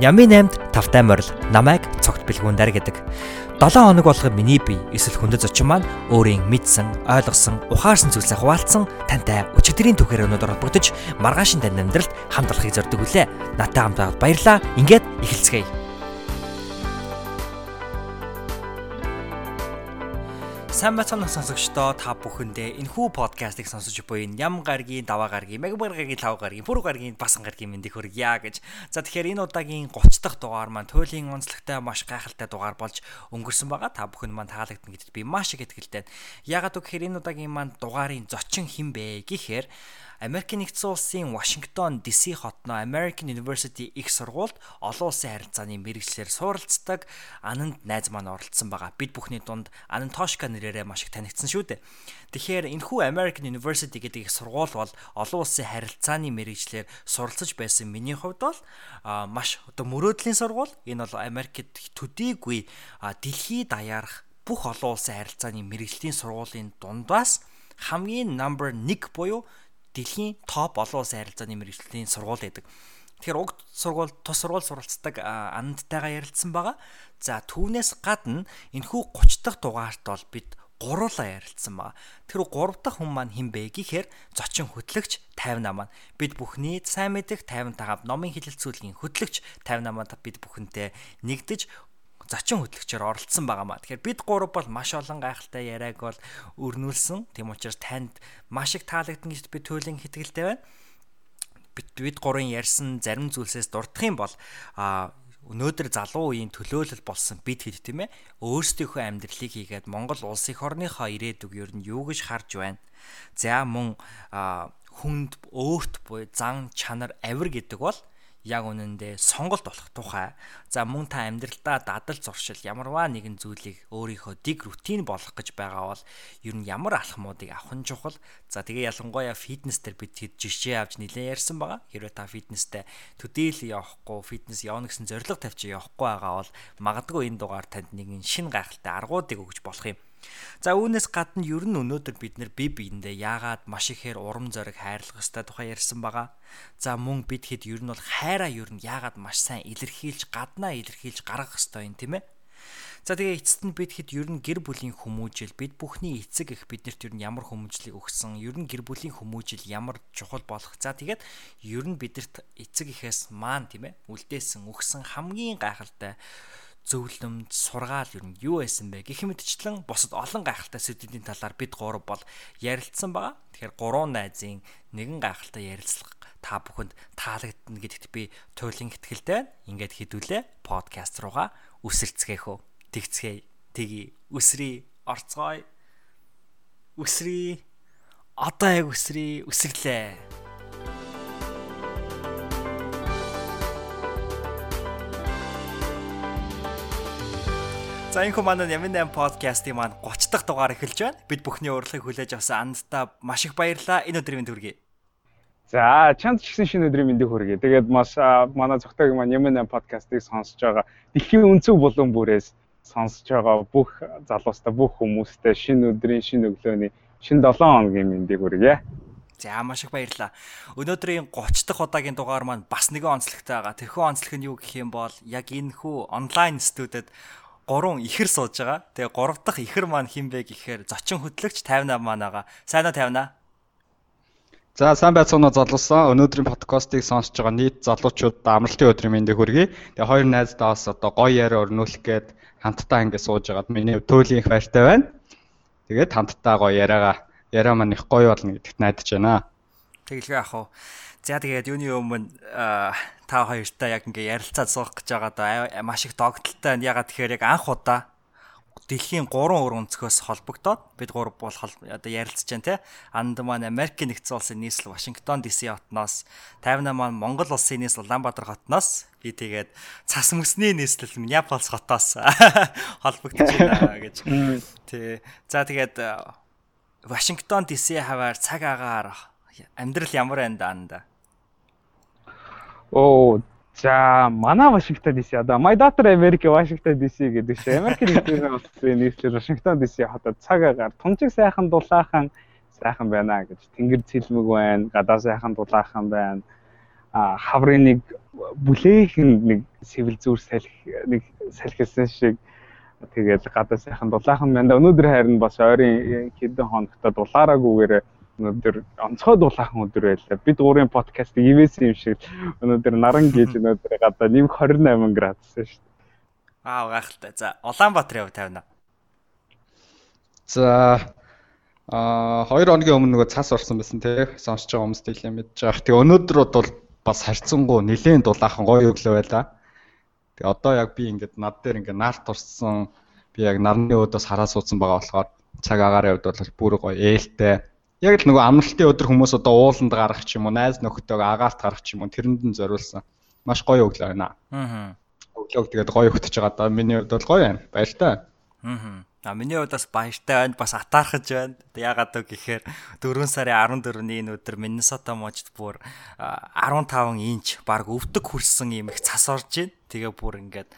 Нямын 8-д тавтай морил намайг цогт бэлгүүндэр гэдэг. 7 хоног болгоо миний бие эсвэл хүндэт зочин маань өөрийн мэдсэн, ойлгосон, ухаарсан зүйлсээ хуваалцсан тантай өчигдрийн түүхээр өнөдөр холбогдож маргаашин тань амьдралд хамт олохыг зорддог үлээ. Натай хамт баярлаа. Ингээд эхэлцгээе. Сайн бацхан сонсогчдоо та бүхэндээ энэхүү подкастыг сонсож буй ям гаргийн, даваа гаргийн, мегабар гаргийн, лав гаргийн, пүрүү гаргийн, басан гаргийн мэндийг хүргье гэж. За тэгэхээр энэ удаагийн 30 дахь дугаар маань туйлын онцлогтой маш гайхалтай дугаар болж өнгөрсөн байгаа. Та бүхэнд маань таалагдана гэдэгт би маш их итгэлтэй. Ягаад гэвэл энэ удаагийн маань дугаарын зочин хэн бэ гэхээр Америкийн нэгдсэн улсын Вашингтон DC хотноо American University их сургуульд олон улсын харилцааны мэрэгчлэр суралцдаг Ананд найз маань оролцсон байгаа. Бид бүхний дунд Ананд Тошка нэрээрээ маш их танигдсан шүү дээ. Тэгэхээр энэхүү American University гэдэг их сургууль бол олон улсын харилцааны мэрэгчлэр суралцж байсан миний хувьд бол маш одоо мөрөөдлийн сургууль. Энэ бол Америкт төдийгүй дэлхийд даярах бүх олон улсын харилцааны мэрэгжлийн сургуулийн дундаас хамгийн number 1 буюу дэлхийн топ олон улсын харилцааны мэрэгжлийн сургууль гэдэг. Тэгэхээр уг сургууль тус сургууль суралцдаг андтайгаа ярилцсан байгаа. За түүнээс гадна энэхүү 30 дахь дугаарт бол бид гуруулаа ярилцсан байгаа. Тэр 3 дахь хүн маань хэн бэ гэхээр зочин хөтлөгч 58 маань бид бүхний сайн мэдих 55 номын хилэлцүүлгийн хөтлөгч 58 маань бид бүхэнтэй нэгдэж зочин хөтлөгчөөр оролцсон байгаа маа. Тэгэхээр бид гурав бол маш олон гайхалтай яриаг бол өрнүүлсэн. Тийм учраас танд маш их таалагдсан гэж би туйлын хэтгэлтэй байна. Бид бид гурван ярьсан зарим зүйлсээс дурдах юм бол а өнөөдөр залуу үеийн төлөөлөл болсон бид хэд тийм ээ өөрсдийнхөө амьдралыг хийгээд Монгол улс их орныхоо ирээдүг ер нь юу гэж харж байна. За мөн хүнд өөрт буй зан чанар авир гэдэг бол яг үнэндээ сонголт болох тухай. За мөн та амьдралдаа дадал зуршил ямарваа нэгэн зүйлийг өөрийнхөө дэг рутин болох гэж байгаа бол ер нь ямар алхмуудыг авах нь чухал. За тэгээ ялангуяа фитнес дээр бид хэд жишээ авч нэлээд ярьсан байгаа. Хэрвээ та фитнестэй төдийл явахгүй, фитнес явна гэсэн зорилго тавьчих явахгүй байгаа бол магадгүй энэ дугаар танд нэгэн шин гайхалтай аргуудыг өгч болох юм. За үүнээс гадна ер нь өнөөдөр бид нэр бие биендээ яагаад маш ихээр урам зориг хайрлах ёстой тухай ярьсан байгаа. За мөн бид хэд ер нь бол хайраа ер нь яагаад маш сайн илэрхийлж гаднаа илэрхийлж гаргах ёстой юм тийм ээ. За тэгээ эцэст нь бид хэд ер нь гэр бүлийн хүмүүжил бид бүхний эцэг их биднэрт ер нь ямар хүмүүжлийг өгсөн ер нь гэр бүлийн хүмүүжил ямар чухал болох за тэгээд ер нь бидэрт эцэг ихээс маань тийм ээ үлдээсэн өгсөн хамгийн гайхалтай зөвлөмж, сургаал юу нь юу байсан бэ гэх мэтчлэн бусад олон гайхалтай сэдвийн талаар бид гурав бол ярилцсан байгаа. Тэгэхээр гурван найзын нэгэн гайхалтай ярилцлага та бүхэнд таалагдана гэдэгт би туйлын ихтгэлтэй. Ингээд хідүүлээ подкаст руугаа үсэрцгээхөө. Тэгцгээе. Тгий. Үсрий. Орцгоё. Үсрий. Одоо яг үсрий. Үсэглээ. За энэ хүмүүс манай Ямин 8 подкастын маань 30 дахь дугаар эхэлж байна. Бид бүхний урилгыг хүлээж авсан андтаа маш их баярлалаа. Энэ өдрийн мэнд хүргэе. За, чанд ч гэсэн шинэ өдрийн мэндийг хүргэе. Тэгээд маш манай зөвхөн маань Ямин 8 подкастыг сонсож байгаа дэлхийн өнцөг булан бүрээс сонсож байгаа бүх залуустай бүх хүмүүстээ шинэ өдрийн шинэ өглөөний шинэ 7 хоногийн мэндийг хүргэе. За маш их баярлалаа. Өнөөдрийн 30 дахь удаагийн дугаар маань бас нэгэн онцлогтой байгаа. Тэрхүү онцлог нь юу гэх юм бол яг энэ хүү онлайн студид гурван ихэр сууж байгаа. Тэгээ гурав дахь ихэр маань хин бэ гэхээр зочин хөтлөгч 58 маань байгаа. Сайн уу 58? За сайн байцгаана залуусан. Өнөөдрийн подкастыг сонсож байгаа нийт залуучууд амралтын өдрийн мэндийг хүргэе. Тэгээ хоёр найздаа бас одоо гоё яриа өрнүүлэх гээд хамтдаа ингэ сууж байгаад миний төөлийн их баяртай байна. Тэгээд хамтдаа гоё яриагаа яриа маань их гоё болно гэдэгт найдаж байна. Тэгэлгүй ах уу. За тэгээд юуны өмнө та хоёртай яг ингээ ярилцаад суух гэж байгаа да маш их догтлолтой байна. Ягаад тэгэхээр яг анх удаа дэлхийн 3 өр өнцгөөс холбогдоод бид гур бол одоо ярилцж байна те. Анд маань Америкийн нэгдсэн улсын нийслэл Вашингтон DC хотноос 58 маань Монгол улсын нийслэл Улаанбаатар хотноос би тэгээд цас мөсний нийслэл Миннеаполис хотоос холбогдож байна гэж. Тий. За тэгээд Вашингтон DC хаваар цаг агаар амьдрал ямар байна да Оо за манай Вашингтон DC одоо My Daughter America Washington DC гэдэг шиг Америк нэгдсэн улсын нийслэл Вашингтон DC хотод цаг агаар тунжиг сайхан дулаахан сайхан байна гэж. Тэнгэр цэлмэг байна гадаа сайхан дулаахан байна. А хаврын нэг бүлээхэн нэг сэвэл зүр салхи нэг салхисан шиг. Тэгээд гадаа сайхан дулаахан мянда өнөөдөр харин бас ойрын хэдэн хоногт дулаараагүйгээр өнөөдөр онцгой дулаахан өдөр байлаа. Бид гурийн подкаст ивэсэн юм шиг өнөөдөр наран гэж өнөөдөр гадаа нэм 28 градус шүү дээ. Аа гайхалтай. За Улаанбаатар яв тавина. За а 2 хоногийн өмнө нөгөө цас орсон байсан тий сонсож байгаа хүмүүст хэлээ мэдж байгаа. Тэгээ өнөөдөр бол бас харьцангуй нэлээд дулаахан гоё өглөө байлаа. Тэгээ одоо яг би ингээд над дээр ингээд нарт турсан би яг нарны өдөөс хараа суудсан байгаа болохоор цаг агарын хувьд бол бүр гоё ээлтэй яг л нөгөө амралтын өдөр хүмүүс одоо ууланд гарах ч юм уу, найз нөхдөг агаарт гарах ч юм уу тэрэнд нь зориулсан. Маш гоё өглөө байна. Аа. Өглөөг тэгээд гоё өгтөж байгаа да. Миний хувьд бол гоё байна. Баяртай. Аа. А миний хувьд бас баяртай байна. Бас атаархаж байна. Ягаад вэ гэхээр 4 сарын 14-ний энэ өдөр Миннесота мужид бүр 15 инч баг өвдөг хүрсэн юм их цас орж байна. Тэгээ бүр ингээд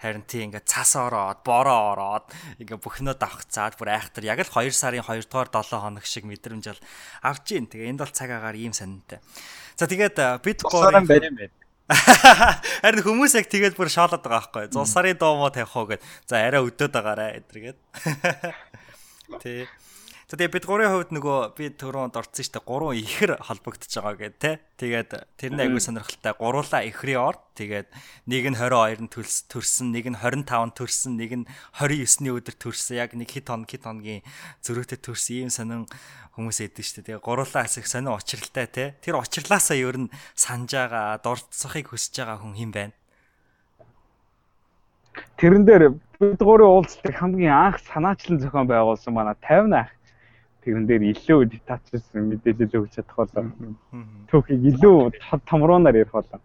Харин тий ингээд цас ороод, бороо ороод ингээд бүхнөө давхцаад бүр айхтар яг л 2 сарын 2 дугаар 7 хоног шиг мэдрэмж ал авч гин. Тэгээ энд бол цаг агаар ийм сонинтай. За тэгээд бид барь юм байна. Харин хүмүүс яг тэгээд бүр шоолоод байгаа байхгүй. Зул сарын мó тавих уу гэд. За арай өдөөд байгаарэ эдэргээд. Тий. Тэгээ бид гурийн хувьд нөгөө би түрүүнд орсон дээ. Гурван ихэр холбогдож байгаа гэдэг те. Тэгээд тэр нь аягүй сонирхолтой. Гуруула ихрийн ор. Тэгээд нэг нь 22-нд төрсөн, нэг нь 25-нд төрсөн, нэг нь 29-ний өдөр төрсөн. Яг нэг хит хоног хит хоногийн зөрүүтэй төрсөн ийм сонин хүмүүс эдэн дээ. Тэгээ гуруула асах сонин учралтай те. Тэр учрлаасаа ер нь санаж байгаа, дурдсахыг хүсэж байгаа хүн хэн байна? Тэрэн дээр бид гурийн уулзалтыг хамгийн анх санаачлан зохион байгуулсан манай 50 ах тэрэн дээр илүү детачсан мэдээлэл өгч чадах болоо. Түүхийг илүү томруунаар ярих болоо.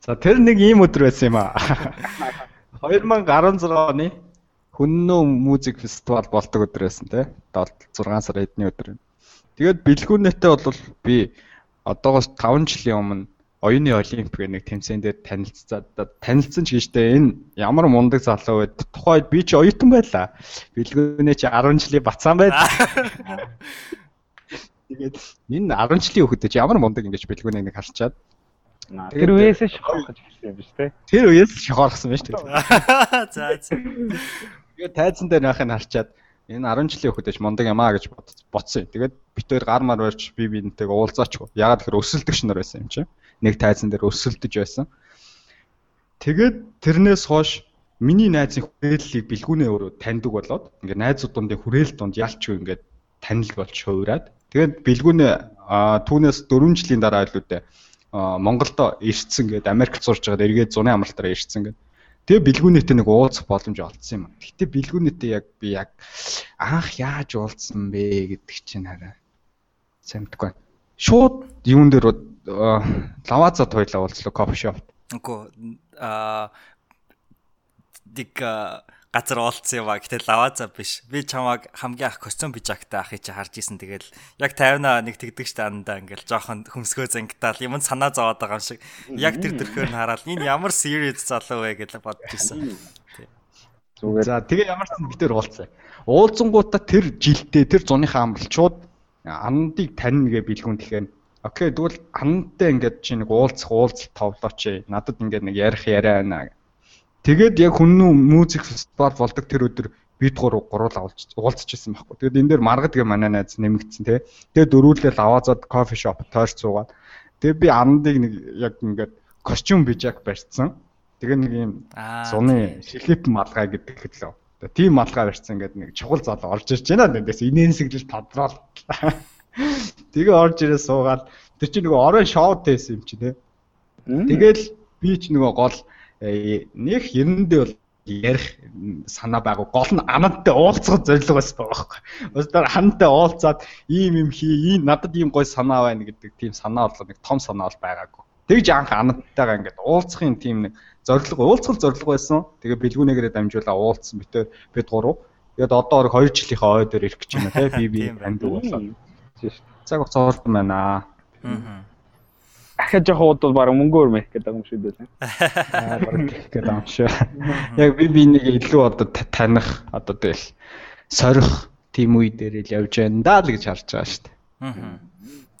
За тэр нэг ийм өдөр байсан юм аа. 2016 оны Хүннөө музик фестивал болдог өдөр байсан тий. 7 6 сар эдний өдөр. Тэгээд бэлгүүнээтэй бол би одоогоос 5 жилийн өмнө оюуны олимп гэх нэг тэмцээн дээр танилцаад танилцсан ч гэжтэй энэ ямар мундаг залуу байд. Тухайд би ч оюутан байлаа. Бэлгүүнээ чи 10 жилийн бацаан байд. Тэгээд энэ 10 жилийн хүүхэд чи ямар мундаг ингэж бэлгүүнийг нэг харчаад Тэр үеэс шохорох гэж хэлсэн юм биш үү? Тэр үеэс шохорохсон байж тээ. За за. Тэгээд тайзан дээр байхыг харчаад энэ 10 жилийн хүүхэд ч мундаг юм аа гэж бодсон. Тэгээд битээр гар мар барьж би бинтэйг уулзаач. Ягаад гэхээр өсөлдөгч нар байсан юм чинь нэг тайзан дээр өсөлдөж байсан. Тэгээд тэрнээс хойш миний найзын хүрээллийг бэлгүүнээ өөрөө таньдаг болоод ингээд найзуудын хүрээл донд ялч ингээд танил болж хуураад тэгээд бэлгүүнээ түүнээс 4 жилийн дараа илүүтэй Монголд ирсэн гээд Америкт сурж байгаад эргээд зуны амралтаараа ирсэн гээд тэгээ бэлгүүнээтэй нэг уулзах боломж олдсон юм. Гэтэ бэлгүүнээтэй яг би яг анх яаж уулзсан бэ гэдэг чинь хараа сайн мэдгүй. Шууд юун дээр лавазад хоёлаа уулзлаа кофе шопт. Үгүй аа дик газар уулцсан юм а гэтээ лаваза биш. Би чамааг хамгийн ах костюм бижактай ахыг чи харж исэн тэгэл яг 50-аа нэг тэгдэг штэ андаа ингээл жоохон хөмсгөө зангитаал юм санаа зовоод байгаа юм шиг. Яг тэр төрхөөр нь хараад энэ ямар serious залуу вэ гэж бодож исэн. Зүгээр. За тэгээ ямар ч бид төр уулзсан. Уулзсангуудаа тэр жилдээ тэр зуныхаа амралт шууд андыг тань гэ бэлгүүн тэгэхээр Окей, тэгвэл ханантай ингээд чи нэг уулзах уулзалт товлооч. Надад ингээд нэг ярих яриа байна. Тэгээд яг хүннүү музик фестивал болдог тэр өдөр бид гурав гурвал уулзчихсан байхгүй. Тэгээд энэ дээр маргад гэ манай найз нэмэгдсэн тий. Тэгээд дөрүүлэл аваазад кофе шоп тойрч суугаад. Тэгээд би андыг нэг яг ингээд костюм бижак барьсан. Тэгээ нэг юм зуны шилип малгай гэдэг хэлээ. Тийм малгай барьсан ингээд нэг чухал залуу орж ирж байна. Тэндээс инээнсэглэл тодорол. Тэгээ орж ирээ суугаад тэр чинь нөгөө орой шоуд байсан юм чи тий. Тэгэл би ч нөгөө гол нэг эрэндээ бол ярих санаа байгуу гол нь анантай уулзах зорилго байсан байхгүй. Өстөр хантай уулзаад ийм юм хий, ийм надад ийм гой санаа байна гэдэг тийм санаа бодлоо нэг том санаа бол байгаагүй. Тэгж анх анантайгаа ингээд уулзахын тийм нэг зорилго уулзах зорилго байсан. Тэгээ бэлгүүнээрээ дамжуулаа уулзсан битээр бид гурав. Тэгээд одоо 2 жилийнхаа ой дээр ирэх гэж байна те би би таньдаг болоо шүү. Цаг хугацаа урдан байна. Аа. Ахаа жоох ууд бол баг мөнгөөр мэх гэдэг юм шиг дээ. Аа баг гэдэг юм шиг. Яг би би нэг илүү одоо таних одоо тэгэл сорих тийм үе дээр л явж байна даа л гэж харж байгаа шүү дээ. Аа.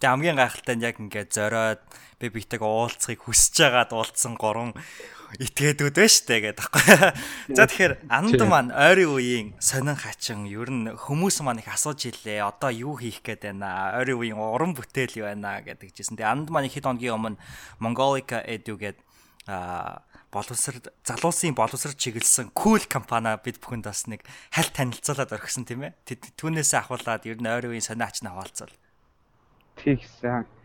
Тэгээ хамгийн гайхалтай нь яг ингээд зориод би битэг уулзахыг хүсэж байгаад уулзсан гурван итгээдүүд байна штэ гэдэг таахгүй. За тэгэхээр анд маань ойрын үеийн сонин хачин ер нь хүмүүс маань их асууж илээ. Одоо юу хийх гээд байна? Ойрын үеийн уран бүтээл юу байна гэдэг жисэн. Тэгээ анд маань хэд хоногийн өмнө Mongolica Edu гэдэг а боловср залуусын боловср чиглэсэн cool компани бид бүхэнд бас нэг хальт танилцуулаад орхисон тийм ээ. Түүнээсээ ахуулаад ер нь ойрын үеийн сониач нь хаваалцал. Тэгсэн.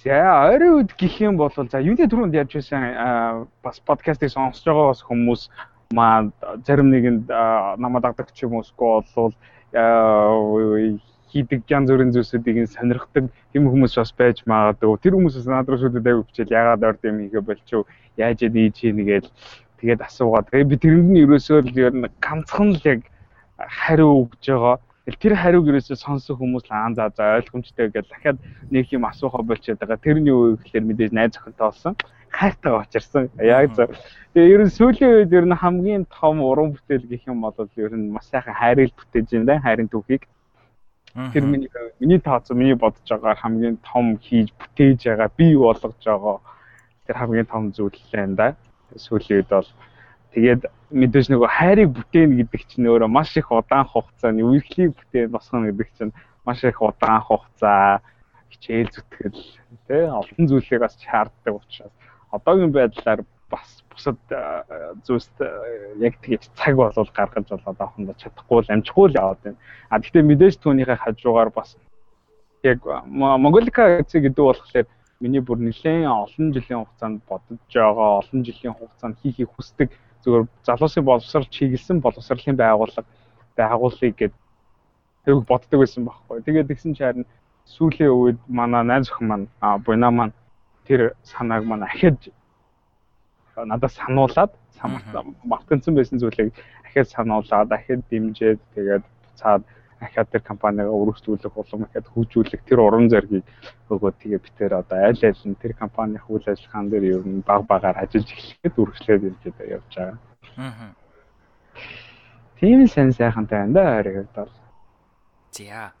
За ойрын үед гэх юм бол за юуны түрүүнд яаж байсан бас подкастыг сонсож байгаа бас хүмүүс маа зарим нэгэнд намайг дагдаг ч юм уусгүй бол хийдэг янз бүрийн зүйлсүүдийг сонирхдаг юм хүмүүс бас байж магадгүй. Тэр хүмүүсээс над руу шүдэд аяг бичээл ягаад орд юм хийгээ болчихв. Яаж ийж хийгээл тэгээд асуугаад. Тэгээд би тэрэнд нь ерөөсөө л ер нь ганцхан л яг хариу өгж байгаа Тэр хариуг ерөөсөө сонсон хүмүүс л аа за за ойлгомжтой гэж дахиад нэг юм асуухаа болчиход байгаа. Тэрний үе гэхэлэр мэдээж найз охинтой болсон. Хайртай очирсан. Яг зөв. Тэгээ ер нь сүүлийн үед ер нь хамгийн том уран бүтээл гэх юм бол ер нь маш сайхан хайрыг бүтээж байна. Хайрын түүхийг. Тэр миний миний тооцоо миний бодож байгаагаар хамгийн том хийж бүтээж байгаа, бий болгож байгаа тэр хамгийн том зүйл л энэ да. Сүүлийн үед бол Тэгээд мэдээж нөгөө хайрыг бүтээн гэдэг чинь өөрөө маш их удаан хугацааны үргэлжлийг бүтээн босгоно гэдэг чинь маш их удаан хугацаа хичээл зүтгэл тий олон зүйлийг бас шаарддаг учраас одоогийн байдлаар бас бусад зүйлс яг тэгэж цаг болвол гаргаж болоод авахын чадахгүй л амжихгүй л яваад байна. А гэхдээ мэдээж түүнийхээ хажуугаар бас яг Монголика гэдэг болохоор миний бүр нэлээд олон жилийн хугацаанд бодож байгаа олон жилийн хугацаанд хийхийг хүсдэг зөвхөн залуусын боловсрал чиглэсэн боловсролын байгууллага байгуулъя гэд тэрийг боддог байсан байхгүй. Тэгээд тэгсэн чи харин сүүлийн үед манай найз охин маань буйна маань тэр санааг маань ахиж надад сануулад мартагдсан байсан зүйлийг ахиж сануулад ахиж дэмжиж тэгээд буцаад ахаад тэр компанигаа өргөжлүүлэх улам ахаад хөгжүүлэх тэр уран зоригийг өгөөд тэгээ битээр одоо аль аль нь тэр компанийн үйл ажиллагаан дээр ер нь баг багаар ажиллаж эхлэхэд үргэлжлээд ирж явж байгаа. Аа. Тийм сайн сайхантай байна да харигд бол. За.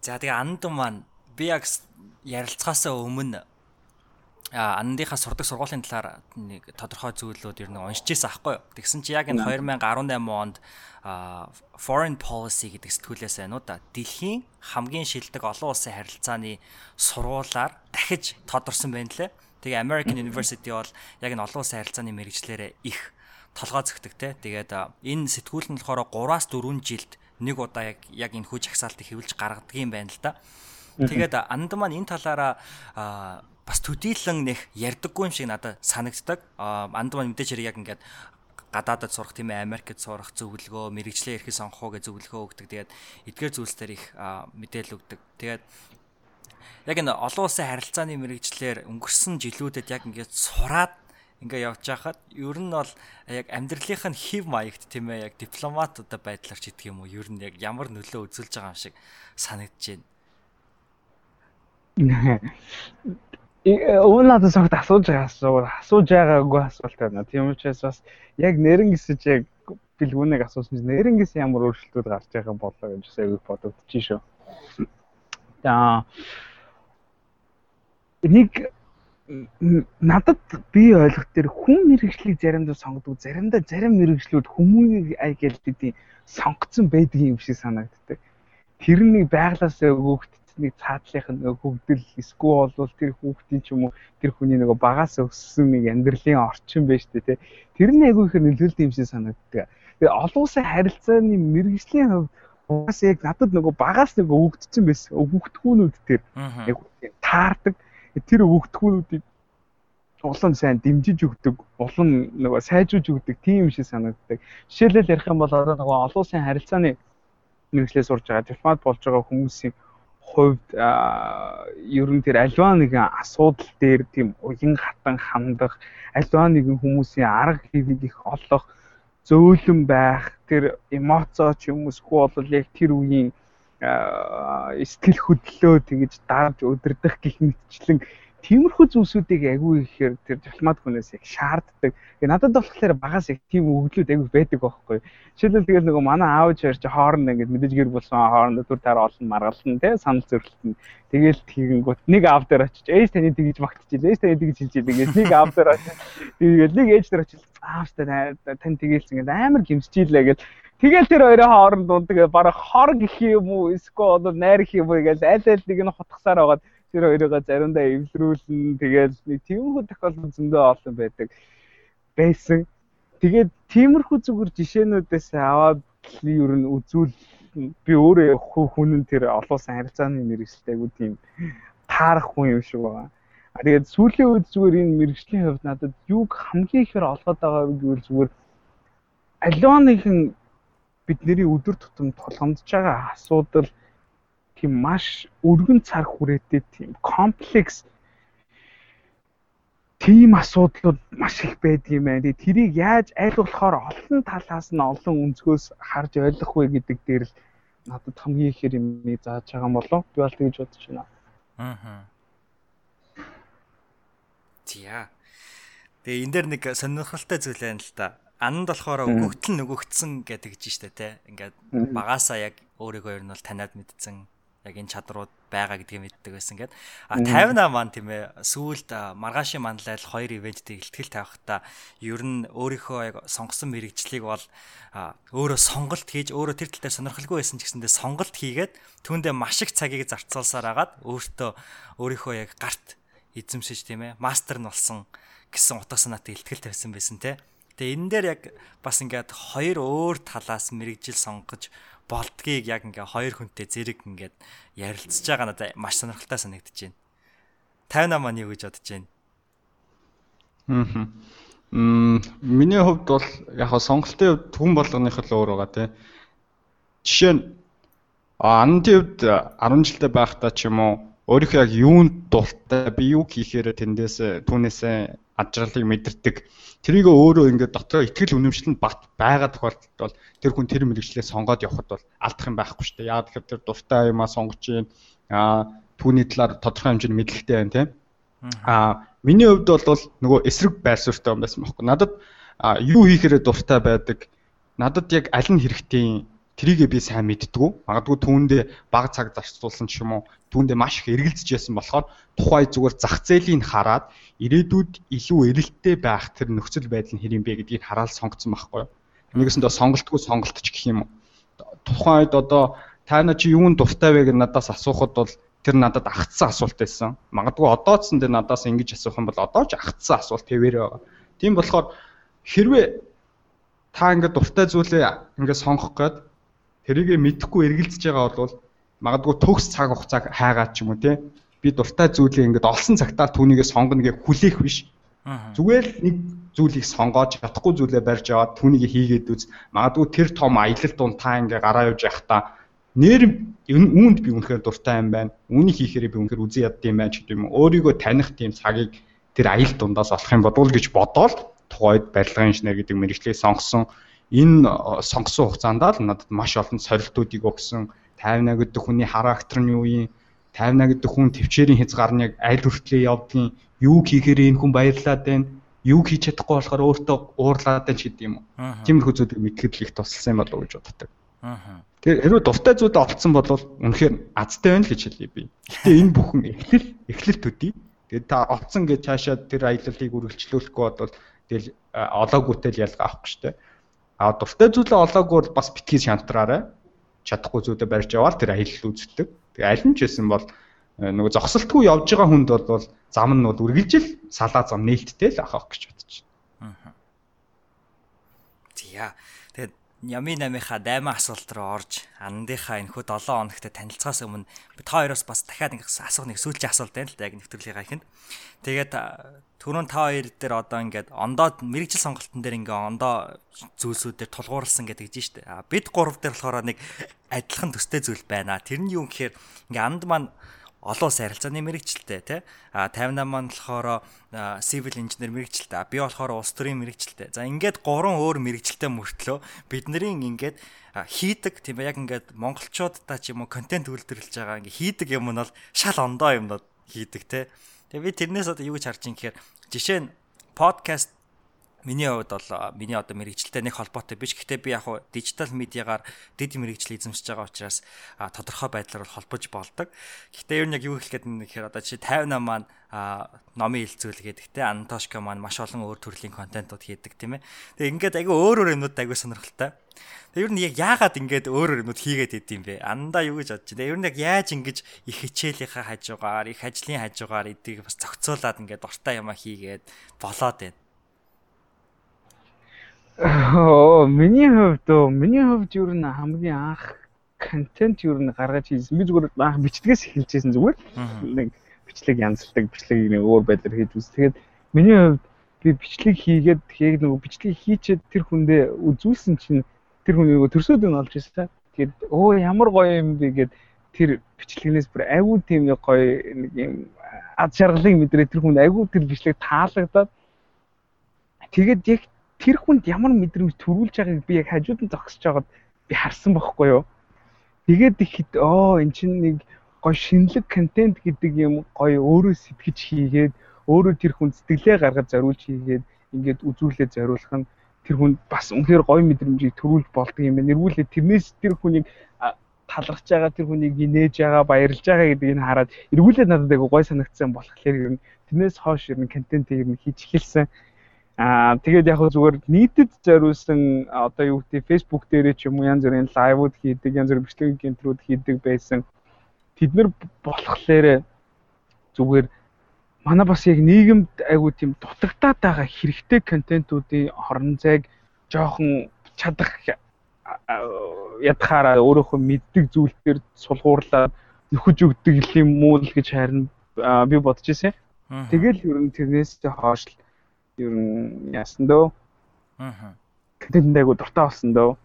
За тэгээ анд маань би яг ярилцахаасаа өмнө андынхаа сурдаг сургуулийн талаар нэг тодорхой зүйлүүд ер нь уншиж ирсэн аахгүй юу. Тэгсэн чи яг энэ 2018 онд foreign policy гэдэг сэтгүүлээс байна уу да. Дэлхийн хамгийн шилдэг олон улсын харилцааны сургуулаар дахиж тодорсон байна лээ. Тэгээ American University бол яг энэ олон улсын харилцааны мэрэгчлэрээ их толгой зөгтөг те. Тэгээд энэ сэтгүүл нь болохоор 3-аас 4 жилд нэг удаа яг яг энэ хүч хагсаалтыг хэвлж гаргадаг юм байна л да. Тэгээд анд маань энэ талаараа бас төдийлөн нэх ярдаггүй юм шиг надад санагддаг. Анд маань мэдээж хэрэг яг ингээд гадаадад сурах тийм ээ Америкт сурах зөвлөгөө, мэрэгчлээ эрхээ сонгох гэж зөвлөгөө өгдөг. Тэгээд эдгээр зүйлс дээр их мэдээлэл өгдөг. Тэгээд яг энэ олон улсын харилцааны мэрэгчлэр өнгөрсөн жилүүдэд яг ингээд сураад ингээ явж байхад ер нь бол яг амьдралынх нь хев маягт тийм ээ яг дипломат одоо байдлаар ч идэх юм уу ер нь яг ямар нөлөө үзүүлж байгаа юм шиг санагдаж байна. Уунадаас огт асууж байгаа асуу асууж байгаагүй асуулт байна. Тийм учраас бас яг нэрэн гисэж яг бэлгүүнийг асуусан чинь нэрэн гис ямар өөрчлөлтүүд гарч байгаа болоо гэж айгүй бодогдчих шүү. За нэг надад би ойлгох тэр хүн мэрэгчлийг заримдаа сонгодог, заримдаа зарим мэрэгчлүүд хүмүүнийг ай гэлдэдийн сонгоцсон байдаг юм шиг санагддаг. Тэр нэг байглаасаа өгөхт нэг цаадлынх нь хөгдөл эсвэл бол тэр хүүхдийн ч юм уу тэр хүний нөгөө багаас өссөн нэг амьдралын орчин байж тээ тэр нь айгүй их нөлөөлдөг юм шиг санагддаг. Тэгээ олон улсын харилцааны мэрэгжлийн хувьд угаас яг надад нөгөө багаас нэг өгөгдсөн байсан. Өгөгдөхүүнүүд тэр яг таардаг. Тэр өгөгдөхүүнүүдийг улам сайн дэмжиж өгдөг, улам нөгөө сайжруулж өгдөг тийм юм шиг санагддаг. Жишээлбэл ярих юм бол одоо нөгөө олон улсын харилцааны мэрэгчлээ сурж байгаа дипломат болж байгаа хүмүүсийн хувьд ер нь тэр альва нэгэн асуудал дээр тийм уян хатан хандах, альва нэгэн хүмүүсийн арга хэвийг их олох, зөөлөн байх, тэр эмоцоо ч юм уусгүй бол яг тэр үеийн сэтгэл хөдлөлөө тэгж дарж өдөрдох гих мэтчлэн тиймэрхүү зүйлсүүдийг агүй ихээр тэр дипломат хүнээс яг шаарддаг. Тэгээ надад болохоор багаас яг тийм өгдлүүд агүй байдаг байхгүй. Жишээлбэл тэгэл нөгөө манай аав ээж чи хооронд ингээд мэдээж гэр болсон хооронд түр таар олон маргална те санал зөвлөлтөн. Тэгэл тэгэнгүүт нэг аав дээр очиж ээж таны тэгж магтчихил ээж таны тэгж хэлж идэг. Нэг аав дээр очиж тэгэл нэг ээж дээр очиж аавтай тань тэгэлсэн ингээд амар гимсчихлээ гэл Тэгэл тэр хоёрын хооронд дундаг бараг хор гэх юм уу эсвэл одоо найр гэх юм уу гэж аль аль нэг нь хутгасаар байгаад тэр хоёроо заримдаа эвлэрүүлнэ. Тэгээд нэг тиймэрхүү тохиолдол зөндөө олон байдаг байсан. Тэгээд тиймэрхүү зүгээр жишээнүүдээс аваад ер нь үзүүл би өөрөө хүн нь тэр олонсан харьцааны мэрэгчлээ айгуу тийм таарах хүн юм шиг байгаа. А тэгээд сүүлийн үед зүгээр энэ мэрэгчлийн хувьд надад юуг хамгийн ихээр олгоод байгаа гэвэл зүгээр алионыхын бидний өдөр тутам тулгамдж байгаа асуудал тийм маш өргөн цар хүрээтэй тийм комплекс тийм асуудлууд маш их байдаг юм байна. Тэгээ тэрийг яаж аль болохоор олон талаас нь олон өнцгөөс харж ойлгох вэ гэдэг дээр л надад хамгийн ихээр юм зааж байгаа юм болов. Би бол тэгж бодож байна. Аа. Тиа. Тэгээ энэ дээр нэг сонирхолтой зүйл байна л да. Анд болохоор өгөгдөл нөгөгдсөн гэдэг гэж штэ те. Ингээд багасаа яг өөрийгөө ер нь бол таниад мэдсэн яг энэ чадрууд байгаа гэдгийг мэддэг байсан гэд. А 58 маань тийм ээ сүүлд маргаашийн манлайл хоёр ивэнттэй ихтгэл тавихтаа ер нь өөрийнхөө яг сонгосон мэрэгжлийг бол өөрөө сонголт хийж өөрөө тэр тал дээр сонирхолгүй байсан ч гэсэндээ сонголт хийгээд түүндээ маш их цагийг зарцуулсаар агаад өөртөө өөрийнхөө яг гарт эзэмшиж тийм ээ мастер нь болсон гэсэн утга санаатай ихтгэл тавьсан байсан те. Тэгээ энэ дээр яг бас ингээд хоёр өөр талаас мэрэгжил сонгож болдгийг яг ингээ хоёр хүнтэй зэрэг ингээд ярилцж байгаа надад маш сонирхолтой санагдаж байна. 58 маань юу гэж бодож байна? Аа. Мм миний хувьд бол яг сонголтын хувьд хүн болгоных л өөр байгаа тий. Жишээ нь анны хувьд 10 жилдээ байхдаа ч юм уу өөрийнхөө яг юунд дуртай би юу хийхээр тэндээс түүнээсээ ажралыг мэдэрдэг. Тэрийг өөрөө ингээд дотроо ихтгэл үнэмшлэнд бат байгаа тохиолдолд бол тэр хүн тэр мэрэгчлээ сонгоод явхад бол алдах юм байхгүй шүү дээ. Яг тэгэхээр тэр дуртай юмаа сонгож юм аа түүний талаар тодорхой хэмжээний мэдлэгтэй байна тийм. Аа миний хувьд бол нөгөө эсрэг байр суурьтай юм байсан байхгүй. Надад юу хийхээрээ дуртай байдаг. Надад яг аль нь хэрэгтэй трийгээ би сайн мэддгүү. Магадгүй түүндээ баг цаг зарцуулсан ч юм уу түүндээ маш их эргэлзэж байсан болохоор тухай зүгээр зах зээлийн хараад ирээдүйд илүү эрэлттэй байх тэр нөхцөл байдал нь хэрэм бэ гэдгийг хараад сонгоцсон байхгүй юу. Нэгэсэндээ сонголтгүй сонголтч гэх юм уу. Тухайн үед одоо та нар чи юунд дуртай вэ гэж надаас асуухад бол тэр надад агцсан асуулт байсан. Магадгүй одоо ч энэ надаас ингэж асуух юм бол одоо ч агцсан асуулт хэвээрээ байгаа. Тийм болохоор хэрвээ та ингээд дуртай зүйлээ ингээд сонгох гээд тэрийгэ мэдэхгүй эргэлзэж байгаа бол магадгүй төгс цаг хугацааг хайгаад ч юм уу те би дуртай зүйлээ ингээд олсон цагтаа түүнийгээ сонгоно гэж хүлээх биш. Зүгээр л нэг зүйлийг сонгоод чадахгүй зүйлээ барьж аваад түүнийг хийгээд үз. Магадгүй тэр том аялал дунд та ингээ гараа явж явахдаа нэр үүнд би үнэхээр дуртай юм байна. Үүнийг хийхээр би үнэхээр үзэн ядд юм байна ч гэдэг юм. Өөрийгөө таних тийм цагийг тэр аялал дундаас олох юм бодвол гэж бодоол тухайд барилгын инженер гэдэг мэрэгчлээ сонгосон. Энэ сонгосон хугацаанд л надад маш олон сорилтуудыг өгсөн. 58 гэдэг хүний характер нь юу юм? 58 гэдэг хүн төвчээрийн хязгаар нь яг аль хүртлээ явдгийг, юу хийхээр энэ хүн баярлаад байна юг хийж чадахгүй болохоор өөртөө уурлаад байна гэдэг юм уу. Тиймэрхүү зүйлийг мэдхэд л их тусалсан юм болов уу гэж боддог. Тэгэхээр хэрвээ дуртай зүйлээ олцсон бол үнэхээр азтай байна л гэж хэлье би. Гэтэ энэ бүхэн эхлэл эхлэл төдий. Тэгээд та олцсон гэж цаашаа тэр аяллалыг үргэлжлүүлэхгүй бол тэгэл олоогүйтэй л ялгаа авахгүй дээ. А дуртай зүйлээ олоогүй бол бас битгий шантраарай. Чадахгүй зүйлээ барьж яваал тэр аялал үздэг. Тэгээ аль нь ч байсан бол нөгөө зогсолтгүй явж байгаа хүнд бол зам нь бол үргэлжил салаа зам нээлттэй л ахах гэж бодож байна. Аа. Тиа. Ями намынхаа даймаа асуулт руу орж андынхаа энэхүү 7 хоногт танилцахаас өмнө би та хоёроос бас дахиад нэг асуух нэг сүүлчийн асуулт байна л да яг нэвтрүүлгийнхаа ихэнд. Тэгээд түрүүн та хоёр дээр одоо ингээд ондоо мэрэгжил сонголтын дээр ингээ ондоо зүйлсүүдээр тулгуурласан гэдэг гэж штэ. Бид гурав дээр болохоор нэг адилхан төстэй зүйл байна. Тэр нь юу гэхээр ингээ анд маань олон улсын харилцааны мэрэгчлээ тий. А 58 маань болохоор civil engineer мэрэгчлээ. Би болохоор улс төрийн мэрэгчлээ. За ингээд гурван өөр мэрэгчлээ мөртлөө бидний ингээд хийдэг тийм яг ингээд монголчуудаа ч юм уу контент үйлдвэрлэж байгаа ингээд хийдэг юм нь бол шал ондоо юмнууд хийдэг тий. Тэгээ би тэрнээс одоо юу гэж харж ин гэхээр жишээ нь подкаст Миний хувьд бол миний одоо мэрэгчлэлтэй нэг холбоотой биш. Гэхдээ би яг хуу дижитал медиагаар дэд мэрэгчлэл эзэмшиж байгаа учраас тодорхой байдлаар бол холбож болдог. Гэхдээ ер нь яг юу хэлэх гээд нэхээр одоо чи 58 маань номын хилцүүлгээд гэхдээ Антошко маань маш олон өөр төрлийн контентууд хийдэг тийм ээ. Тэгээ ингээд айгүй өөр өөр юмнууд айгүй сонирхолтой. Тэгээ ер нь яг яагаад ингээд өөр өөр юмнууд хийгээд идэв юм бэ? Андаа юу гэж бодож байна? Ер нь яг яаж ингэж их хичээлийнхаа хажуугаар, их ажлын хажуугаар эдийг бас зохицуулаад ингээд дуртай юмаа хийгээд болоод байна. Оо миний хувьд оо миний хувьд ер нь хамгийн анх контент ер нь гаргаж хийсэн. Би зүгээр анх бичлэгээс эхэлжсэн зүгээр. Нэг бичлэг янзлдаг, бичлэг нэг өөр байдлаар хийж үз. Тэгээд миний хувьд би бичлэг хийгээд тэгээд нөгөө бичлэг хийчээд тэр хүндээ үзүүлсэн чинь тэр хүн нөгөө төрсөөд нь олж ирсэн. Тэгээд оо ямар гоё юм бэ гэд тэр бичлэгнээс бүр айгүй тийм нэг гоё нэг юм ад шаргалыг мэдрээ тэр хүнд айгүй тэр бичлэг таалагдаад тэгээд яг тэр хүнд ямар мэдрэмж төрүүлж байгааг би яг хажууд нь зогсож байгаад би харсан байхгүй юу. Тэгээд ихэд оо эн чинь нэг гоё шинэлэг контент гэдэг юм гоё өөрөө сэтгэж хийгээд өөрөө тэр хүн сэтгэлээ гаргаж зориулж хийгээд ингээд үзүүлээд зориулах нь тэр хүнд бас үнэхээр гоё мэдрэмжийг төрүүлж болдог юм байна. Нэрвүүлээ тэрнээс тэр хүнийг талархж байгаа тэр хүнийг инээж байгаа баярлж байгаа гэдгийг нь хараад эргүүлээд надад айгу гой санагдсан болохоор ер нь тэрнээс хойш ер нь контент ер нь хийж эхэлсэн. Аа тэгээд яг зүгээр нийтэд зориулсан одоо юу гэдэг Facebook дээрээ ч юм уу янз бүрийн лайвууд хийдэг, янз бүрийн бичлэг гентрүүд хийдэг байсан. Тэд нар болохоор зүгээр манай бас яг нийгэмд айгүй тийм дутагдаад байгаа хэрэгтэй контентуудын хорон зайг жоохон чадах ядхаараа өөрөөхөө мэддэг зүйлээр сулгуурлаад нөхөж өгдөг юм уу л гэж харин би бодож ирсэн. Тэгэл ер нь тэрнээс хойш л ер нь яасан дөө. Аа. Тэнд айгу дуртай болсон дөө.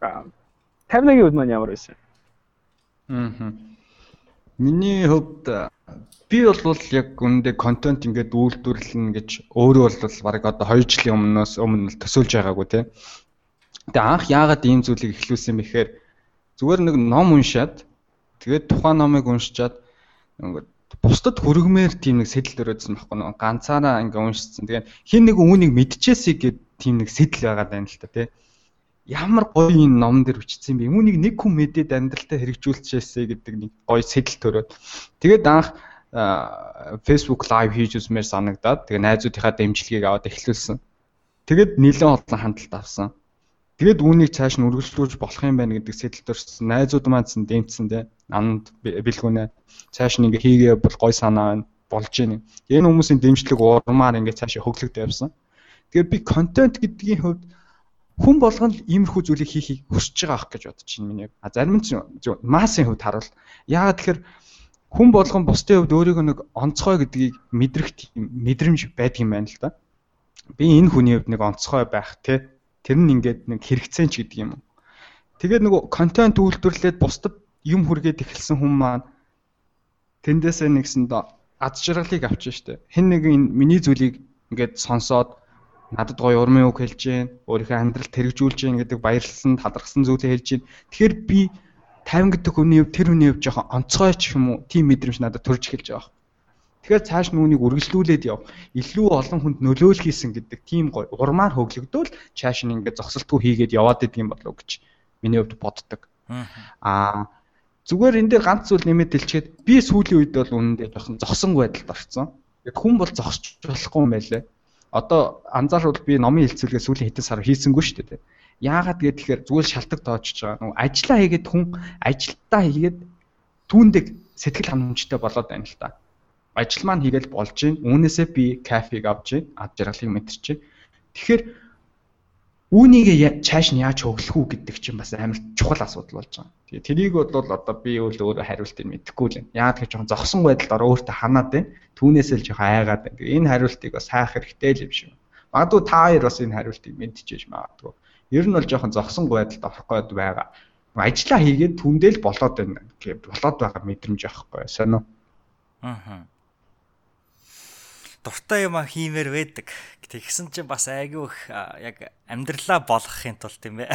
51-ийн үед маань ямар байсан? Аа. Миний хувьд би бол яг үндэ контент ингээд үйлдвэрлэнэ гэж өөрөө бол баг одоо 2 жилийн өмнөөс өмнө төсөөлж байгаагүй те. Тэгээ анх яагаад ийм зүйлийг эхлүүлсэн бэхээр зүгээр нэг ном уншаад тэгээд тухайн номыг уншичаад ингээд бусдад хүргмээр тийм нэг сэтэл өрөөдсөн байхгүй нөө ганцаараа ингээ уншицсан. Тэгээд хин нэг үүнийг мэдчихээсэй гэд тийм нэг сэтэл байгаад байна л та тий. Ямар гоё энэ ном дээр бичсэн бэ? Үүнийг нэг хүн мэдээд амьдралтаа хэрэгжүүлчихээсэй гэдэг нэг гоё сэтэл төрөөд. Тэгээд анх Facebook live хийж үзмээр санагдаад тэгээ найзуудынхаа дэмжлэгийг аваад эхлүүлсэн. Тэгээд нэлээд олон хандлт авсан. Тэгээд үүнийг цааш нь үргэлжлүүлж болох юм байна гэдэг сэтэл төрсөн. Найзууд маань зэн дэмцсэн те. Анд бэлгүүнэ. Цааш нь ингээ хийгээ бол гой санаа байна болж байна. Энэ хүмүүсийн дэмжлэг урмаар ингээ цааш хөглөгдөж явсан. Тэгээд би контент гэдгийн хувьд хүн болгоно л иймэрхүү зүйлийг хийхийг хүсэж байгаа ах гэж бодож байна миний. А зарим нь массын хувьд харуул. Яагаад тэгэхээр хүн болгон бусдын хувьд өөрийгөө нэг онцгой гэдгийг мэдрэх мэдрэмж байдаг юм байна л да. Би энэ хүний хувьд нэг онцгой байх те Тэр нь ингээд нэг хэрэгцээч гэдэг юм. Тэгээд нөгөө контент үйлдвэрлээд бусдад юм хүргээд эхэлсэн хүн маань тэндээсээ нэгсэн доо ад жаргалыг авчих штэ. Хэн нэг энэ миний зүйлийг ингээд сонсоод надад гоё урмын үг хэлж гин, өөрийнхөө амьдралд хэрэгжүүлж гин гэдэг баярлсан, талархсан зүйлээ хэлж гин. Тэгэхээр би 50 гэдэг хүний хувь тэр хүний хувь жоохон онцгой ч юм уу тийм мэдрэмж надад төрж эхэлж байгаа. Тэгэхээр цааш нүунийг үргэлжлүүлээд яв. Илүү олон хүнд нөлөөлөх хийсэн гэдэг тийм гоё урмаар хөглөгдвөл цааш нь ингээд зогсолтгүй хийгээд яваад идэг юм болов гэж миний хувьд боддог. Аа зүгээр энэ дээр ганц зүйл нэмээд хэлчихэд би сүүлийн үед бол үнэндээ жоохон зогсон байдалд орсон. Яг хүн бол зогсож болохгүй юм байлээ. Одоо анзаарвал би номын хэлцүүлгээ сүүлийн хэдэн сар хийсэнгүй шүү дээ. Яагаад гэхээр зүгээр шалтак тоочж байгаа. Нөгөө ажиллаа хийгээд хүн ажилдаа хийгээд түүндээ сэтгэл ханамжтай болоод байна л та ажил маань хийгээл болж гин. Үүнээсээ би кафег авч гин. Ад жаргалыг мэдэрч гин. Тэгэхээр үүнийг цааш нь яаж хөглөх үү гэдэг чинь бас амар чухал асуудал болж байгаа. Тэгээ тэрийг бол одоо би өөрөө хариултыг мэдэхгүй л юм. Яагаад гэж жоохон зогсон байдалд ороо өөртөө ханаад байна. Түүнээсээ л жоохон айгаад байна. Энэ хариултыг бас хайх хэрэгтэй л юм шиг. Магадгүй та хоёр бас энэ хариултыг мэдчихэж магадгүй. Ер нь бол жоохон зогсон байдалд орох гээд байгаа. Ажлаа хийгээд түндэл болоод байна гэх болоод байгаа мэдрэмж авахгүй сонио. Аа. Дуртай юм хиймээр байдаг. Тэгсэн чинь бас айгүй их яг амьдралаа болгохын тулд тийм ээ.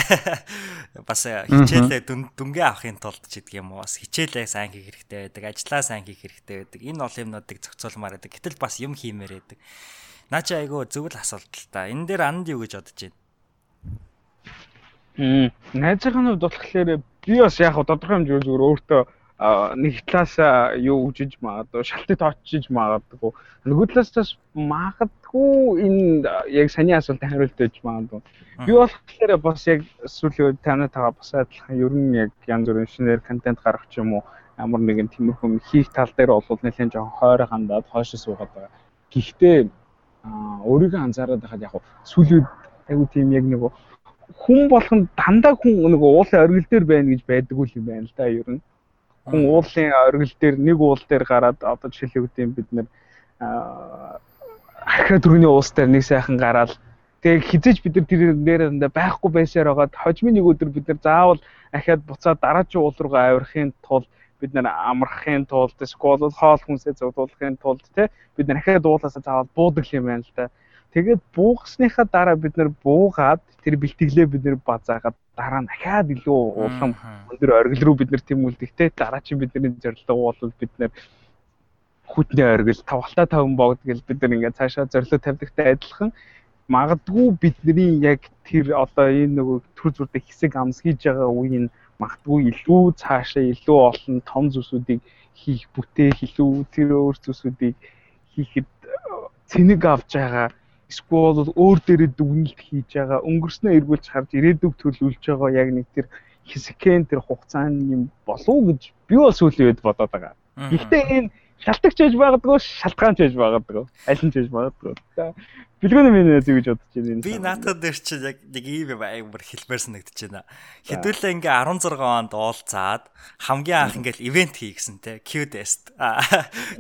Бас хичээлээ дүнгээ авахын тулд ч гэдэг юм уу. Бас хичээлээ сайн хийх хэрэгтэй байдаг. Ажлаа сайн хийх хэрэгтэй байдаг. Энэ ол юмнуудыг зохицуулмаар байдаг. Гэтэл бас юм хиймээр байдаг. Наа чи айгүй зөвл асуулт л та. Энэ дээр анд юу гэж бодож байна? Мм. Найзынхаа хувьд болохоор би бас яг тодорхой хэмжээгээр зүгээр өөртөө нэг талаас юу үжиж магадгүй шалтгаан тоочж магадгүй. Нөгөө талаас бас магадгүй энэ яг саний асуулт хариулт байж магадгүй. Би болохоор бас яг сүүлийн танайтайгаа бас адилхан ер нь яг янз бүрийн шинээр контент гаргах ч юм уу ямар нэгэн тиймэрхүү хийх тал дээр бол нэлээд жоохон хойроо хандаад хойшоо суугаад байгаа. Гэхдээ өөрийгөө анзаараад байхад яг сүүлийн айгу тийм яг нэг хүн болгон дандаа хүн нэг уулын оргил дээр байна гэж байдаг юм байна л да ер нь хүн уулын оргил дээр нэг уул дээр гараад одоо жишээлбэл бид нэр ахаа дөрөвний уус дээр нэг сайхан гараад тэгээ хизээж бид нар тэр нэрээ байхгүй байсаар байгаад хожмын нэг өдөр бид нар заавал ахаад буцаад дараагийн уул руугаа авирахын тулд бид нар амрахын тулд эсвэл хоол хүнсээ зовлуулахын тулд те бид нар ахаад уулаасаа заавал буудаг юм байна л да. Тэгээд буугасныхаа дараа бид нар буугаад тэр бэлтгэлээ бид нар базаагаад дараа нь дахиад илүү улам өндөр оргил руу бид нар тэмүүлдэг те дараа чинь бидний зорилго бол бид нар хүтний оргил тавхалтай таван богд гэл бид нар ингээд цаашаа зорилго тавьдагтай адилхан. Магадгүй бидний яг тэр одоо энэ нөгөө төр зүрдээ хэсэг амс хийж байгаа үеийн магадгүй илүү цаашаа илүү олон том зүйлсүүдийг хийх бүтээх илүү тэр өөр зүйлсүүдийг хийхэд цэник авч байгаа эсвэл өөр дээрээ дүгнэлт хийж байгаа өнгөрснөө эргүүлж харж ирээдүг төлөвлөж байгаа яг нэг тэр хэсэгхэн тэр хугацааны юм болов уу гэж би бол сүүлийн үед бодоод байгаа. Гэхдээ энэ шалтгаанч байж байгаагүй шалтгаанч байж байгаагүй аль нь ч байж байгаагүй. Билгөөний минь гэж бодож байна. Би наатад дээр чи яг нэг ийм юм амар хэлмээр санагдаж байна. Хэдүүлээ ингээ 16 онд уулзаад хамгийн анх ингээл ивент хий гэсэн те Q-test.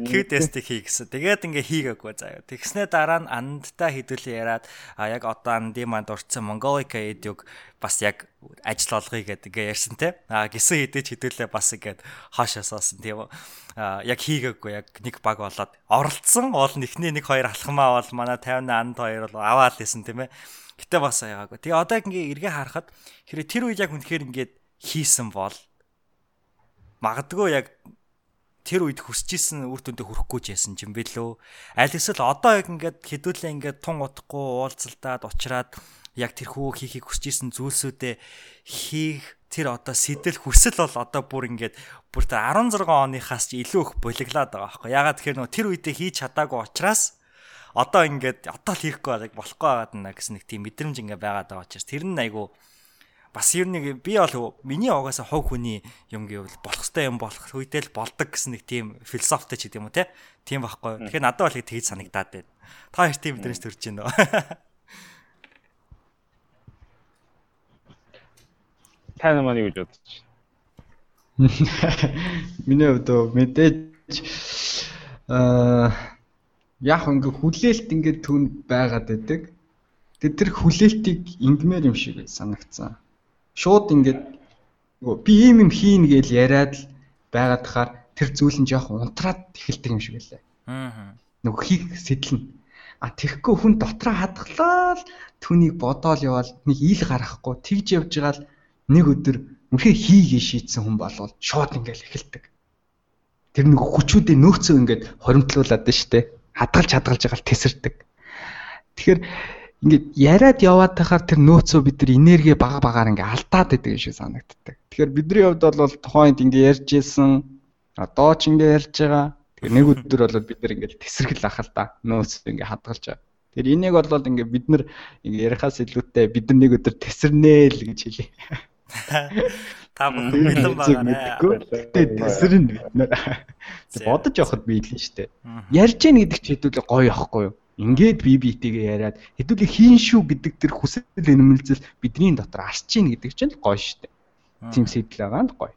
Q-test хий гэсэн. Тэгээд ингээ хийгээгүй заяа. Тэгснээ дараа нь андтай хэдүүлээ яриад а яг одоо андын манд урдсан Mongolica Edu-г бас яг ажил олгоё гэдэг ингээ ярьсан те. А гисэн хэдэж хэдүүлээ бас ингээд хаашаа соосон тийм үү. А яг хийгээгүй яг нэг баг болоод оролцсон. Ол нэгний нэг хоёр алхмаа бол манай 58 анд хоёр бол аваад лсэн тийм ээ. Гэтэ бас яагаагүй. Тэгээ одоо ингээ эргээ харахад хэрэг тэр үед яг үнэхээр ингээд хийсэн бол магадгүй яг тэр үед хүсэж исэн үр дүндээ хүрэхгүй ч яасан юм бэлөө. Аль эсвэл одоо яг ингээд хэдүүлээ ингээд тун утахгүй уулзалтаад уучраад яг тэр хүү хийхийг хүсэж исэн зүйлсүүдээ хийх тэр одоо сэтэл хүсэл бол одоо бүр ингээд бүр 16 оныхаас ч илүү их болиглаад байгаа байхгүй. Ягаад тэгэхээр нөө тэр үедээ хийж чадаагүй учраас одоо ингээд одоо л хийхгүй болохгүй байгаад байна гэсэн нэг тийм мэдрэмж ингээд байгаад байгаа учраас тэр нь айгу бас ер нь би бол миний угаасаа хов хүний юм гэвэл болох хэвээр юм болох үедээ л болдог гэсэн нэг тийм философитой ч гэдэм үү те тийм байхгүй. Тэгэхээр надад бол тэгж санагдаад байна. Та хоёр тийм мэдрэмж төрж байна уу? Та намайг юу гэж бодож байна? Миний хувьд мэдээж аа яг ингээ хүлээлт ингээ түн байгаад байдаг. Тэгээд тэр хүлээлтийг ингмээр юм шиг санагцсан. Шууд ингээд нөгөө би ийм юм хийн гэж яриад л байгаад тахаар тэр зүйл нь жоох унтраад эхэлдэг юм шиг байлаа. Аа. Нөгөө хийг сэтлэн. А тэгэхгүй хүн дотроо хадгалаад түүнийг бодоол явал нэг ил гарахгүй тэгж явж байгаа л нэг өдөр үнхээр хийгээ шийдсэн хүн болвол шууд ингээл эхэлдэг. Тэр нэг хүчүүдийн нөөцөө ингээд хоримтлуулад дээ хадгалж хадгалж байгаа л тесэрдэг. Тэгэхээр ингээд яриад яваад тахаар тэр нөөцөө бид нар энерги бага багаар ингээд алдаад байдаг юм шиг санагддаг. Тэгэхээр бидний хувьд бол тухайд ингээд ярьж исэн одоо ч ингээд ярьж байгаа. Тэгэхээр нэг өдөр бол бид нар ингээд тесрэгэл ах л да. Нөөц ингээд хадгалж байгаа. Тэр энийг бол ингээд бид нар ингээд ярихаас илүүтэй бид нар нэг өдөр тесэрнэ л гэж хэлье. Та бүхэн бэлэн байгаа. Гэтэ тесрэн бид нар бодож явахад биелэн штэ. Ярьж гин гэдэг чи хэдүүлээ гоё ахгүй юу? Ингээд бие биетэйгээ яриад хэдүүлээ хийн шүү гэдэг тэр хүсэл энэмэлзэл бидний дотор арч гин гэдэг чинь гоё штэ. Тим сэтэл байгаа нь гоё.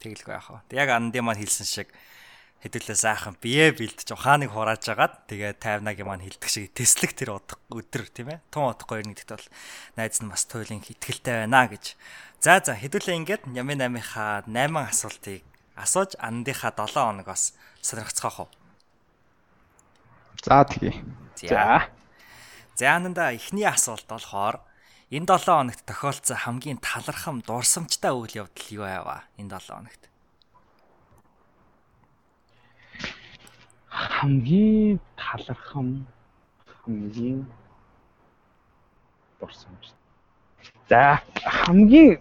Тэгэлгүй яах вэ? Яг андын маань хэлсэн шиг хэдүүлээ сайхан бие бэлдэж ухааныг хурааж агаад тэгээ 50-аг маань хилдэг шиг тэслэг тэр өдөр тийм ээ тун утахгүй нэгдэт бол найз нь бас туйлын ихтгэлтэй байна гэж. За за хэдүүлээ ингээд Ямын 8-ийнхаа 8 асуултыг асууж андынхаа 7 хоногоос сонирхцгаах уу. За тэгье. За. За ананда эхний асуулт болохоор энэ 7 хоногт тохиолдсон хамгийн талархам дурсамжтай үйл явдал юу байваа энэ 7 хоногт? Хамгийн талархам хамгийн дурсамж. За хамгийн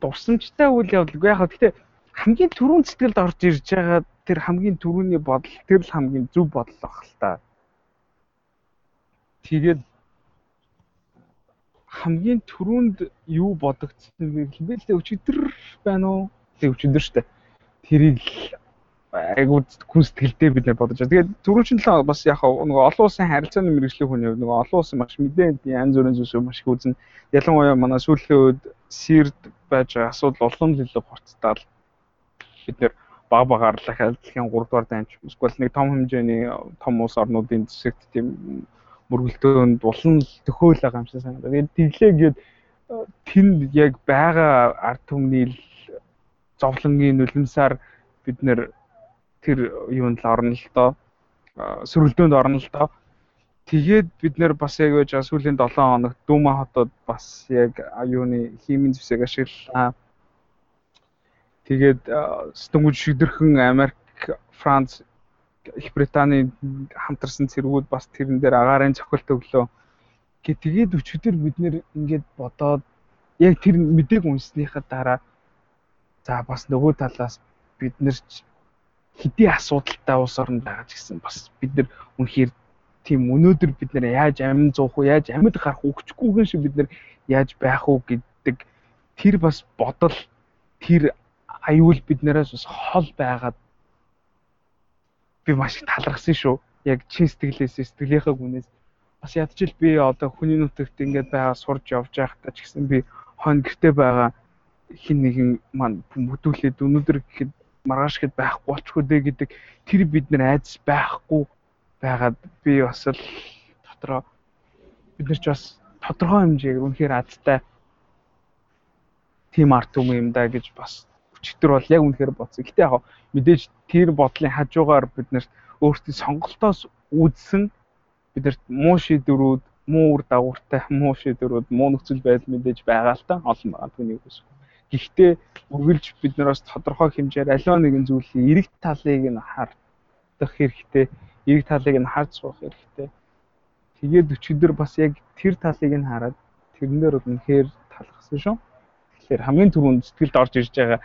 дурсамжтай үйл явдалгүй яг гэхдээ хамгийн түрүүн сэтгэлд орж ирж байгаа тэр хамгийн түрүүний бодол тэр л хамгийн зөв бодол баг л та. Тэгээд хамгийн түрүүнд юу бодогдсон бэ гэвэл өчигдөр байна уу? Тэг өчигдөр штэ. Тэрийг айгуу хүн сэтгэлдээ бид нэр бодож байгаа. Тэгээд түрүүн л бас яг нөгөө олон улсын харилцааны мэрэгжлийн хүний хувьд нөгөө олон улсын маш мэдээ янз бүрийн зүйлс маш их үзэн. Ялангуяа манай сүүлийн үед сэрд байж байгаа асуудал улам л илүү хурцтаал бид нэр баг багаар л ахиаллахын 3 дугаар данч эсвэл нэг том хэмжээний том улс орнуудын зэсэгт тийм мөргөлтөөнд улам л төхөөл байгаа юм шиг санагдав. Тэгээд тэглээгээд тэнд яг байгаа ард түмний зовлонгийн нулимсаар бид нэр тэр юунд л орно л доо сөрөлдөөнд орно л доо тэгээд бид нэр бас яг байж байгаа сүүлийн 7 хоногт Дума хотод бас яг юуны химийн зэвсэг ашиглалаа. Тэгээд стөнгөж шидэрхэн Америк Франц Их Британий хамтарсан цэргүүд бас тэрэн дээр агаарын цохилт өглөө. Гэ тэгээд өчигдөр бид нэр ингээд бодоод яг тэр мэдээг унснийхаа дараа за бас нөгөө талаас бид нэр хэдий асуудалтай улс орнд байгаа ч гэсэн бас бид нар үнэхээр тийм өнөөдөр бид нар яаж амин зуух уу яаж амьд гарах өгчгүйгэн шиг бид нар яаж байх уу гэдэг тэр бас бодол тэр аюул биднээс бас хол байгаад би маш их талархсан шүү. Яг чин сэтгэлээс сэтгэлийнхээ гүнээс. Бас ядчил би одоо хүний нутагт ингээд байгаа сурж явж байхдаа ч гэсэн би хон гэрте байгаа хин нэгэн маань бүдүүлээд өнөөдөр гэхэд маргааш хэд байхгүй болчихгүй дээ гэдэг тэр бид нар айдас байхгүй байгаад би бас л дотроо бид нар ч бас тодорхой хэмжээгээр үнэхээр азтай тим арт юм юм да гэж бас өчтөр бол яг үнэхээр бодсон. Гэтэ яг мэдээж тэр бодлын хажуугаар бид нарт өөрсдийн сонголтоос үүдсэн бидэрт муу шийдвэрүүд муу үр дагавартай муу шийдвэрүүд муу нөхцөл байдал мэдээж байгаа л та олон байгаа түүнийг үс. Гэхдээ үргэлж бид нараас тодорхой хэмжээр аливаа нэгэн зүйлийн эрэг талыг нь хардах хэрэгтэй. Эрэг талыг нь харж суух хэрэгтэй. Тэгээд өчигдөр бас яг тэр талыг нь хараад тэрэн дээр үнэхээр талхсан шүү. Тэгэхээр хамгийн түрүүнд сэтгэлд орж ирж байгаа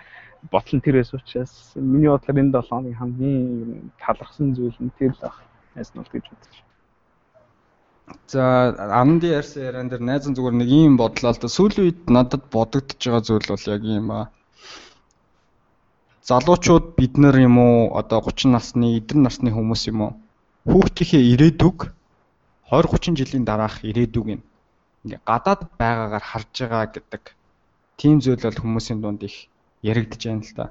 бодлон тэр байсан учраас миний бодлоор энэ 7 хоногийн хамгийн талхсан зүйл нь тэр л ах. Яс нь бол гэж бодож байна. За амд ярьсан яриан дээр найзан зүгээр нэг юм бодлоо л да сүүлийн үед надад бодогдож байгаа зүйл бол яг юм аа. Залуучууд бид нар юм уу одоо 30 насны эдэр насны хүмүүс юм уу хүүхдийнхээ ирээдүг 20 30 жилийн дараах ирээдүг нь ингээ гадаад байгаагаар харж байгаа гэдэг тийм зүйл бол хүмүүсийн дунд их яригдж байна л да.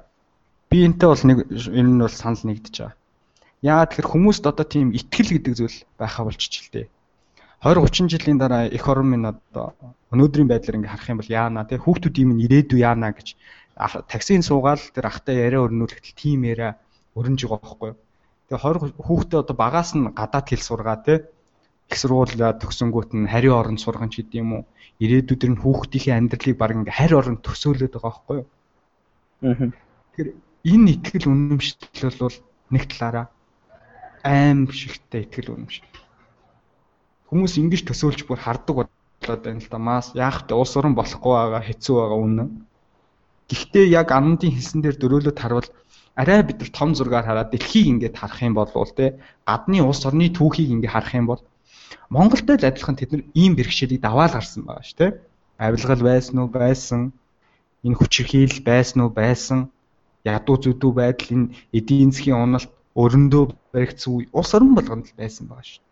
Би энтэй бол нэг энэ нь бол санал нэгдэж байгаа. Яагаад тэгэхээр хүмүүст одоо тийм итгэл гэдэг зүйл байхаа болчихчихлээ 20 30 жилийн дараа эх орон минь одоо өнөөдрийн байдлаар ингээ харах юм бол яана тий хүүхдүүд юм ирээдүй яана гэж таксинд суугаал тэр ахтай яриа өрнүүлэхдээ тийм яриа өрнж байгаа байхгүй. Тэгээ 20 хүүхдээ одоо багаас нь гадаад хэл сургаа тий их сургуулаа төгсөнгүүт нь хариу орон сурган ч гэдэм юм уу ирээдүйдэр нь хүүхдийнхээ амьдралыг баг ингээ харь орон төсөөлөд байгаа байхгүй юу. Аа. Тэгэхээр энэ итгэл үнэмшил бол нэг талаараа аим шигтэй итгэл үнэмшил хүмүүс ингэж төсөөлж бүр хардаг болоод байна л да. Мас яах вэ? Улс орон болохгүй байгаа хэцүү байгаа үнэн. Гэхдээ яг амнуудын хэлсэн дээр дөрөөлөд харвал арай бид нар том зургаар хараад дэлхийг ингээд харах юм бол те гадны улс орны түүхийг ингээд харах юм бол Монголтой л адилхан тэд нар ийм бэрхшээлийг даваал гарсан байгаа шүү те. Авилгал байсан уу байсан. Энэ хүчирхийл байсан уу байсан. Ядуу зүдүү байдал энэ эдийн засгийн уналт өрөндөө баригдсан үе улс орон болгонд л байсан байгаа шүү.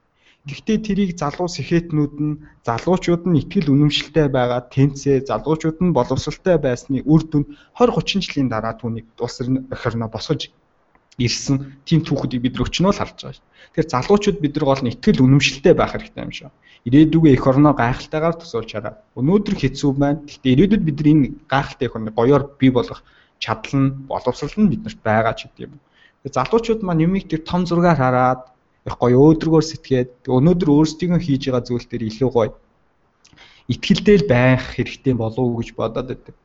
Гэхдээ тэрийг залуу сэхэтнүүд нь залуучууд нь ихтгэл үнэмшилтэй байгаа тэнцээ залуучууд нь боловсралтай байсны үр дүн 20 30 жилийн дараа түүнийг улс орно босгож ирсэн тийм түүхүүдийг бид өчнөө л харж байгаа шүү. Тэгэхээр залуучууд бид нар гол нь ихтгэл үнэмшилтэй байх хэрэгтэй юм шиг. Ирээдүгөө эх орноо гайхалтайгаар төсөөлж хараа. Өнөөдөр хэцүү байна. Гэхдээ ирээдүйд бид нар энэ гайхалтай эх орныг гоёор бий болгох чадал нь боловсрал нь биднэрт байгаа ч гэдэг юм. Тэгэхээр залуучууд маань юмыг тэр том зургаар хараад их гоё өөдрөгөөр сэтгээд өнөөдөр өөрсдийнхөө хийж байгаа зүйл дээр илүү гоё итгэлтэй л байх хэрэгтэй болов уу гэж бодоод байдаг.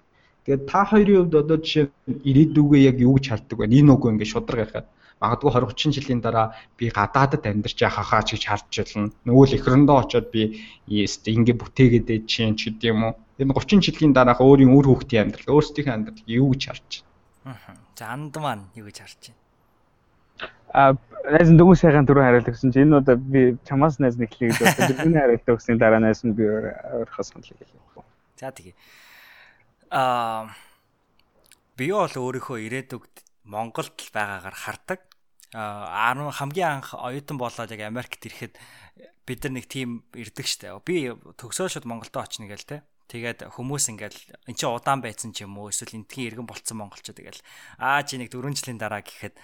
Тэгээд та хоёрын хувьд одоо жишээ ирээдүгөө яг юу гэж харддаг вэ? Энэ үгүй ингээд шудраг яхаад магадгүй 20 30 жилийн дараа би гадаадад амьдарч яхахаа ч гэж харж байна. Нөгөө л эхрэндээ очиод би ингээ бүтээгээд чинь ч гэдэм юм уу. Энэ 30 жилийн дараах өөрийн үр хүүхдийн амьдрал, өөрсдийнхээ амьдрал юу гэж харж байна. Аа. За анд маань юу гэж харж байна? А найз дөнгөж сайхан дөрөв хариулт өгсөн чинь энэ удаа би чамаас найз нэхлэе гэж бодсон. Дөрөвний хариулт өгсөний дараа найз нь би өөрийнхөө саналыг хэлээ. За тэгээ. Аа би бол өөрийнхөө ирээдүгт Монголд л байгаагаар хардаг. Аа хамгийн анх оюутан болоод яг Америкт ирэхэд бид нар нэг тим ирдэг штэ. Би төгсөө шууд Монголд очно гээл те. Тэгээд хүмүүс ингээл эн чинь удаан байцсан ч юм уу эсвэл энтхийн иргэн болцсон монголчууд тэгэл аа чи нэг 4 жилийн дараа гэхэд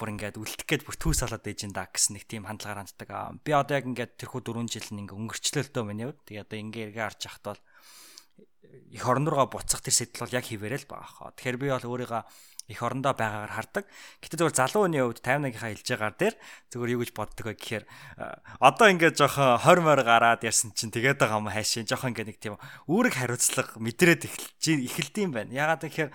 бүр ингээд үлдэх гээд бүр түүс болоод ээж энэ да гэсэн нэг тийм хандлагаар ханддаг. Би одоо яг ингээд тэрхүү 4 жил нь ингээ өнгөрчлөлтөө миний хувьд. Тэгээ одоо ингээ эргээ харж яхад бол их орон руугаа буцах тэр сэтэл бол яг хിവэрэл байгаа. Тэгэхээр би бол өөрийгөө их орондоо байгаагаар хардаг. Гэтэ зөвхөн залуу хүний хувьд 51-ийнхаа хэлж байгаагаар дээр зөвхөн юу гэж боддог вэ гэхээр одоо ингээд жоохон 20 морь гараад ярьсан чинь тэгээд байгаа юм хайшин жоохон ингээд нэг тийм үүрэг хариуцлага мэдрээд эхэлж эхэлдэм байна. Ягаад гэхээр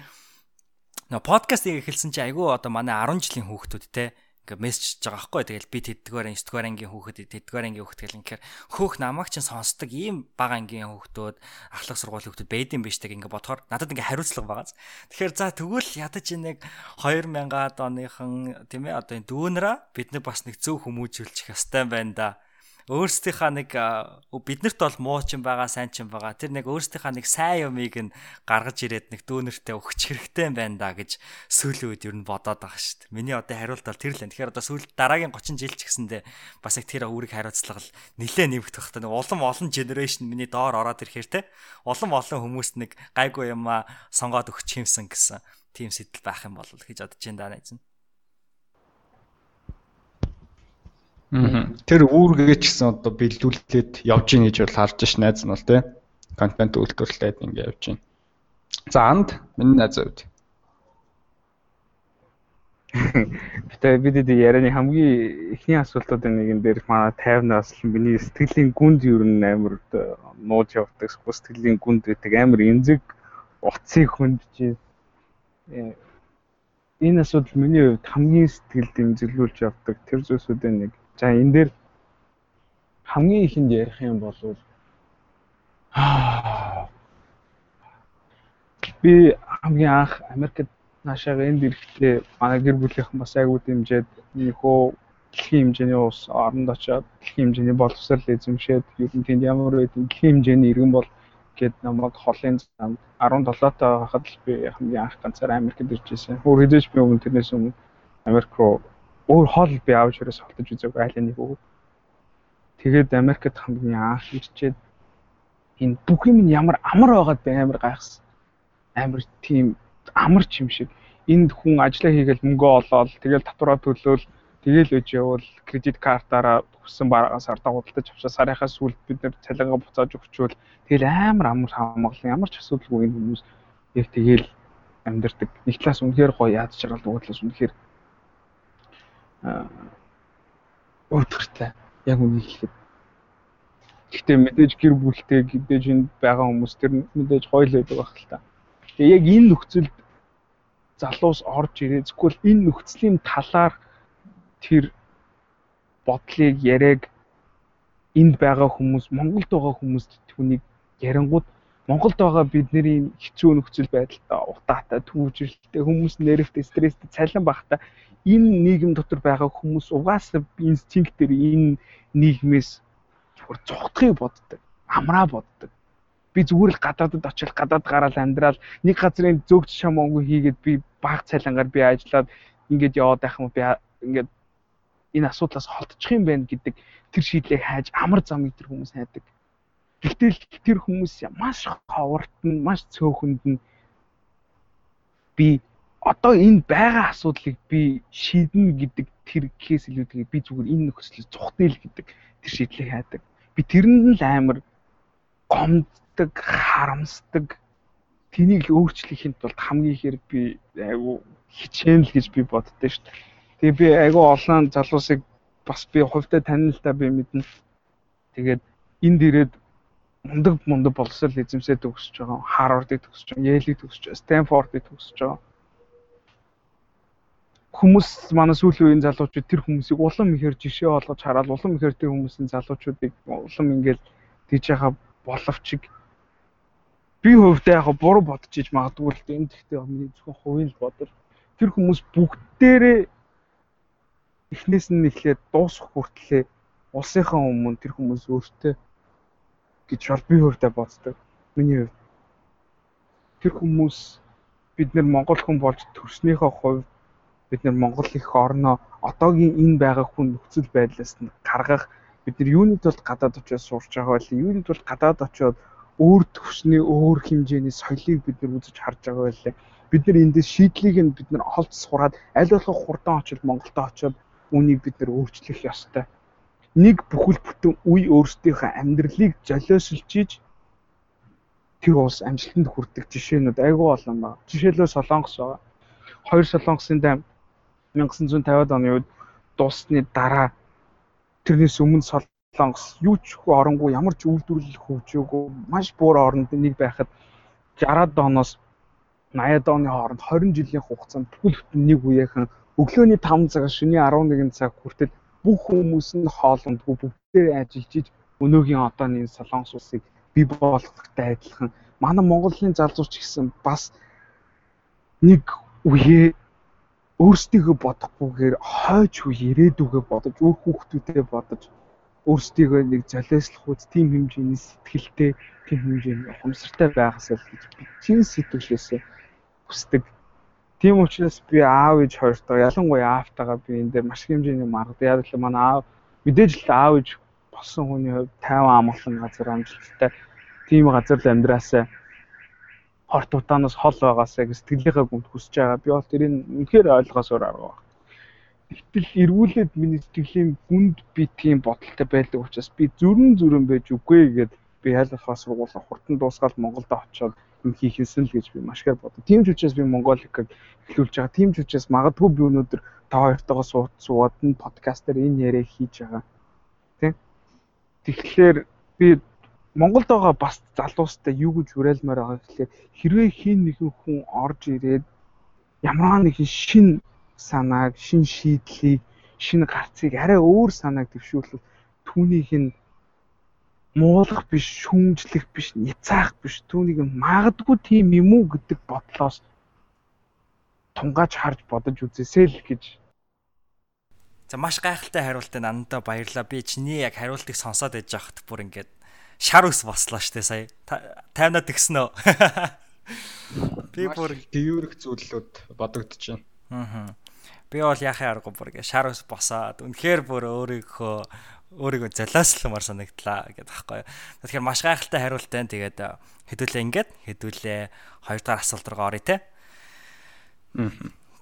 нөө подкастыг эхэлсэн чи айгүй одоо манай 10 жилийн хүүхдүүд те ингээ мессеж байгаа байхгүй тэгэл би тэддгээр 9 дугаар ангийн хүүхэд тэддгээр ангийн хүүхэд гэл ингээ хөөх намайг чинь сонсдог ийм бага ангийн хүүхдүүд ахлах сургуулийн хүүхдүүд байдсан биш тэг ингээ бодохоор надад ингээ хариуцлага байгаа. Тэгэхээр за тэгвэл ядаж нэг 2000-аад оныхан тийм ээ одоо энэ дүүнраа бид нар бас нэг зөв хүмүүжүүлчих ёстой байна да өөрсдийнхаа нэг биднэрт бол муу ч юм байгаа, сайн ч юм байгаа. Тэр нэг өөрсдийнхаа нэг сайн юмыг нь гаргаж ирээд нэг дүүнертэй өгч хэрэгтэй байна да гэж сүүлийн үед ер нь бодоод байгаа шүү дээ. Миний одоо хариулт бол тэр л энэ. Тэгэхээр одоо сүүл дараагийн 30 жил ч гэсэндээ бас их тэр үүрэг хариуцлага л нилээ нэмэгдэх хэрэгтэй. Нэг улам олон генерашн миний доор ороод ирэхээр те. Улам олон хүмүүст нэг гайгүй юм а сонгоод өгч юмсан гэсэн тийм сэтэл байх юм бол гэж бодож байна да найз нь. Тэр үүргээ ч гэсэн одоо бэлдүүлээд явж гин гэж бол харж ш найз нь бол тий. Контент үйлдвэрлээд ингэ явж гин. За анд миний найз хувьд. Гэтэ бид эд ярианы хамгийн эхний асуултуудын нэгэн дээр манай 50-наас л миний сэтгэлийн гүнд юу н амар нууж явдаг сэтгэлийн гүнд гэдэг амар эмзэг утсыг хөндөж э, энэ асуудал миний хувьд хамгийн сэтгэлд эмзэглүүлж явдаг тэр зүйлсүүдийн нэг За энэ дээр хамгийн ихэнд ярих юм бол би хамгийн анх Америкт наашаага энд ирэхдээ манай гэр бүлийнхэн бас айгүй дэмжиад нөхөө дэлхийн хэмжээний ус оронд очоод дэлхийн хэмжээний боловсрол эзэмшээд ер нь тэнд ямар байдгийг дэлхийн хэмжээний иргэн бол гэд намайг холын зам 17 таа байхад л би хамгийн анх ганцаар Америкт ирж байсан. Өөр хэзээ ч би өмнө тэрнээс өмнө Америк руу өөр хол би авч өрөөс холтож үзээгүй айл нэг үг. Тэгээд Америкт хамгийн анх ирчээд энэ бүх юм ямар амар байгаад би амар гайхсан. Амар тийм амар ч юм шиг. Энд хүн ажиллаа хийгээл мөнгө олоод тэгэл татвараа төлөөл тэгэл үж явал кредит картаараа хүссэн багаас ардаа худалдаж авчаа сарынхаа сүлд бид нэр цалингаа буцааж өгчвөл тэгэл амар амар хамгаалсан ямар ч асуудалгүй энэ хүмүүс яг тэгэл амьдэрдэг. Нэг талаас үнэхээр гоё яаж чаргал нөгөө талаас үнэхээр өөдөртэй яг үнийг хэлэхэд. Гэхдээ мэдээж гэр бүлтэй мэдээж энд байгаа хүмүүс тэр мэдээж гоё л байдаг байх л та. Тэгээ яг энэ нөхцөлд залуус орж ирээ. Зөвхөн энэ нөхцөлийн талаар тэр бодлыг яриаг энд байгаа хүмүүс Монголд байгаа хүмүүст түүнийг ярингууд Монголд байгаа бидний хэцүү нөхцөл байдалтай утаатай түүжрэлтэй хүмүүс нервтэй стресстэй цалин багтаа энэ нийгэм дотор байгаа хүмүүс угаасаа инстинктээр энэ нийгмээс зүгээр цухтахыг боддог. Амраа боддог. Би зүгээр л гадаадд очил гадаад гараад амьдрал нэг газрын зөвгч шам онгоо хийгээд би баг цалингаар би ажиллаад ингээд яваад байх юм би ингээд энэ асуудлаас холдчих юм байна гэдэг тэр шийдлийг хайж амар замыг тэр хүмүүс хайдаг. Гэвтэл тэр хүмүүс маш ховорт нь маш цөөхөнд нь би одоо энэ байгаа асуудлыг би шийднэ гэдэг тэр кейс илүүдэгийг би зүгээр энэ нөхцөлөд зүхтэл гэдэг тэр шийдлийг хайдаг. Би тэрэнд нь л амар гомддог, харамсдаг. Тэнийг л өөрчлөхийн тулд хамгийн хэрэг би айгу хичээн л гэж би боддоо шүү дээ. Тэгээ би айгу олон залуусыг бас би хувьдаа танилтаа би мэднэ. Тэгээд энд ирээд мундаг мундаг боловсрол эзэмсээ төгсөж байгаа. Харвардыг төгсөж байгаа. Йелийг төгсөж байгаа. Стэнфордыг төгсөж байгаа. Хүмүүс манай сүүлийн үеийн залуучууд тэр хүмүүсийг улам ихээр жишээ болгож хараад улам ихээр тэр хүмүүсийн залуучуудыг улам ингээл тийж яхаа боловч би хувьдаа яг буруу бодож иж магадгүй л энэ гэхдээ миний зөвхөн хувийн л бодол. Тэр хүмүүс бүгдээрээ эхнээс нь эхлээд дуусах хүртлээр улсынхаа өмнө тэр хүмүүс өөртөө гэж бол би хувьдаа боддог. Миний хувьд. Тэр хүмүүс бид нэр Монгол хүн болж төрснийхөө хувьд бид нэр Монгол их орноо одоогийн энэ байгаа хүн нөхцөл байдлаас нь гаргах бид нар юуны тулд гадаад очиод сурч байгаа байл юуны тулд гадаад очиод өөр төвшний өөр хэмжээний соёлыг бид нар үзэж харж байгаа байлаа. Бид нар эндээс шийдлийг нь бид нар олж сураад аль болох хурдан очиж Монголд очиод үүнийг бид нар өөрчлөх ёстой. Нэг бүхэл бүтэн үе өөрсдийнхөө амьдралыг золиослжиж тэр улс амжилтанд хүрдэг жишээнүүд айгүй олон байна. Жишээлбэл Солонгос байгаа. Хоёр Солонгосын дайм 1950-ад оны үед дуусны дараа тэрнээс өмнө Солонгос юу ч оронгүй ямар ч үйлдвэрлэл хөгжөөгүй маш буур оронд нэг байхад 60-ад оноос 80-ад оны хооронд 20 жилийн хугацаанд бүхэл бүтэн нэг үеийнхэн өглөөний 5 цагаас шөнийн 11 цаг хүртэл бүх хүмүүс нь хоолондгүй бүгдээ ажиллаж иж өнөөгийн одооны Солонгос улсыг бий болгохтой адилхан. Манай Монголын залууч гэсэн бас нэг үеэ өөрсдийгөө бодохгүйгээр хойч үе ирээдүгөө бодож өөр хүүхдүүдэд бодож өөрсдийгөө нэг золиослох үз тийм хэмжээний сэтгэлтэй тийм хэмжээний ухамсартай байхасаа л гэж би чин сэтгэлээсээ хүсдэг. Тийм учраас би аав ээж хоёртоо ялангуяа аавтайгаа би энэ дээр маш хэмжээний маргад яг л манай аав мэдээж л аав ээж болсон хүний хувьд тайван амгалан газар амжилттай. Тийм газар л амьдраасаа хорт утаанаас хол байгаасаа гэж сэтгэлийнхээ гүнт хүсэж байгаа. Би бол тэрийг үнэхээр ойлгосоор арга. Гэтэл эргүүлээд миний сэтгэлийн гүнд би тийм бодолтой байдаг учраас би зүрэн зүрэн байж үгүй гэгээд би ялгахаа сургуулаа хурдан дуусгаад Монголд очиод юм хийх юмсан л гэж би маш их боддог. Тийм ч учраас би Монголикийг эхлүүлж байгаа. Тийм ч учраас магадгүй би өнөөдөр та хоёртойгоо сууд сууд нь подкастер энэ яриа хийж байгаа. Тэ? Тэгэхээр би Монголд байгаа бас залуустай юу гэж уриалмаар байгаа гэхлээр хэрвээ хин нэгэн хүн орж ирээд ямар нэгэн шин санааг, шин шийдлийг, шин гарцыг арай өөр санааг дэвшүүлвэл түүнийх нь муулах биш, шүүмжлэх биш, няцаах биш, түүнийг магадгүй тийм юм уу гэдэг бодлоос тунгааж харж бодож үзээсэй л гэж За маш гайхалтай хариултанд андаа баярлаа. Би чиний яг хариултыг сонсоод байж байхад бүр ингээд шар ус бослоо штэ сая. Таймнаад тэгсэн үү? Би бүр дээврэх зүйлүүд бодогдож байна. Аа. Би бол яхаа аргагүй бүр гэ шар ус босоод үнэхээр бүр өөрийнхөө өөрийгөө золиосломор санагдлаа гэдэг байхгүй. Тэгэхээр маш гайхалтай хариулт байна. Тэгээд хэдүүлээ ингээд хэдүүлээ хоёр дахь асуулт руу оръё те. Аа.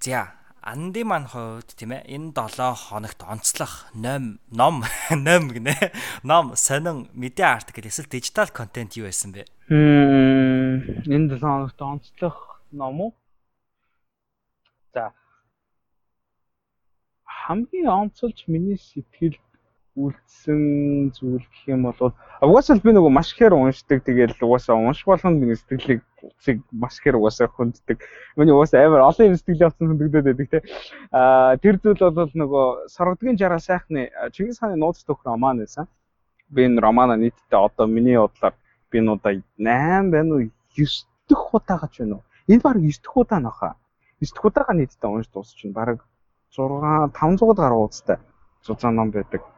За Анди маань хувьд тийм ээ энэ 7 хоногт онцлох ном ном ном гинэ ном сонин медиа артикл эсвэл дижитал контент юу байсан бэ? Энэ 7 хоногт онцлох ном уу? За хамгийн онцолж миний сэтгэл үлдсэн зүйл гэх юм бол угаасаа би нөгөө маш ихээр уншдаг тэгээд угаасаа унш болгонд миний сэтгэлийг утсыг маш ихээр угаасаа хөнддөг. Миний угаасаа амар олон юм сэтгэлийн утсан хөндөгдөд байдаг те. Аа тэр зүйл бол нөгөө соргодгийн жараа сайхны Чингис хааны нууц төх роман байсан. Би энэ романа нийтдээ одоо миний бодлоор би энэ удаа 8 байна уу 9 дэх удаа гаж байна уу? Энэ баг 9 дэх удаа нөхөө. 9 дэх удаага нийтдээ унш дуусчихна. Бараг 6 500 гаруй уудтай зузаан ном байдаг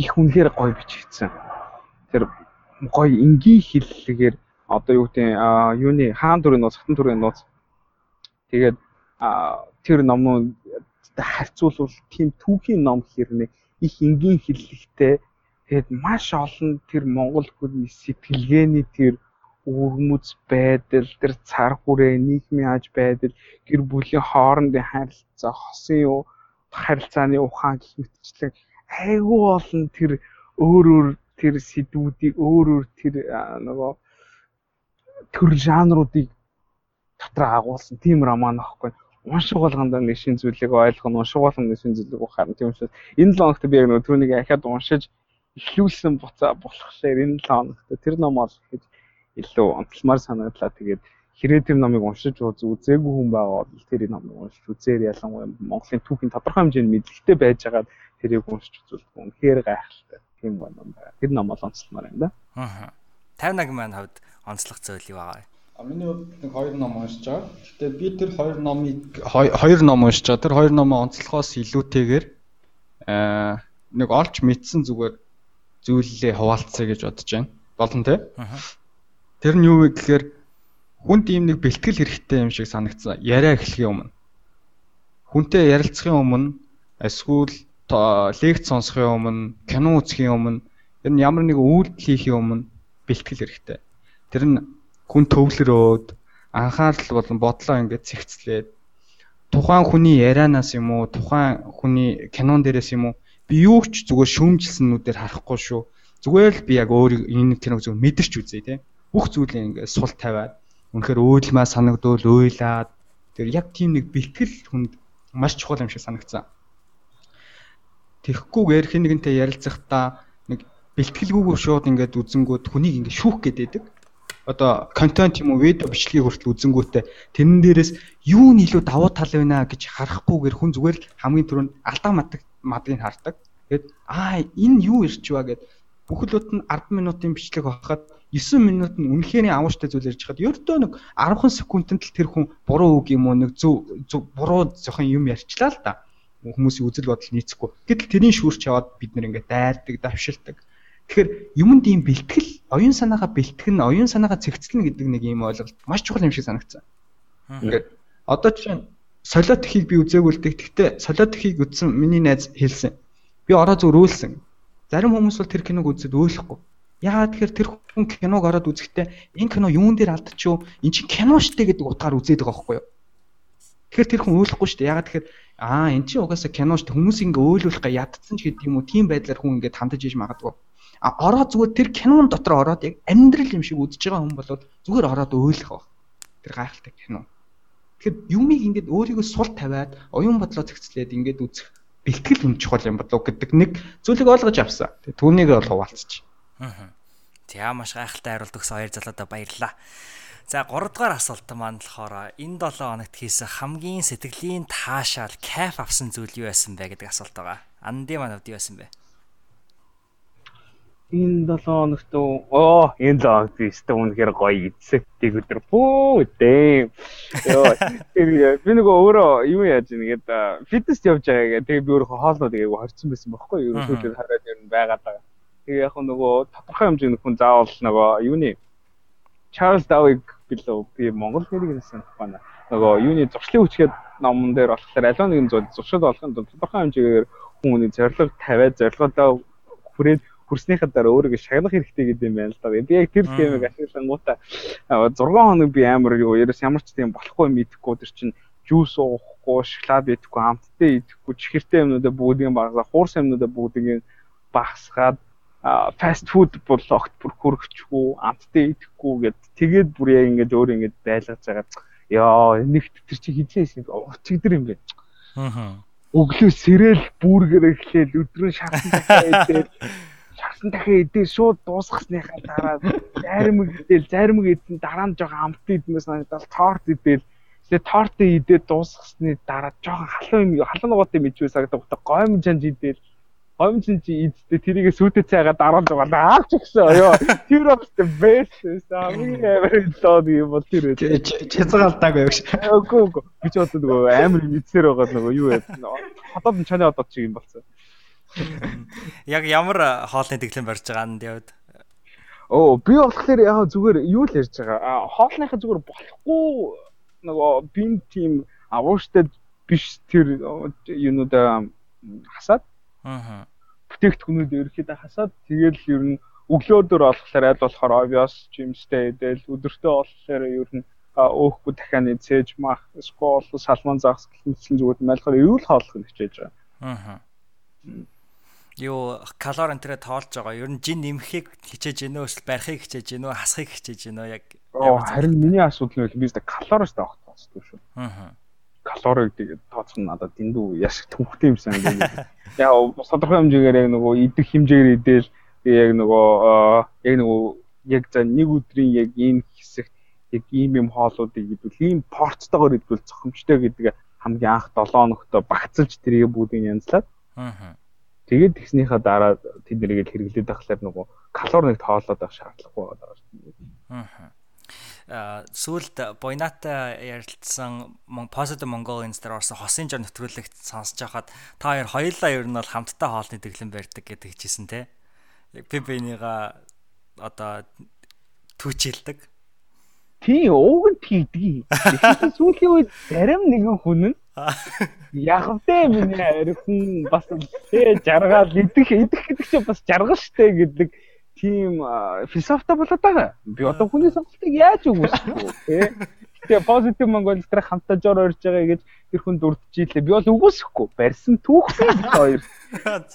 их үнэхээр гоё бичигдсэн. Тэр гоё энгийн хэллэгээр одоо юу гэдэг юуны хаан төрийн нууц, хатан төрийн нууц. Тэгээд тэр номнууд харьцуулбал тийм түүхийн ном хэрнээ их энгийн хэллэгтэй тэгээд маш олон тэр монгол хүний сэтгэлгээний тэр өвөрмөц байдал, тэр цар хүрээ, нийгмийн аж байдал, гэр бүлийн хоорондын харилцаа, хосын харилцааны ухаан гэх мэтчлэн айгүй олон тэр өөр өөр тэр сэдвүүдийг өөр өөр тэр нөгөө төр жанруудыг дотроо агуулсан тийм роман аахгүй унших болгондоо нэг шин зүйлийг унших болгоно нэг шин зүйлийг ухаарна. Тийм учраас энэ 7 хоногт би яг нөгөө түүнийг ахаад уншиж эхлүүлсэн буцаа болохлээр энэ 7 хоногт тэр ном ол гэж илүү онцлмаар санагдлаа. Тэгээд хэрэг тэр номыг уншиж үзээгүй хүн байгаа бол тэр номыг уншиж үзээр ялангуяа Монголын түүхийн тодорхой хэмжээнд мэдлэгтэй байж байгаа тэрийг уншиж үзвэл үнэхээр гайхалтай. Тийм байна. Тэр ном бол онцлмаар юм да. Аа. 51 маань хувьд онцлог зүйл юу байгаа вэ? Миний хувьд нэг хоёр ном уншиж байгаа. Гэтэ би тэр хоёр номыг хоёр ном уншиж байгаа. Тэр хоёр номоо онцлохоос илүүтэйгээр аа нэг олж мэдсэн зүгээр зүйлээ хуваалцъя гэж бодож байна. Болон тий. Тэр нь юу вэ гэхээр хүнд ийм нэг бэлтгэл хэрэгтэй юм шиг санагдсан. Яриа эхлэхийн өмнө. Хүнтэй ярилцахын өмнө эсвэл лекц сонсохын өмнө, кино үзэхийн өмнө ер нь ямар нэг үйлдэл хийхийн өмнө бэлтгэл хэрэгтэй. Тэр нь хүн төвлөрөөд анхаарал болон бодлоо ингээд цэгцлээд тухайн хүний ярианаас юм уу тухайн хүний кинон дээрээс юм уу би юу ч зүгээр шүүмжилсэннүүдээр харахгүй шүү. Зүгээр л би яг өөр энэ киног зөв мэдэрч үзье те. Бүх зүйлээ ингээд сул тавиад үнэхээр өөдлмаа санагдвал уйлаад тэр яг тийм нэг бэлтгэл хүнд маш чухал юм шиг санагцсан. Тэгэхгүйгээр хэн нэгэнтэй ярилцахдаа нэг бэлтгэлгүйгээр шууд ингээд үзэнгүүд хүнийг ингээд шүүх гээд байдаг одоо контент юм уу видео бичлэгийг хүртэл үзэнгүүтээ тэрэн дээрээс юу нь илүү давуу тал байна гэж харахгүйгээр хүн зүгээр л хамгийн түрүүнд алдаа мадаг мадгийг хардаг. Тэгээд аа энэ юу ирч ба гэд бүхлөд нь 10 минутын бичлэг байхад 9 минут нь үнэхээр амууштай зүйл ярьж хаад ердөө нэг 10 секундэд л тэр хүн буруу үг юм уу нэг зөв буруу зөхон юм ярьчлаа л да. Хүмүүсийн үзэл бодол нийцэхгүй. Гэтэл тэрийн шүүрч яваад бид нэр ингээд дайрдаг, давшилдаг. Тэгэхээр юмд ийм бэлтгэл оюун санаагаа бэлтгэн оюун санаагаа цэгцлэнэ гэдэг нэг ийм ойлголт маш чухал юм шиг санагдсан. Ингээд одоо жишээ нь солиот ихийг би үзээгүй л гэхдээ солиот ихийг үзсэн миний найз хэлсэн. Би ороо зүр өөлсөн. Зарим хүмүүс бол тэр киног үзээд өөлөхгүй. Яагаад тэгэхээр тэр хүн киног ороод үзэхдээ энэ кино юун дээр алдчихв? Эн чинь кино штэ гэдэг утгаар үзээд байгаа байхгүй юу? Тэгэхээр тэр хүн өөлөхгүй штэ. Яагаад тэгэхээр аа эн чинь угаасаа кино штэ хүмүүс ингээ өөлүүлэх га ядцсан ч гэдэг юм уу тийм байдлаар хүн ингээ хандаж иж магадгүй. А ороод зүгээр тэр кинон дотор ороод яг амьдрал юм шиг үзэж байгаа хүн болоод зүгээр ороод өөлөх баг. Тэр гайхалтай кино. Тэгэхээр юмыг ингээд өөрийгөө сул тавиад оюун бодлоо зэгцлээд ингээд үзэх бэлтгэл юм чухал юм болов гэдэг нэг зүйлийг ойлгож авсан. Түүнийг бол хуваалцчих. Аа. За маш гайхалтай хариулт өгсөн хоёр залуудаа баярлалаа. За 3 дугаар асуулт маань болохоор энэ 7 хоногт хийсэн хамгийн сэтгэлийн таашаал кайф авсан зүйл юу байсан бэ гэдэг асуулт байгаа. Анди маань юу байсан бэ? энэ 7 хоногт оо энэ 7 хоногт өстө үнэхээр гоё эцэгтэй өдөр бөө дээ. Йоо би нөгөө өөрөө юу яаж нэгээд фитнес явж байгаа гэх. Тэгээ би өөрөө хоолноо тэгээ хорцсон байсан бохоггүй юу сүүлд хараад ер нь байгаад байгаа. Тэгээ яг нөгөө тодорхой хэмжээний хүн заавал нөгөө юуны Чарльз Давиг билүү би Монгол нэрийг хэлсэн байна. Нөгөө юуны зуршлын хүчгээд номон дээр болохоор аливаа нэгэн зүйл зуршил болохын тулд тодорхой хэмжээгээр хүмүүний зорилго тавиад зорилгодоо хүрээд хүрснийхаа дараа өөрийгөө шагнах хэрэгтэй гэдэг юм байна л да. Би яг тэр схемийг ашиглангуудаа 6 хоног би амар юу ерөөс ямар ч тийм болохгүй мэдэхгүй тэр чинь жуус уухгүй, шоколад идэхгүй, амттай идэхгүй, чихэртэй юмнуудаа бүгдийг багасгаа, хуурс юмнуудаа бүгдийг багасгаад фаст фуд бол огт бүр хөргөчгүй, амттай идэхгүй гэд. Тэгээд бүр яг ингэж өөр ингэж байлгаж байгаа. Яа, нэгт тэр чи хизээс очигдэр юм. Бэ. Аа. Өглөө сэрэл бүргэр эхлээл өдрөө шатсан дахиад шарсан дахиад идээ шууд дуусгасныхаа дараа. Заримг идэл заримг идсэн дараа нь жоохон амт идмээс надад торт идэл. Тэгээ торт идээд дуусгасны дараа жоохон халуун юм халуун нугаатай мэдвэ сагдаг гомжанж идэл гомжинж идтээ тэрийгэ сүйтэй цайгаа дараалж байгаа аач гисэн ёо тэр бас бэст хамгийн амар доод юм бол тэр чязгаалдаг байв ш. Үгүй үгүй би ч одоо нөгөө амар мэдсээр байгаа нөгөө юу яа. Хотод чаны одоо чи юм болсон. Яг ямар хоолны дэглэм барьж байгаа анд явд. Оо би болохоор яг зүгээр юу л ярьж байгаа. Хоолныхаа зүгээр болохгүй нөгөө бин тим авууштай биш тэр юунуудаа хасаад. Аа. Бүтээгдэхүүнүүд ерөөхдөө хасаад тэгэл ер нь өглөөдөр болохоор аль болохоор obvious жимстэй идэл өдөртөө болохоор ер нь өөхгүй дахианы цээж мах скол салмон загс гэх зүгээр мэлхэр эрүүл хооллох нь хичээж байгаа. Аа юу калори энтрээ тоолж байгаа. Ер нь жин нэмэхийг хичээж гинөө эсвэл барихыг хичээж гинөө, хасахыг хичээж гинөө яг. Харин миний асуудал нь би зөв калориос таах таахгүй шүү. Аа. Калорийг тэгээд тооцох нь надад дэндүү яш төвхтэй юм сан. Яг тодорхой хэмжээгээр яг нөгөө идэх хэмжээгээр идэл яг нөгөө яг нөгөө яг за нэг өдрийн яг энэ хэсэгт яг ийм юм хоолуудыг идвэл ийм порцтойгоор идвэл цохимжтой гэдэг хамгийн анх 7 хоногт багцалж тэрийг бүгдийг янзлаад. Аа. Тэгээд тэгснийхаа дараа тэднийг хэрэглээд байхлаар нөгөө калори нэг тоолоод байх шаардлагагүй байгаа шүү. Аа сүүлд Boynata ярилцсан Positive Mongolians дээр орсон хосын жор нэвтрүүлэгт сонсож байхад та хоёр хоёулаа ер нь бол хамтдаа хоолны дэглэм барьдаг гэдэг хэлжсэн те. Яг бинийга одоо түүчилдэг. Тийм ууг нь тийдгийг. Сүүлийн үед зарим нэгэн хүн нь яг вдэ миний архин бас тий жаргаал идэх идэх гэдэг чинь бас жаргал штэ гэдэг тийм философитой болоод байгаа. Би одоо хүний сонголтыг яаж үгүйсэхгүй тий. Тэгээ позитив Монгол дээр хамтаа жор орж байгаа гэж тэр хүн дурдчихилээ. Би бол үгүйсэхгүй. Барьсан түүхтэй хоёр.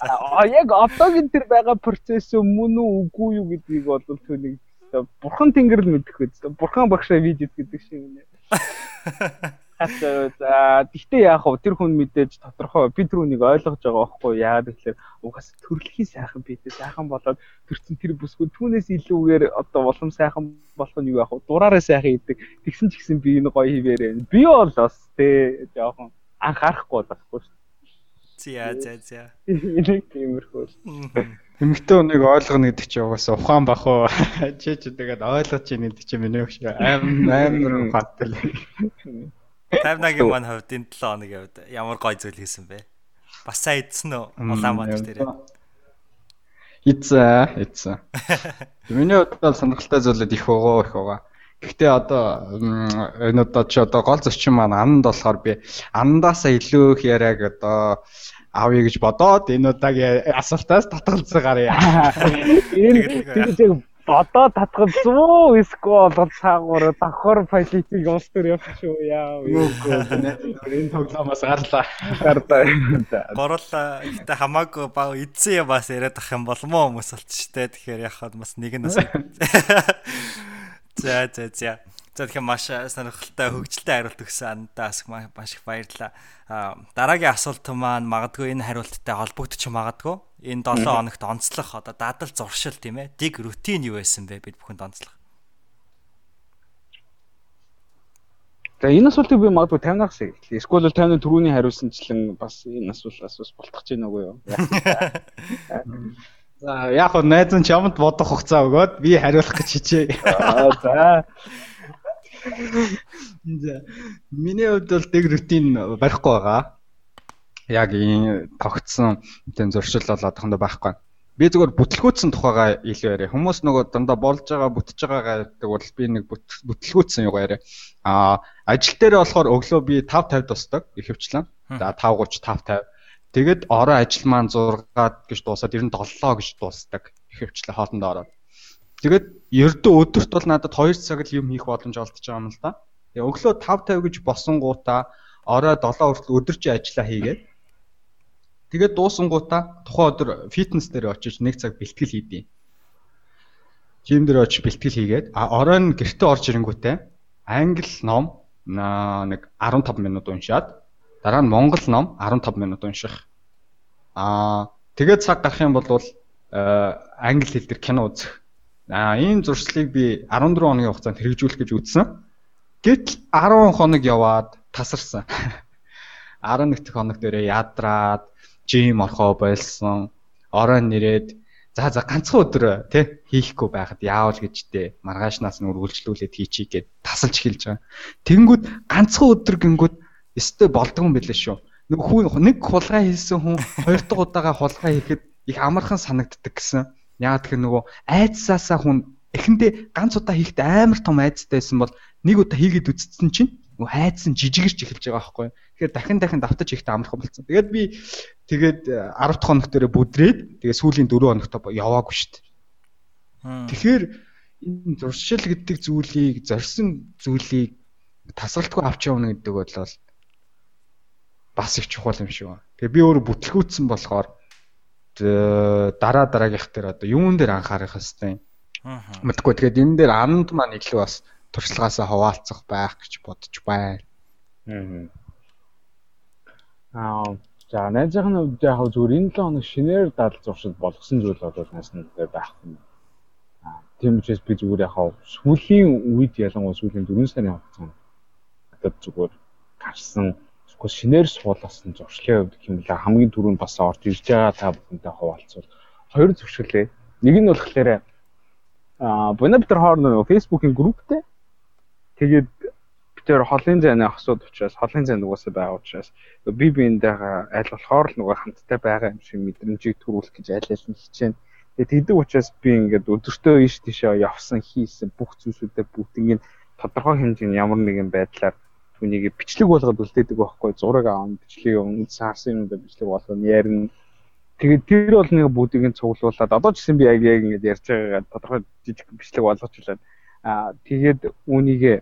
А яг одоогийн тэр байгаа процесс мөн үү үгүй юу гэдгийг бол түүнийг бурхан тэнгэр л мэдэх үү. Бурхан багшаа видео гэдэг шиг нэ. За тэгтээ яах вэ? Тэр хүн мэдээж тодорхой би тэр хүнийг ойлгож байгаа байхгүй яагаад гэхээр угаас төрөлхийн сайхан бидээ сайхан болоод төрсөн тэр бүсгүй түүнээс илүүгээр одоо улам сайхан болох нь юу яах вэ? Дураараа сайхан идэг. Тэгсэн ч гэсэн би энэ гоё хിവэрээ. Би бол бас тий жоохон анхаарахгүй болохгүй шүү. За за за. Энийг тиймэрхүү. Эмэгтэй хүнийг ойлгоно гэдэг чинь угаасаа ухаан бах уу. Чи ч тэгээд ойлгож чинь гэдэг чинь миний өгш аим амар хаттай. 51-ийн маань хувьд энэ 7 хоногийн хувьд ямар гой зүйл хийсэн бэ? Бас сайн идсэн үү? Улаанбаатар дээр. Идсэн, идсэн. Миний хувьд бол сонирхолтой зүйлүүд их байгаа, их байгаа. Гэхдээ одоо энэ одоо чи одоо гол зочин маань аманд болохоор би амандаасаа илүү их яриаг одоо авъя гэж бодоод энэ удаагийн асуултаас татгалзаа гарья. Энэ тийм бодоо татгал 100 эсвэл болгоод цаагуур давхар файлитыг уус төр явчих шүү яа. Энэ тоглоомоос гарлаа. Гарлаа. Горуулаа. Гэтэ хамаагүй баг эдсэн юм бас яриад ах юм болмоо хүмүүс болчих штэ. Тэгэхээр яхад бас нэг нь бас. За за за. За тэгэхээр маш сонирхолтой хөгжилтэй хариулт өгсөн андаас маш их баярлалаа. Дараагийн асуулт маань магадгүй энэ хариулттай холбогдож магадгүй. Энэ 7 хоногт онцлох одоо дадал зуршил тийм ээ. Dig рутин юу байсан бэ бид бүхэнд онцлох. За энэ асуултыг би магадгүй 50-аас эхлэе. Эсвэл 50-ны түрүүний хариулсанчлан бас энэ асуултаас бас болтох гэж уу юу? За яг хөө найз нь чамд бодох хугацаа өгөөд би хариулах гэж хичээ. За За миний хувьд бол дэг рутин барихгүй байгаа. Яг энэ тогтсон тэн зуршил бол одоохондоо байхгүй. Би зөвхөн бүтлгүүцсэн тухайгаа илүү яриа. Хүмүүс нөгөө дандаа болж байгаа бүтэж байгаагаа гэдэг бол би нэг бүтлгүүцсэн юугаа яриа. Аа ажил дээр болохоор өглөө би 5:50 тусдаг ихэвчлэн. За 5:30 5:50. Тэгэд орой ажил маань 6 гэж дуусаад 97 гэж дуусдаг ихэвчлэн хоолндоо ороод. Тэгээд ердөө өдөрт бол надад 2 цаг л юм хийх боломж олдож байгаа юм л да. Тэгээ өглөө 5:50 гэж босонгуудаа орой 7 хүртэл өдөржин ажиллаа хийгээд тэгээд дуусангуудаа тухайн өдөр фитнес дээр очиж 1 цаг бэлтгэл хийдیں۔ Жим дээр очиж бэлтгэл хийгээд а орой нь гэртээ орж ирэнгүүтээ англи ном нэг 15 минут уншаад дараа нь монгол ном 15 минут унших. Аа тэгээд цаг гарах юм бол англи хэл дээр кино үзэх Аа ийм зуршлыг би 14 хоногийн хугацаанд хэрэгжүүлэх гэж үзсэн. Гэтэл 10 хоног яваад тасарсан. 11 дэх хоног дээрээ ядраад, жим орхоо болсон. Орой нэрээд за за ганцхан өдөр тий хийхгүй байхад яавал гэж дээ маргаашнаас нь үргэлжлүүлээд хийчихье гэд тасалж эхэлж байгаа. Тэнгүүд ганцхан өдөр гингүүд өстой болдгоо юм билээ шүү. Нэг хүн нэг хулгай хийсэн хүн хоёр дахь удаага хулгай хийхэд их амархан санагддаг гэсэн. Яагаад гэхээр нөгөө айдсаасаа хүн эхэндээ ганц удаа хийхдээ амар том айдстай байсан бол нэг удаа хийгээд үзсэн чинь нөгөө айдсан жижигэрч эхэлж байгаа байхгүй. Тэгэхээр дахин дахин давтаж хийхдээ амархан болсон. Тэгээд би тэгээд 10 дахь хоног дээрээ бүдрээд тэгээд сүүлийн 4 хоногт яваагүй шүү дээ. Тэгэхээр энэ зуршил гэдэг зүйлийг зорьсон зүйлийг тасралтгүй авч явна гэдэг бол бас их чухал юм шиг байна. Тэгээ би өөрөө бүтлгүүцсэн болохоор дараа дараагийнх дээр одоо юун дээр анхаарах хэвтэй. Аа. Мэдгүй тэгээд энэ дээр анд маань илүү бас туршлагаасаа хуваалцах байх гэж бодож байна. Аа. За найзынхны хувьд яг зүгээр энэ 7 хоног шинээр дал зуршил болгосон зүйл бол найснуудтай байх юм. Аа тийм учраас би зүгээр яг сүүлийн үед ялангуяа сүүлийн 4 сарын хугацаанд надад зүгээр гарсан эсвэл шинээр суулгасан зуршлын хувьд хэмлээ хамгийн түрүүнд бас орж ирж байгаа та бүхэнтэй хуваалцвал хоёр зуршилээ. Нэг нь болохоор аа буна бид нар хоорондоо Facebook-ийн групптэй тэгээд тэр холын зайны асууд учраас холын зай нугасаа байгаа учраас би биендээ аль болохоор л нөгөө хамттай байгаа юм шиг мэдрэмжийг төрүүлэх гэж аль аль нь хичээнэ. Тэгээд тэгдэг учраас би ингээд өдөртөө ийш тийшээ явсан хийсэн бүх зүйлсүүдээ бүгднийг тодорхой хэмжээний ямар нэгэн байдлаар түүнийг бичлэг болгоод үлдээдэг байхгүй зураг аав бичлэг өмнө саарсан юмудаа бичлэг болгоно ярина. Тэгээд тэр бол нэг бүгдийг нь цуглуулад одоо ч гэсэн би яг яг ингээд ярьж байгаагаа тодорхой жижиг бичлэг. Аа тэгээд үүнийгээ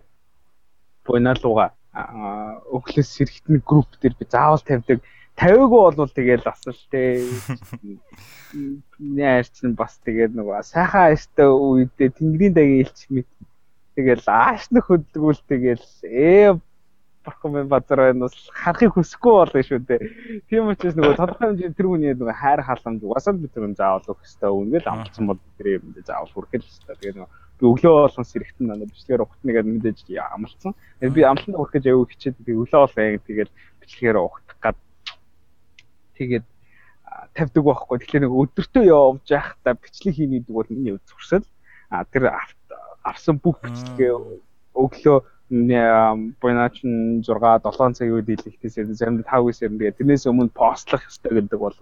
буйнаалууга өглөөс сэрхтэн групп дээр би заавал тавьдаг. Тавиагүй болвол тэгэл бас л тээ. Нээрч нь бас тэгээд нөгөө сайхан ааштай үедээ тэнгэрийн дагийн илч мэт. Тэгэл ааш нөх хөдөлгүүл тэгэл ээ бархан мэн базар байна бас харахыг хүсэхгүй болно шүү дээ. Тийм учраас нөгөө тодорхой хэмжээний тэр хүний нөгөө хайр халамж угаасаа бид тэр заавал өгөх хэрэгтэй. Үнгээл амлсан бол тэр юм заавал хүрхэл хэрэгтэй. Тэгээд нөгөө би өглөө болгон сэрэгтэн надад бичлэгээр ухтнагээд мэдээж амлсан. Би амлалтанд хүрэх гэж аягүй хичээд би өглөө болгон яг тэгээд бичлэгээр ухтах гад тэгээд тавьдаг байхгүй. Тэгэхээр нэг өдөртөө явж байхдаа бичлэг хийнэ гэдэг бол миний зуршил. А тэр авсан бүх бичлэгээ өглөө буйнаач 6 7 цагийн үед дийлэхтээс заримдаа 5 сарын тэгээд тэрнээс өмнө постлох ёстой гэдэг бол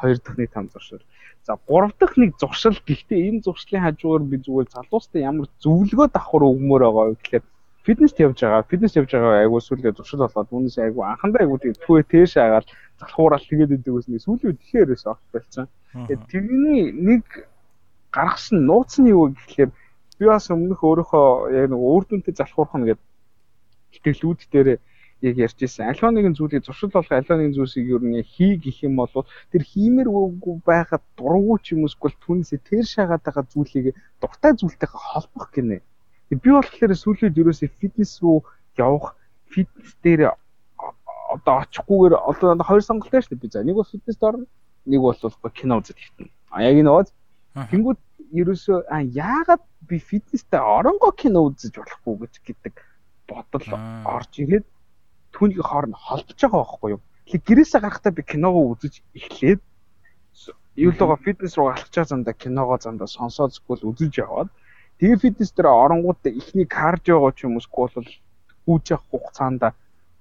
хоёр дахь нэг там зуршил. За гурав дахь нэг зуршил гэхдээ энэ зуршлын хажуугаар би зүгээр залуустай ямар зөвлөгөө давхар өгмөр байгаа вэ гэхээр фитнес явж байгаа. Фитнес явж байгаа айгуу сүүлдээ зуршил болоод үүнээс айгуу анхандаа айгуу тэгээд төвөө тээш агаад залхуураал тэгээд идэг гэсэн сүүлийн өс огт болсон. Тэгээд тэрний нэг гаргасан нууц нь юу гэхээр би бас өмнөх өөрөөхөө яг нэг өөр дүнтэй залхуурах нь гэдэг итгэлүүд дээр яг ярьж ирсэн. Альва нэгэн зүйлийг зуршил болох альва нэгэн зүйлсийг юу нэг хий гэх юм бол тэр хиймэр байгаад дургу ч юм уусгүй түүнээсээ тэр шагаад байгаа зүйлийг дуртай зүйлтэйгээ холбох гинэ. Би болохоор сүүлийн ерөөсөө фитнес руу явах фитнес дээр одоо очихгүйгээр одоо хоёр сонголт байна шүү дээ. За нэг бол фитнест орно, нэг бол кино үзэж хитнэ. А яг энэ бод. Тэнгүүд ерөөсөө а яагаад би фитнестэй оронгоо кино үзэж болохгүй гэж гэдэг бодол орж ирээд түүнийг хооронд холбож байгаа байхгүй юу. Тэгэхээр гэрээсээ гарахдаа би киногоо үзэж эхлээд юу л байгаа фитнес руу алхаж байгаа замдаа киногоо замдаа сонсоод зүгэл үзэж яваад тэгээ фитнес дээр оронгуудаа ихний кардиогоо ч юм уусгүй бол үүж явах хугацаанд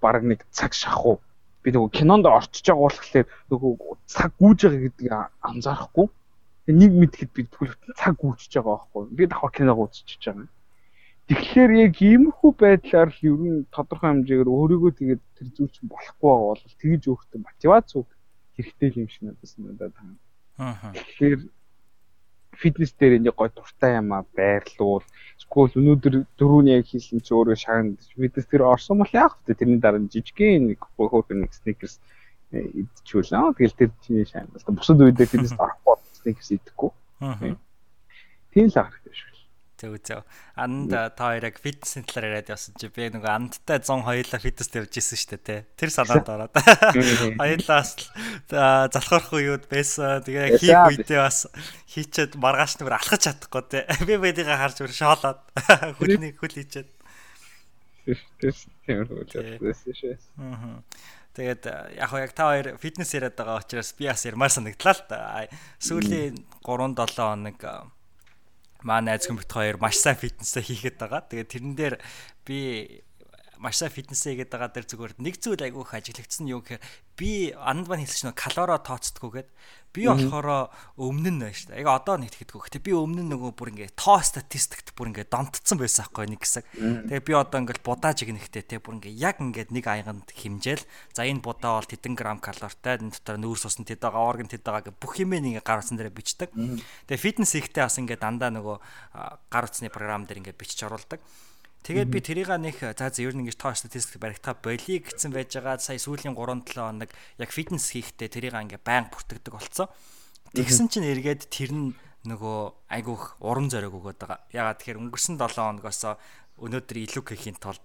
баг нэг цаг шахуу би нөгөө кинонд орчиж байгаа болохоор нөгөө цаг гүйж байгаа гэдгийг анзаарахгүй. Нэг мэдхэд би түлх цаг гүйж байгаа байхгүй би давхар киног үзчихэж байгаа Тэгэхээр яг иймэрхүү байдлаар л ер нь тодорхой хэмжээгээр өөрийгөө тэгээд тэр зүйл чинь болохгүй байгаа бол тэгж өөртөө мотивац үг хэрэгтэй юм шиг надад санагдаад байна. Аа. Тэгэхээр фитнес дээр нэг гой дуртай юм а байрлуул. Эсвэл өнөөдөр дөрөвний яг хийсэн чи өөрөө шагнад фитнес дээр орсон бол яах вэ? Тэрний дараа жижигхэн нэг хөөхөн нэг сникерс идчихвэл аа тэгэл тэр чиний шагнад. Бусад үедээ фитнест орохгүй сникерс идэхгүй. Аа. Тийм л хэрэгтэй шүү. Зөв зөв. Анд та хоёрыг фитнесийн талаар яриад явсан чи би нөгөө андтай 100 хоёулаа фитнест явж исэн шүү дээ тий. Тэр санаанд ороод. Хоёулаас залхуурах үед байсан. Тэгээ хийх үедээ бас хийчээд маргааш нүр алхаж чадахгүй тий. Би бидийг харж өөр шоолоод хөлний хөл хийчээд. Тийм үү. Аа. Тэгээд яг яг та хоёр фитнес яриад байгаа учраас би бас ярмаар санагдлаа л та. Сүүлийн 3 7 хоног маа найз хүн бит хоёр маш сайн фитнесээ хийгээд байгаа. Тэгээд тэрэн дээр би маш сайн фитнесээ хийгээд байгаа дээр зүгээр нэг зүйл айгүй их ажиглагдсан юу гэхээр би анд маань хэлсэн чинь калорио тооцдггүйгээд би болохоор өмнө нь шүү дээ. Яг одоо нэг тэгэдгүү. Гэтэ би өмнө нь нөгөө бүр ингээ тоо статистикт бүр ингээ донтцсон байсан байхгүй нэг хэсэг. Тэгээ би одоо ингээл будааж игнэхтэй те бүр ингээ яг ингээд нэг аянганд химжээл за энэ будаа бол тэдэн грамм калоритой энэ дотор нүүрс усны тэд байгаа орган тэд байгаа гэх бүх юмээ ингээ гар утсан дээр бичдэг. Тэгээ фитнес хийхдээ бас ингээ дандаа нөгөө гар утсны програм дээр ингээ бичиж оруулдаг. Тэгээд би тэрийг нэг за нь ингэж тоо статистик баригдахаа болиё гэсэн байж байгаа. Сая сүүлийн 3 7 хоног яг фитнес хийхдээ тэрийг ингээ байн бүртгэдэг болцсон. Тэгсэн чинь эргээд тэр нь нөгөө айгүйх урам зориг өгöd байгаа. Ягаад тэгэхээр өнгөрсөн 7 хоногоос өнөөдөр илүү гэхийн тулд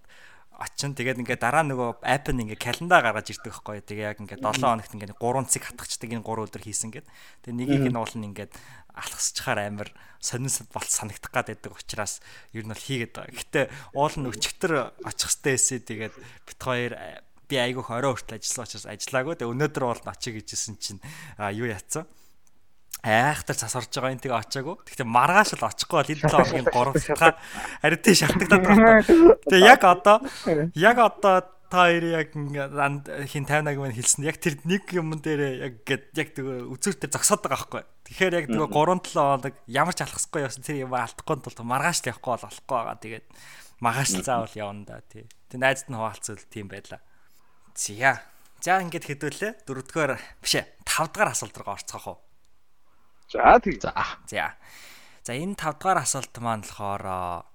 очин тэгээд ингээд дараа нөгөө app нь ингээд календар гаргаж ирдэг байхгүй. Тэгээ яг ингээд 7 хоногт ингээд 3 цэг хатгачдаг энэ 3 өдөр хийсэн гэд. Тэгээ нэгийг нь уул нь ингээд алхасчихаар амар сонирсод бол санагдах гад байдаг учраас ер нь бол хийгээд байгаа. Гэтэ уул нь өчигдөр очих хэвчээсээ тэгээд бит хоёр би айгүйх орой хүртэл ажилласан учраас ажиллаагүй. Тэгээ өнөөдөр бол очиж гэжсэн чинь юу яцсан айхтар цас орж байгаа юм тэгээ очиагүй. Гэхдээ маргааш л очихгүй бол энэ 7 хоногийн 3 сар харин тий шалтгаалаад байна. Тэгээ яг одоо яг одоо та хоёр яг хин 58-аг мань хэлсэн. Яг тэр нэг юм дээр яг гээд яг тэгээ үзүүр дээр зогсоод байгаа байхгүй. Тэгэхээр яг тэгээ 3 7 хоног ямар ч алхахгүй явсан тэр юм алдахгүй тул маргааш л явахгүй бол болохгүй байгаа. Тэгээд маргааш л заавал явна да тий. Тэг найзд нь хуваалцвал тийм байлаа. Зя. За ингээд хэдүүлээ. Дөрөвдүгээр биш ээ. Тавдугаар асуулт руу орцгоох уу? За тийм. За. За. За энэ 5 дугаар асуулт маань болохоор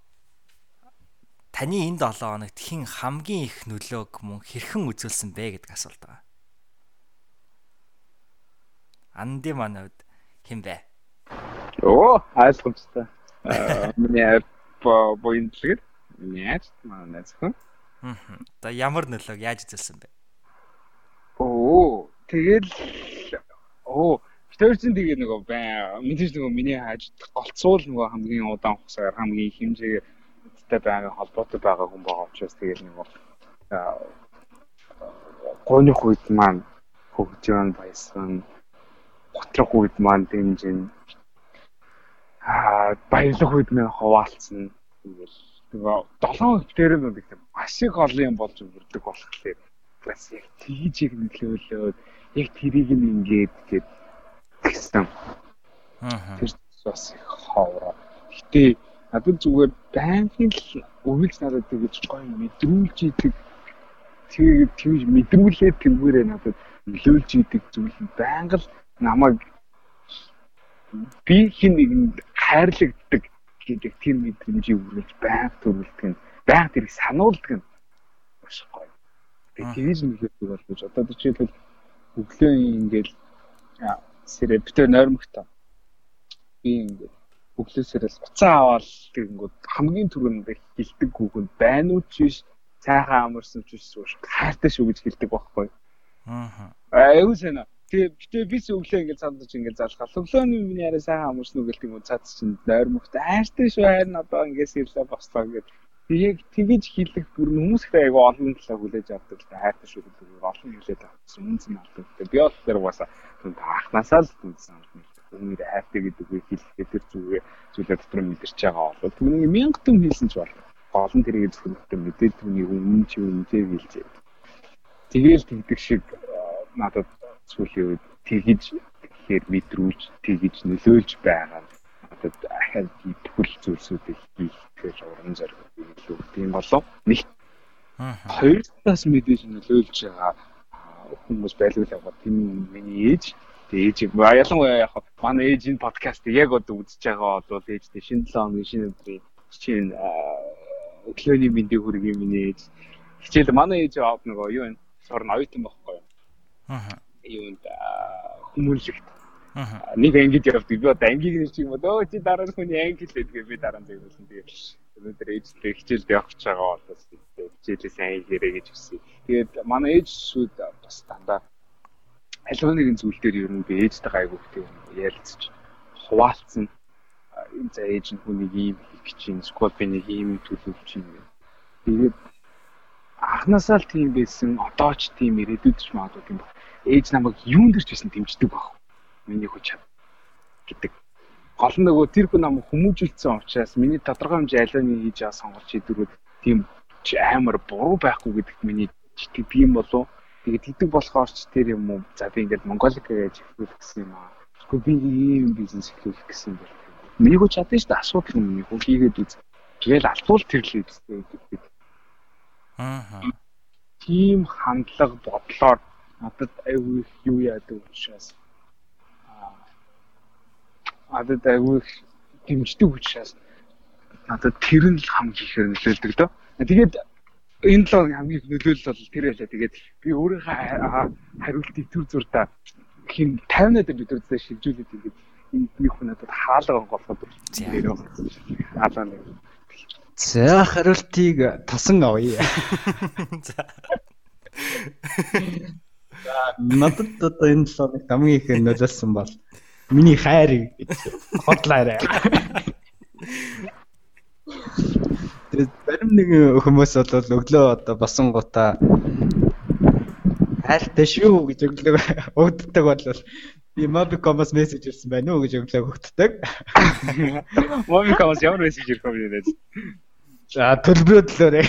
таны энэ 7 хоногт хэн хамгийн их нөлөөг мөн хэрхэн үзүүлсэн бэ гэдэг асуулт байгаа. Анди манайд хэн бэ? Оо, ойлгомжтой. Миний боиндлэг. Миний ач манай зөвхөн. За ямар нөлөөг яаж үзүүлсэн бэ? Оо, тэгэл оо Тэрсэн тэгээ нөгөө бай мэдээж нөгөө миний хаж голцуул нөгөө хамгийн удаан хугацаагаар хамгийн хэмжээ эдтэй байгаа холбоотой байгаа хүн байгаа учраас тэгээ нөгөө гооны үед маань хөгжөөн баясган готрох үед маань дэмжин аа баялах үед маань хуваалцсан ингээл нөгөө долоон хөвтөр нь гэдэг маш их олон юм болж өрдөг болохоор бас яг тийжийг нөлөөлөөд яг тэрийг нь ингээд гээд гэсэн. Аа. Тэр бас их ховроо. Гэтэ надад зүгээр байнгын л өвөлж надад тэгэж гоё мэдрүүлж идэг тэг тэгж мэдрүүлээ тэргүүрээ надад нөлөөлж идэг зүйл байнга л намайг би хин нэгэнд хайрлагддаг гэдэг тэр мэдрэмжийг үргэлж байнга төрүүлдэг нь байнга тэрийг сануулдаг нь маш гоё. Тэгээ тэгж нөлөөлдөг бол гэж одоо жишээлбэл өглөө ингээл сэрээ битээ нойрмогтой. Би ингээд өглөөсөрөөс уцаа аваад тэгэнгүүт хамгийн түрүүнд хилдэг хүүхэнд байна уу ч биш цайхан амарсан ч биш хайртай шүү гэж хэлдэг байхгүй. Аа. Аюу санаа. Тэгээ битээ бис өглөө ингээд цаадаж ингээд залхаа. Өглөөний миний арай сайхан амарсан уу гэлтэг юм цаад чинь нойрмогтой хайртай шүү харин одоо ингээд сэрлээ бослоо гэдэг яг тэгэж хийлэх бүр хүмүүс их айгу олон талаа хүлээж авдаг л хайртай шүү гэдэг олон хүлээж авсан үнэн алдаг. Би бол тэр угаасаа анханасаа л үнсэн ална. Өмнөд хайртай гэдэг үгийг хэлэхдээ тэр зүгээр зүйлээ дотор мэдэрч байгаа бол түүнийг мянга түн хэлсэн ч болно. Олон тэрийг зөвхөн мэдээд түүний өмнө чи үнэтэй хэлжээ. Тэгээл тэгдэг шиг надад сүүлийн үед тэгэж тэгэхээр мэдрүүлж тэгэж нөлөөлж байгаа надад ахад итгэл зүйлсүүдийг хийх гэж уран зориг илүү тийм болов. Нэг хоёр талаас мэдээж нөлөөлж байгаа хүмүүс байлгүй байгаа. Тийм миний ээж ээж ялангуяа яг манай ээж энэ подкастыг яг одоо үзэж байгаа бол ээжтэй шинэ 7 хоногийн шинэ өдрийн чинь өглөөний мэндийг хүргэе миний ээж. Хичээл манай ээж аваад нөгөө юу вэ? Сорн оюутан байхгүй юу? Аа. Юунд хүмүүнлэгт нэг ангид явдаг. Би одоо ангийг нэг чиг юм одоо чи дараа нь хүний анги хэлээ тэгээ би дараа нь зөвлөсөн. Тэгээ өнөөдөр ээжтэй хичээлд явах гэж байгаа бол хичээлээ сайн хийрээ гэж хүсье. Тэгээд манай ээж шүүд бас дандаа аливаа нэгэн зүйл дээр ер нь би ээжтэй гайгүй гэдэг ярилцаж хуваалцсан. Энэ за ээж нь хүнийг ийм хийх гэж чинь сквад би нэг ийм төлөвлөж чинь. Тэгээд анханасаа л тийм байсан. Одоо ч тийм ирээдүйд ч магадгүй тийм баг. Ээж намайг юунд дэрч байсан дэмждэг баг миний хүч гэдэг. Гол нь нөгөө тэр хүн нам хүмүүжүүлсэн учраас миний тодорхой хэмжээ алианы хийж байгаа сонголт шийдвэрүүд тийм амар буруу байхгүй гэдэгт миний итгэв би юм болов. Тэгээд идэг болохоор ч тэр юм уу. За би ингээд Монголик гэж хэлэх гэсэн юм аа. Тэгэхгүй би ийм бизнес эхлүүлэх гэсэн юм. Миний хүч чадсан шүү дээ. Асуудал юм хүч хийгээд үз. Тэгэл алтуул тэрлээ гэдэг. Аа. Тийм хандлага бодлоор надад аюу юу яадаг учраас надад аягүй дэмждэг учраас надад тэр нь л хамгийн ихээр нөлөөлдөг дөө. Тэгээд энэ л хамгийн нөлөөлөл бол тэр байлаа. Тэгээд би өөрийнхөө хариултыг төр зурдаа хин 50-наад бид үзээ шилжүүлээд ингээд энэ хүн надад хаалга голоход нэрөө хаалга нэг. За хариултыг тасан авъя. За. Надад одоо энэ 7 хоногт хамгийн их нөлөөлсөн бол миний хайр гэж хотлаарай. Зарим нэг хүмүүс бол өглөө одоо босон гутаа хайртай шүү гэж өглөө өгддөг бол би Mobicom-оос мессеж ирсэн байна уу гэж өглөө өгддөг. Mobicom-оос ямар мессеж ирэх вэ гэдэг. За төлбөрөдлөөрэй.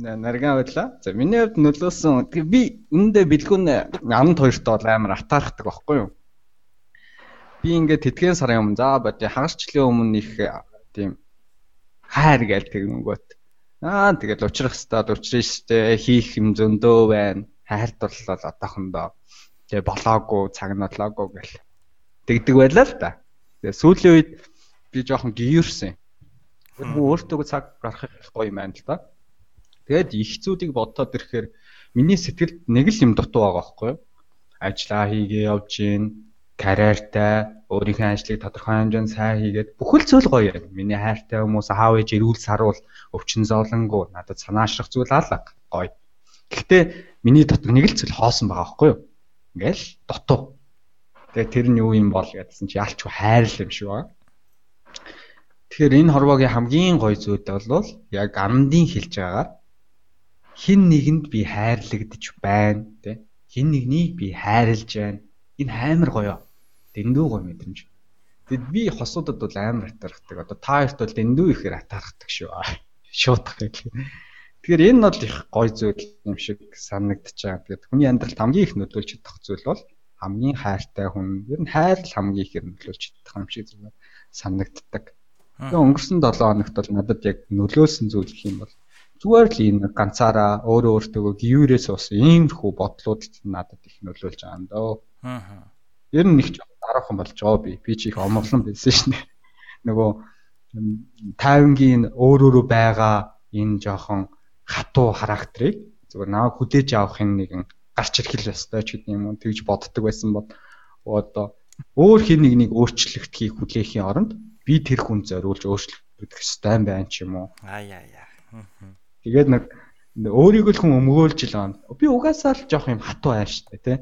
За нарган байдлаа. За миний хувьд нөлөөсөн би үүндээ бэлгүүн 12-т бол амар атаархдаг байхгүй юу? Би ингээд тэтгэн сарын өмнө за бод хагасчлын өмнө их тийм хайр гээл тэгнэнгөт. Аа тэгэл учрах хэвээр учрах штэ хийх юм зөндөө байна. Хайрт боллоо одоохондоо. Тэгээ болоогүй цаг нотлоогүй гэл. Тэгдэг байлаа л да. Тэгээ сүүлийн үед би жоохон гиерсэн. Өөртөө цаг гаргах гоё юм байна л да. Тэгээд их зүүдийг бодоод ирэхээр миний сэтгэлд нэг л юм дутуу байгаа байхгүй юу? Ажлаа хийгээ явж гин карьертай өөрийнхөө ажлыг тодорхой хэмжээнд сайн хийгээд бүхэл зүйл гоё юм. Миний хайртай хүмүүс аав ээж эрүүл саруул өвчин зовлонгоо надад санаашрах зүйл алга гоё. Гэхдээ миний дотор нэг л зүйл хоосон байгаа байхгүй юу? Ингээл дутуу. Тэгээ тэр нь юу юм бол гэдсэн чи ялч хайрлал юм шиг байна. Тэгэхээр энэ хорвоогийн хамгийн гоё зүйл бол яг амдын хэлж байгаагаар хин нэгэнд би хайрлагдж байна тий. Хин нэгнийг би хайрлж байна. Энэ амар гоё дэндүү гой мэдрэмж. Тэгэд би хосуудад бол амар атархдаг. Одоо та хоёрт бол дэндүү ихээр атархдаг шүү. Шуутах гэх. Тэгэхээр энэ бол их гой зүйл юм шиг санагдаж байгаа. Тэгээд хүний амьдралд хамгийн их нөлөөлж чадах зүйл бол хамгийн хайртай хүн. Ер нь хайр л хамгийн ихээр нөлөөлж чадах юм шиг зүйл санагддаг. Тэгээд өнгөрсөн 7 хоногт бол надад яг нөлөөлсөн зүйл гэх юм бол зүгээр л энэ ганцаараа өөрөө өөртөө гіврээс ус иймэрхүү бодлууд надад их нөлөөлж байгаа юм дөө. Аа. Ер нь нэг ч дараахан болж байгаа би. Би ч их омглон байсан шнэ. Нөгөө тайвангийн өөр өөрөө байгаа энэ жоохон хатуу характерыг зүгээр наваа хүлээж авахын нэгэн гарч ирэх л ёстой ч гэдэг юм уу тэгж боддог байсан бол одоо өөр хин нэг нэг өөрчлөгдөхийг хүлээхийн оронд би тэр хүн зориулж өөрчлөгдөх ёстой юм байна ч юм уу. Аа яа яа. Тэгээд нэг өөрийгөө л хүн өмгөөлж л байна. Би угаасаа л жоох юм хатуу ааш штэ тий.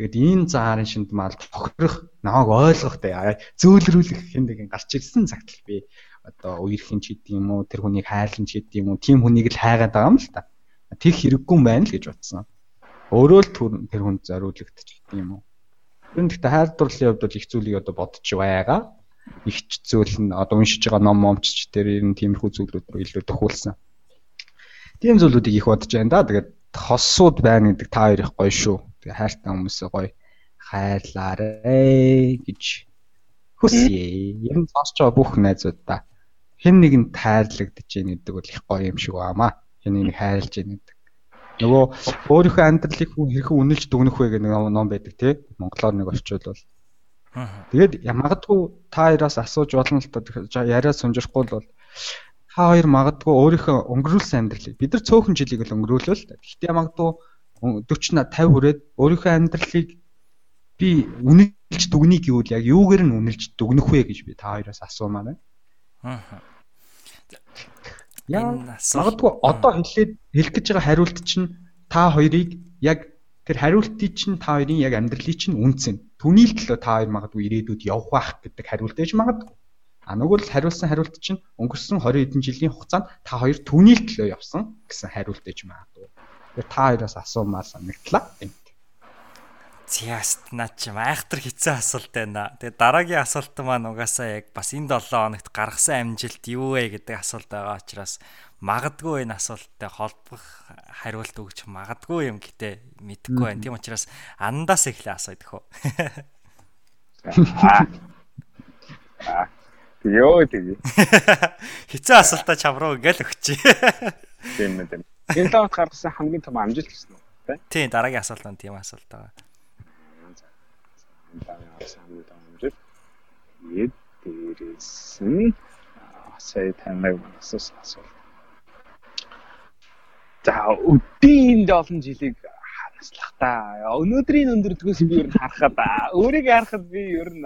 Тэгээд энэ заарын шинд мал тохирох, намайг ойлгох тэ зөөлрүүлэх хин нэг гарч ирсэн цагт л би одоо үерхэн ч гэдэг юм уу, тэр хүнийг хайрлан ч гэдэг юм уу, тийм хүнийг л хайгаад байгаа юм л та. Тэр хэрэггүй юм байна л гэж бодсон. Өөрөө л тэр хүнд зориулагдчих гэдэг юм уу. Тэр нь гэхдээ хайр дурлалын хувьд бол их зүйлийг одоо бодож байгаа. Их зүйл нь одоо уншиж байгаа ном момч тэр энэ тиймэрхүү зүйлүүд рүү илүү төхүүлсэн. Тийм зүйлүүдийг их бодож байна да. Тэгээд хосууд байна гэдэг та хоёр их гоё шүү Тэгээ хайртай хүмүүсээ гоё хайрлаарэ гэж хүсье. Ер нь сонсож байгаа бүх найзуудаа хэн нэгэнд хайрлагдаж байна гэдэг бол их гоё юм шиг баамаа. Хэн нэг хайрлж байна гэдэг. Нөгөө өөрийнхөө амьдралыг хүн хэрхэн үнэлж дүгнэх вэ гэх нэг ном байдаг тий. Монголоор нэг орчуулбал. Тэгээд магадгүй та хоёроос асууж болно л та яриа сунжрахгүй бол та хоёр магадгүй өөрийнхөө өнгөрүүлсэн амьдралыг бид нар цөөхөн жилиг л өнгөрүүлөө л. Гэхдээ магадгүй 40 50 хүрээд өөрийнхөө амьдралыг би үнэлж дүгнэе гэвэл яг юугээр нь үнэлж дүгнэх вэ гэж би та хоёроос асуумаар байна. Аа. Яа, магадгүй одоо хэлээд хэлэх гэж байгаа хариулт чинь та хоёрыг яг тэр хариултыг чинь та хоёрын яг амьдралыг чинь үнцэн. Түүний л төлөө та хоёр магадгүй ирээдүйд явах байх гэдэг хариулт ээж магадгүй. А нөгөө л хариулсан хариулт чинь өнгөрсөн 20 хэдэн жилийн хугацаанд та хоёр түүний л төлөө явсан гэсэн хариулт ээж магадгүй. Тэгээ та хоёроос асуумаар санагдлаа. Зяст наа чи айхтар хэцүү асуулт байна. Тэгээ дараагийн асуулт маань угаасаа яг бас энэ 7 хоногт гаргасан амжилт юу вэ гэдэг асуулт байгаа учраас магадгүй энэ асуулттай холбох хариулт өгч магадгүй юм гэтээ мэдэхгүй байна. Тийм учраас андаас эхлээ асууя дөхөө. Йоо тэгээ. Хэцүү асуултаа чам руу ингээл өгчээ. Тийм ээ тийм. Тавт гаргасан хамгийн том амжилт гэсэн үү? Тийм, дараагийн асуулт нь тийм асуулт байгаа. хамгийн том амжилт. Эд дээрээс нь сая таныг асуусан асуулт. За, өдийн олон жилиг ханаслах та. Өнөөдрийн өндөрдгөөс би ер нь харахад өөрийгөө харахад би ер нь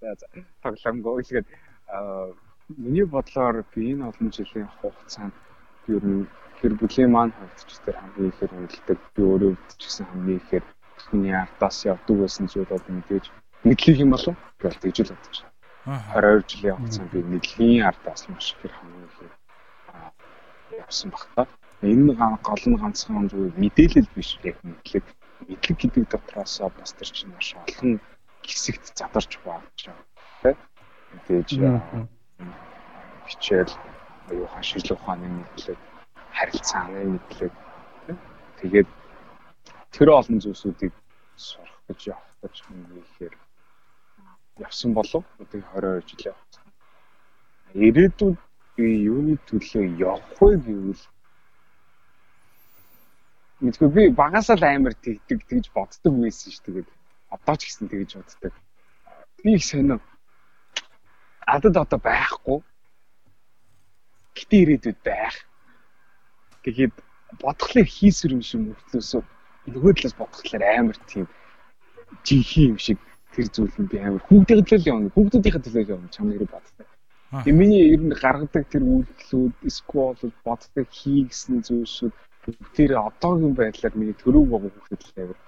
За тоглоомгоо тэгээд миний бодлоор би энэ олон жилийн хугацаанд ер нь гэр бүлийн маань хувьд тэр хамгийн ихээр үнэлдэг би өөрөө ч гэсэн хамгийн ихээр хүний ардаас явдаг байсан зүйл бол мэдээж мэдлэг юм болов гэж тэгж л бодож байна. 22 жилийн хугацаанд би мэдлэгийн ардаас маш их хамгийн ихээр явсан багтаа. Энэ гол нь ганцхан зүйл мэдээлэл биш яг мэдлэг. Мэдлэг гэдэг дотроос бас тэр чинь маш олон хэсэгт задарч байгаа юм тийм. Мэдээж хичээл оюухан шийдлэх ухааны мэдлэг харилцааны мэдлэг. Тэгээд тэр олон зүйлсүүдийг сурах гэж явах гэж хэмэхээр явсан болов одоо 22 жилийн хугацаанд ирээдүйд би юуны төлөө явах вэ гэвэл мэдгүй би багасаа л амар тэгдэг тэгж боддог байсан ш тэгээд одоо ч гэсэн тэгж боддог. Би их сонио адад одоо байхгүй. Гэтээ ирээдүйд байх Тэгээд бодглохлоор хийсвэр юм шиг мөртлөөсөө нөгөө талаас бодглохлоор амар тийм жинхэнэ юм шиг тэр зүйл нь би амар хүүхдийн төлөө явна. Хүүхдүүдийн төлөө явна чам нэр боддог. Тэгээ миний ер нь гаргадаг тэр үйлдэлүүд, сквол боддог хийгсэн зүйлсүүд тэр одоогийн байдлаар миний төрөв байгаа хүүхдэд амар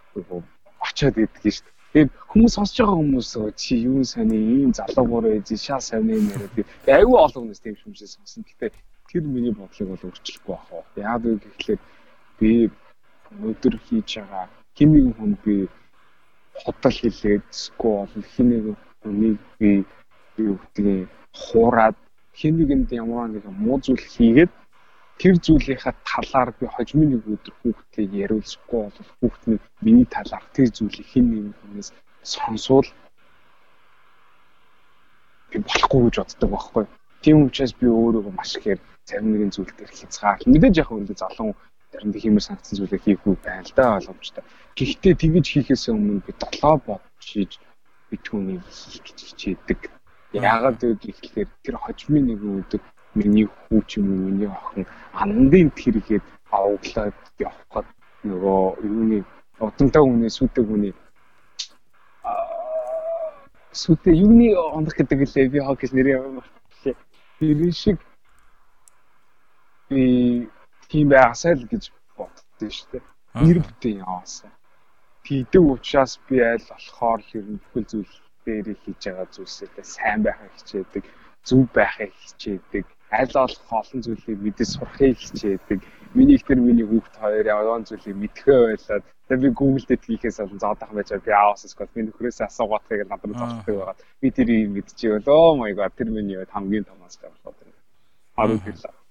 очиод идэх шүү дээ. Тэгээд хүмүүс сонсож байгаа хүмүүс чи юу сони ийм залуугаар ээ шаа сони нэрээ би аюу олон хүмүүс тийм хүмүүсээ сонсон. Гэтэ тэр миний бодлыг бол өөрчлөхгүй байх уу. Яагаад вэ гэхлээр би өнөөдөр хийж байгаа хин нэгэн хүн би хотол хэлээд скол хин нэгэн хүнийг би юу гэдгийг хуураад хин нэгэнд ямар нэгэн муу зүйл хийгээд тэр зүйлийнхаа талаар би хожим нэг өдөр хүүхдтэй яриулсахгүй бол хүүхд нь миний талаар тэр зүйлийг хин нэгэн хүнээс сонсвол би болохгүй гэж боддог байхгүй. Тийм учраас би өөрийгөө маш ихээр зарим нэгэн зүйл дээр хязгаар мэдээж яг үндэ залуу заримд хиймэр санагдсан зүйлээ хийхгүй байна л да боломжтой. Гэхдээ тэгэж хийхээс өмнө би долоо бодож хийж би түүнийг хийх гэж хичээдэг. Яагаад вэ гэхээр тэр хожимын нэгэн өдөр миний хүү ч юм уу миний охин андын тэргээд аваглаад явхад нөгөө юуны удамтай хүний сүдэг хүний сүдэ юуны ондох гэдэг лээ би хог гэж нэр юм. Тэр шиг тийм байгаасай л гэж боддөө шүү дээ. Нэр бүтээн яваасаа. Тийдэг учраас би аль болохоор нь бүхэл зүйл дээр хийж байгаа зүйлсээ сайн байхыг хичээдэг, зөв байхыг хичээдэг, аль болох олон зүйлийг мэдээ сурахыг хичээдэг. Миний ихтер миний хүүхд хоёр яваан зүйлийг мэдхээ байлаад би Google дээр хийхээс олон зоодох байж би ааваас код би нөхрөөс асуугаатыг надад зогсдог байгаа. Би тэрийг мэдчихвэл оо my god тэр миний хамгийн том асуулт байна. Аруу хэлээ.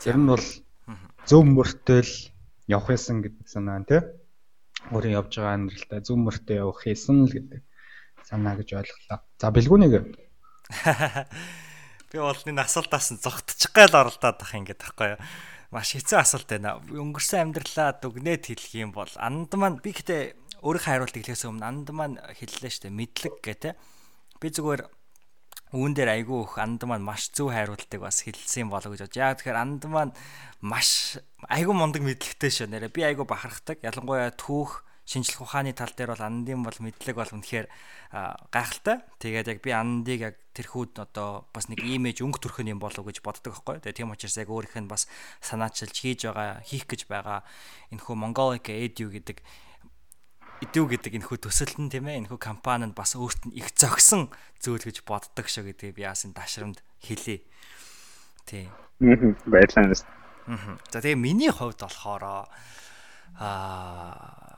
Тэр нь бол зөв мөртөл явах байсан гэдэг санаа тий. Өөрийн явж байгаа амьдралдаа зөв мөртөө явах хийсэн л гэдэг санаа гэж ойлголоо. За бэлгүүнийг би энэ асуултаас нь зогтчих гайл оролдоод байх юм гэдэг таахгүй юу. Маш хэцүү асуулт байна. Өнгөрсөн амьдралаа дүгнээд хэлэх юм бол анд маань би гэтээ өөрийнхөө хариулт хэлэхээс өмнө анд маань хэллээ дээ. Мэдлэг гэдэг. Би зүгээр үүн дээр айгүй их анд маань маш зөв хайруултыг бас хэлсэн болов гэж бодож. Яг тэгэхээр анд маань маш айгүй мундаг мэдлэгтэй шүү нэрэ. Би айгүй бахархдаг. Ялангуяа түүх шинжлэх ухааны тал дээр бол андын бол мэдлэг бол үнэхээр гайхалтай. Тэгээд яг би андыг яг тэрхүүд одоо бас нэг имиж өнгө төрхөн юм болов гэж боддог байхгүй. Тэгээд тийм учраас яг өөрийнх нь бас санаачилж хийж байгаа, хийх гэж байгаа энэхүү Mongolic Edu гэдэг идүү гэдэг энэхүү төсөл нь тийм ээ энэхүү компани нь бас өөрт нь их зөгсөн зүйл гэж боддог шүү гэдэг би яасан ташрамд хэлээ. Тий. Баярлалаа. За тэгээ миний хувьд болохоор аа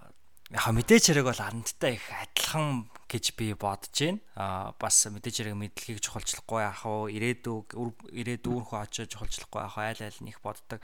яг мэдээч хэрэг бол андтай их адилхан гэж би бодож байна. Аа бас мэдээж хэрэг мэдлэгийг чухалчлахгүй яах вэ? Ирээдүг ирээдүүрхөө очиж чухалчлахгүй яах вэ? Айл айл нь их боддог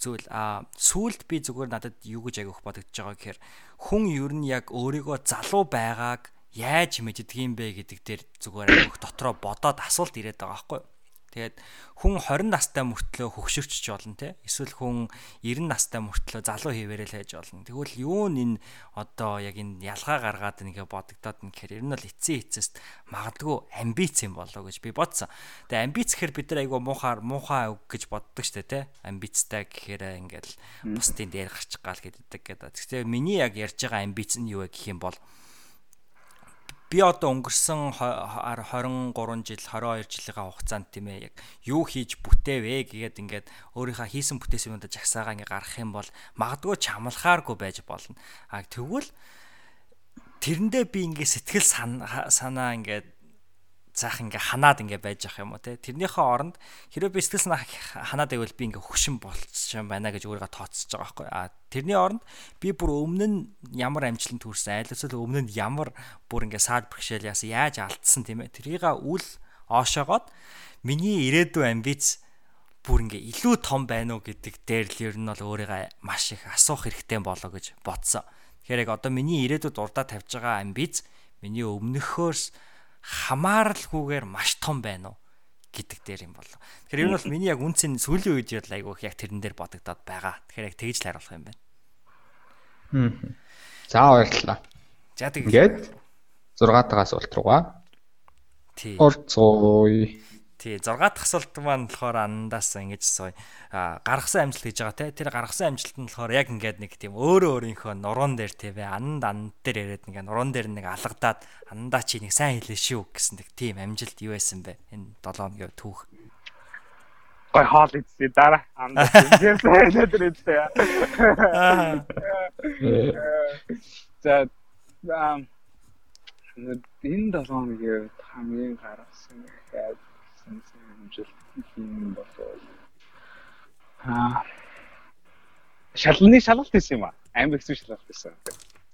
зүйл. Аа сүулт би зүгээр надад юу гэж агиох бодогдож байгаа гэхээр хүн ер нь яг өөрийгөө залуу байгааг яаж мэддэг юм бэ гэдэг дээр зүгээр агиох дотроо бодоод асуулт ирээд байгаа байхгүй юу? Тэгээд хүн 20 настай мөртлөө хөгшөрчж болно те. Эсвэл хүн 90 настай мөртлөө залуу хийвэрэл хайж болно. Тэгвэл юу н энэ одоо яг энэ ялгаа гаргаад нэгэ бодогдоод нь гэхээр ер нь бол эцсийн эцэст магадгүй амбиц юм болоо гэж би бодсон. Тэгээ амбиц гэхээр бид нар айгу муухаар муухай үг гэж боддог штэ те. Амбицтай гэхээр ингээл бусдын дээр гарчих гал гэдэг гэдэг. Тэгэхээр миний яг ярьж байгаа амбиц нь юу вэ гэх юм бол би одоо өнгөрсөн 23 жил 22 жилийн хугацаанд тийм ээ яг юу хийж бүтээвэ гэгээд ингээд өөрийнхөө хийсэн бүтээсүүдээ жагсаагаа ингээ гаргах юм бол магадгүй чамлахааргүй байж болно. А тэгвэл тэрэндээ би ингээ сэтгэл санаа ингээд заах ингээ ханаад ингээ байж ах юм уу те? Тэрнийхээ оронд хэрэв би сэтгэл санаа ханаад байвал би ингээ хөшин болчих юм байна гэж өөрийгөө тооцож байгаа байхгүй. А тэрний оронд би бүр өмнө нь ямар амжилтанд хүрсэн айлсэл өмнө нь ямар бүр ингээ саад бэрхшээл яасан яаж алдсан тийм ээ. Тэрийг үл оошоогоод миний ирээдүйн амбиц бүр ингээ илүү том байна уу гэдэг дээр л ер нь бол өөрийгөө маш их асуух хэрэгтэй болоо гэж бодсон. Тэгэхээр яг одоо миний ирээдүйд урдаа тавьж байгаа амбиц миний өмнөхөөс хамааралгүйгээр маш том байна уу гэдэг дээр юм болов. Тэгэхээр энэ бол миний яг үнцэн сүүлийн үед яд айгүйх яг тэрэн дээр бодогдоод байгаа. Тэгэхээр яг тэгж л харуулах юм байна. Хм. За баярлалаа. За тэг. Ингээд 6 дахь асуулт руугаа. Тий. Орцгоё. Тий 6 дахь асуулт маань болохоор андаас ингэж сууя. А гаргасан амжилт гэж байгаа те. Тэр гаргасан амжилт нь болохоор яг ингээд нэг тийм өөрөө өөрийнхөө нуруунд дээр тий вэ. Анд анд дээр яриад нэг нуруунд дээр нэг алгадаад андаа чи нэг сайн хэлээ шүү гэсэн нэг тийм амжилт юу байсан бэ? Энэ 7 хоногийн түүх. Гой хоол идсэн дараа тийм сайн хэлээд ирээ. За энэ 7 хоногийн хамгийн гаргасан гэдэг сансан амжилт юм болов аа шалны шалгалт байсан юм аа. Амар хэцүү шалгалт байсан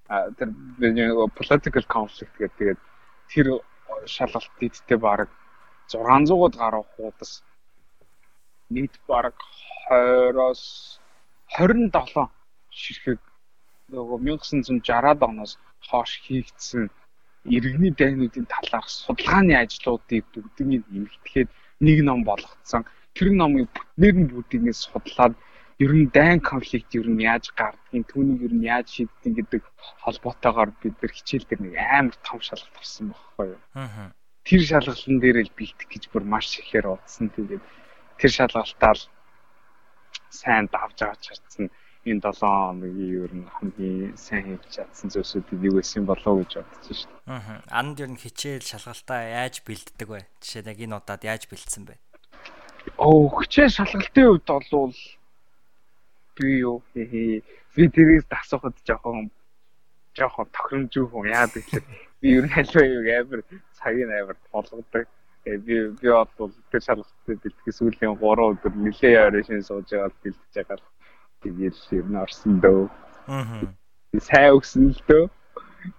а тэр нэг political conflict гэдэг тэгээд тэр шалгалт дийдтэй баг 600-д гаруй хуудас нийт баг 20-оос 27 ширхэг нөгөө 1960-ад оноос хойш хийгдсэн иргэний дайнуудын талаарх судалгааны ажлуудыг бүгднийг нэмэгдэхэд нэг ном болгоцсон. Тэр номыг бүтнээр нь бүгдийг судлаад ер нь дайн конфликт ер нь яаж гардгийг, түүнийг ер нь яаж шийддэг гэдэг холбоотойгоор бид нар хичээл дээр нэг амар том шалгалт авсан байхгүй юу. Аа. Тэр шалгалтын дээр л бэлтэх гэж бүр маш ихээр удсан. Тэгээд тэр шалгалтаар сайн давж авч чадсан энэ 7 хоногийн ер нь хамгийн сайн хийж чадсан зүйлсүүд юу байсан болов гэж бодож шээ. Аа. Анд ер нь хичээл шалгалтаа яаж бэлддэг вэ? Жишээ нь яг энэ удаад яаж бэлдсэн бэ? Оо, хичээл шалгалтын хувьд бол би юу хээ би тэрээс асуухад жоохон жоохон тохиромжгүй хүн яагаад гэвэл би ер нь халиваа юу амар цагийн амар болгодог. Тэгээ би би бол тэр шалгалтыг бэлтгэх сүүлийн 3 өдөр нэлээ яваа шин сууж байгаа бэлтэж байгаа Тэгээд ер нь орсон дөө. Аа. Сайн өгсөн л дөө.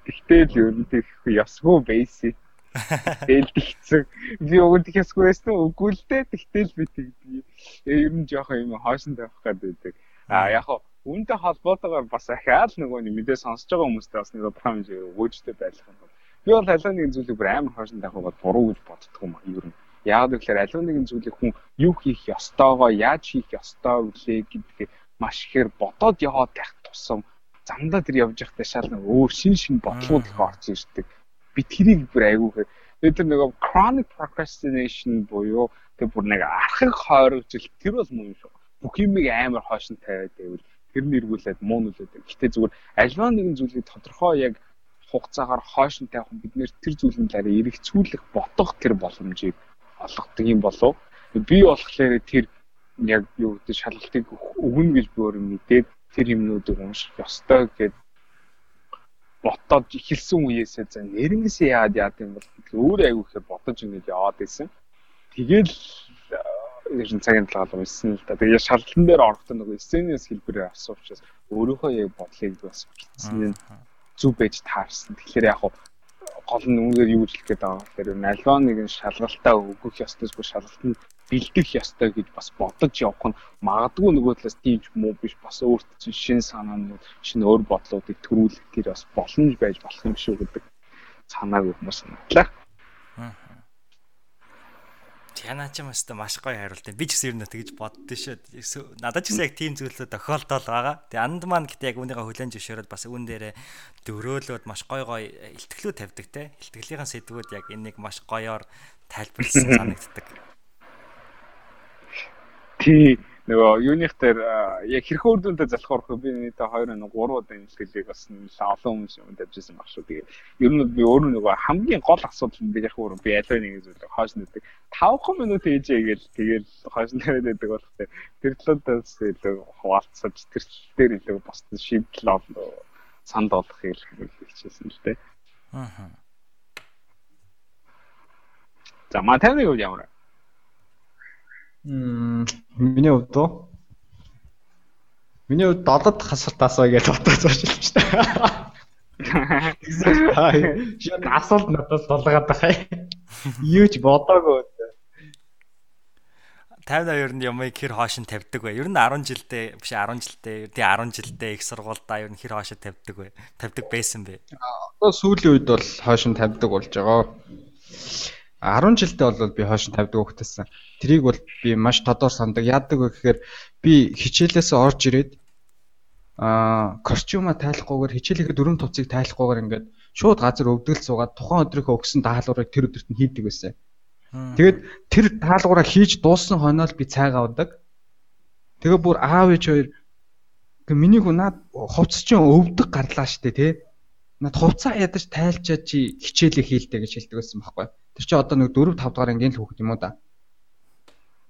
Гэхдээ л ер нь тийх ясгүй байсан. Тэгсэн. Би өгөн тийхсгүй байсан үгүй л дээ. Тэгтэл би тэгдэг. Ер нь жоохон юм хоосон тавих гэдэг. А яг хаа үүнтэй холбоотойгоор бас ахаал нөгөө мэдээ сонсож байгаа хүмүүстээ бас нэг том өгөөжтэй байх юм. Би бол аливаа нэгэн зүйлийг бүр амар хоосон тавих бол буруу гэж боддог юм ер нь. Яг гэвэл аливаа нэгэн зүйлийг хүн юу хийх ёстойгоо яаж хийх ёстой вүлээ гэдгийг маш ихээр бодоод яваад байх тусам замдаа тэр явж байхдаа шал нэг өөр шин шин бодлууд их орж ирдэг. Би тэрийг бүр айгүйхээр тэр нөгөө chronic procrastination буюу тэр бүр нэг архаг хойрогжил тэр бол муу юм шүү. Бүх юмыг амар хойшин тавиад байвал тэр нэргүүлээд муу нүлээд. Гэтэ зүгээр альва нэгэн зүйлийг тодорхой яг хугацаагаар хойшин тавих бид нэр тэр зүйлэн дараа эргэцүүлэх ботох тэр боломжийг олгодог юм болов. Би болохоор тэр яг юу гэдэг шалгалтыг өгнө гэж би өөрөө мэдээд тэр юмнуудыг унших ёстой гэд ботоод эхэлсэн үеэсээ за нэрнгээсээ яад яад юм бол өөр аягүй ихээр бодож ингэж яваад байсан. Тэгэл ер нь цагийн талаар унсан л да. Тэгээ шалгалтын дээр орохдоо нөгөө SNS хэлбэрээр асуувчаас өөрийнхөө яг бодлыг бас бичсэн нь зүв байж таарсан. Тэгэхээр яг гол нь үүнээр юу хэлэх гээд байгаа вэ гэхээр альва нэгэн шалгалтаа өгөх ёстой зүгээр шалгалт нь бэлдэх ёстой гэж бас бодож явах нь магадгүй нөгөө талаас тийм ч муу биш бас өөрт чинь шин санаанууд шин өөр бодлуудыг төрүүлэх гэр бас боломж байж болох юм шүү гэдэг санааг хүмүүс санаглаа. Тянаа ч юм өстө маш гоё хариулт. Би ч гэсэн ер нь тэгж боддөө шүү. Надад ч гэсэн яг тийм зүйлүүд тохиолдол байгаа. Тэгээ анд маань гэдэг яг үүнийгээ хүлэн зөвшөөрөөд бас үүн дээрээ дөрөөлөөд маш гоё гоё илтгэлүүд тавьдаг те. Илтгэлийн сэдвүүд яг энийг маш гоёор тайлбарлсан санагддаг. Тий. нөгөө юуных дээр яг хэрхэн үр дүнтэй залхуурах би нийтээ 2 3 удаа нэлтгэлийг бас олон хүмүүс юм тавьжсэн баг шүү. Тэгээ ер нь би өөрөө нөгөө хамгийн гол асуудал нь би яг өөр би аль нэг зүйл хойш нэгдэг 5 минут ээжээ гээл тэгэл хойш нэрэд байдаг болох тэр талаас илүү хуваалцаж тэр дээр илүү бас шийдэл олно санд олох хэлчихсэн л дээ. Аа. За юу ямар? Мм миний хувьд доо. Миний хувьд долоод хасартаасаа гэж бодож зуршилж байна. Шин асуулт надад долгаад байгаа. Юу ч бодоогүй. 50 80 нь ямыг хэр хоошин тавьдаг вэ? Ер нь 10 жилдээ биш 10 жилдээ тий 10 жилдээ их сургуульдаа ер нь хэр хоошин тавьдаг вэ? Тавьдаг байсан бэ? Одоо сүүлийн үед бол хоошин тавьдаг болж байгаа. 10 жилдээ бол би хойш тавьдаг хөхтэйсэн. Тэрийг бол би маш тодор сандаг. Яадаг вэ гэхээр би хичээлээс орж ирээд аа костюма тайлахгүйгээр хичээлийнхээ дөрөв туцыг тайлахгүйгээр ингээд шууд газар өвдгөл суугаад тухайн өдрийнхөө өгсөн даалгаврыг тэр өдөрт нь хийдэг байсан. Тэгээд тэр даалгавраа хийж дууссан хойноо л би цайг авдаг. Тэгээ бүр аав ээж хоёр миний хүн наад хувцс чинь өвдөг гарлаа штэ тий. Над хувцаа ядаж тайлчаа чи хичээлээ хийлдэ гэж хэлдэг байсан байхгүй. Тэр чинь одоо нэг 4 5 дугаар ангийн л хүүхэд юм уу да.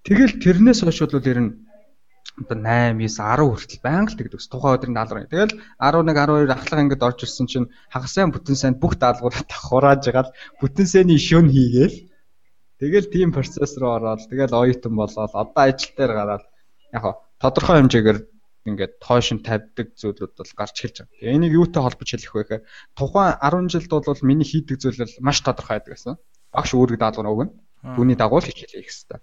Тэгэл тэрнээс хойш бол ер нь одоо 8 9 10 хүртэл байнга л тэгдэг. Тухайн өдрийн даалгавар. Тэгэл 11 12 ахлах ангид орж ирсэн чинь хагас сайн бүтэн сайн бүх даалгавраа хурааж байгаа л бүтэн сайнны шөн хийгээл Тэгэл тийм процесс руу ороод тэгэл оюутан болоод одоо ажил дээр гараад яг тодорхой хэмжээгээр ингээд тоош нь тавьдаг зүйлүүд бол гарч эхэлж байгаа. Тэгээ энийг юутай холбож хэлэх вэ гэхээр тухайн 10 жилд бол миний хийдэг зүйл маш тодорхой байдаг гэсэн багш үүрэг даалгавар өгнө. Түүний дагуу л хийх хэрэгтэй.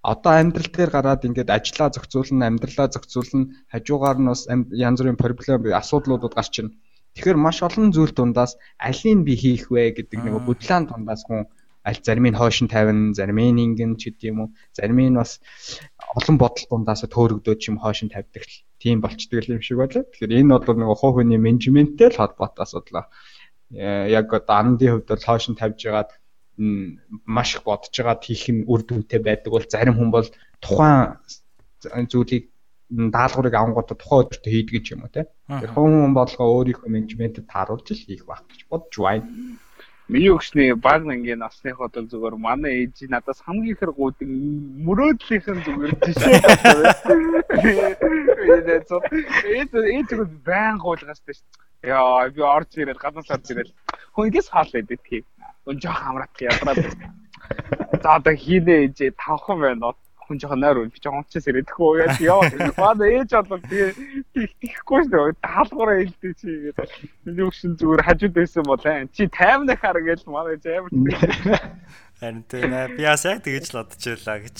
Одоо амьдрал дээр гараад ингээд ажиллаа зохицуулна, амьдралаа зохицуулна, хажуугаар нь бас янз бүрийн проблем бий, асуудлуудад гарч ирнэ. Тэгэхээр маш олон зүйл дундаас алийг би хийх вэ гэдэг нэг бодлоон дундаас хүн аль зарим нь хойш нь тавина, зарим нь ингэн ч гэдэм үү. Зарим нь бас олон бодол дундаас төөрөгдөөд юм хойш нь тавьдаг тийм болчдөг юм шиг байлаа. Тэгэхээр энэ бол нэг хуу хөний менежменттэй л холбоотой асуудал. Э, яг одоо андын хувьд бол хойш нь тавьж байгаад маш их бодож байгаа хийх нь үр дүнтэй байдаг бол зарим хүн бол тухайн зүйлийг даалгаврыг авангуудаа тухайн өдөртөө хийдэг юм уу те. Тэр хүн болгоо өөрийнхөө менежментэд тааруулж л хийх байх гэж бодож байна. Миний өгчний баг ангийн насных бодол зүгээр манай ээж надаас хамгийн ихэр гүйдэг мөрөөдлийнхэн зүгээр жишээ байна. Ээж ээж байн гуйлгаас тест. Яа би орж ирээд гаднаас орж ирээд хүнээс хаалт байдаг тийм өн жоох амраах ядраад. За одоо хийнэ ээж тавхан байна. Хүн жоох нойр үл би жоох унчаас ирэх үү яа яа. Манай ээж бол тэгээ тийхгүй шүү. Даалгавраа хэлдэг чи гэдэг. Миний өгшин зүгээр хажууд байсан бол чи 50 нахаар гэж манай амар. Харин тэ би яг тэгэж л бодож байлаа гэж.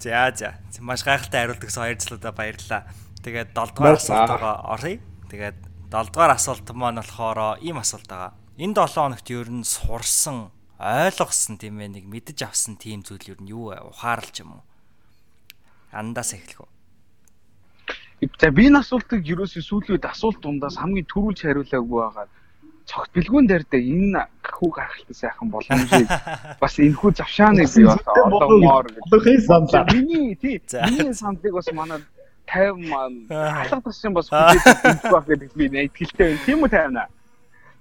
За за. Маш гайхалтай хариулт өгсөн хоёр залуудаа баярлалаа. Тэгээд 7 дугаар асуултаа оръё. Тэгээд 7 дугаар асуулт маань болохоор ийм асуулт байгаа. Энэ 7 хоногт ер нь сурсан, ойлгосон тийм ээ нэг мэдэж авсан тийм зүйл ер нь юу? Ухаарлж юм уу? Андаас эхлэх үү? За би энэ асуултыг ерөөсөө сүүлийн үед асуулт дундаас хамгийн түрүүлж хариулаагүй байгаа. Цогт бэлгүүн дээр дэ энэ хүү гарахтай сайхан боломжийг бас энэ хүү завшааныг би бас олгомоор гэж саналаа. Миний тий миний саналыг бас манай 50 маань алга туссан бас хүлээж авах гэдэг би итгэлтэй байна. Тийм үү 50 наа?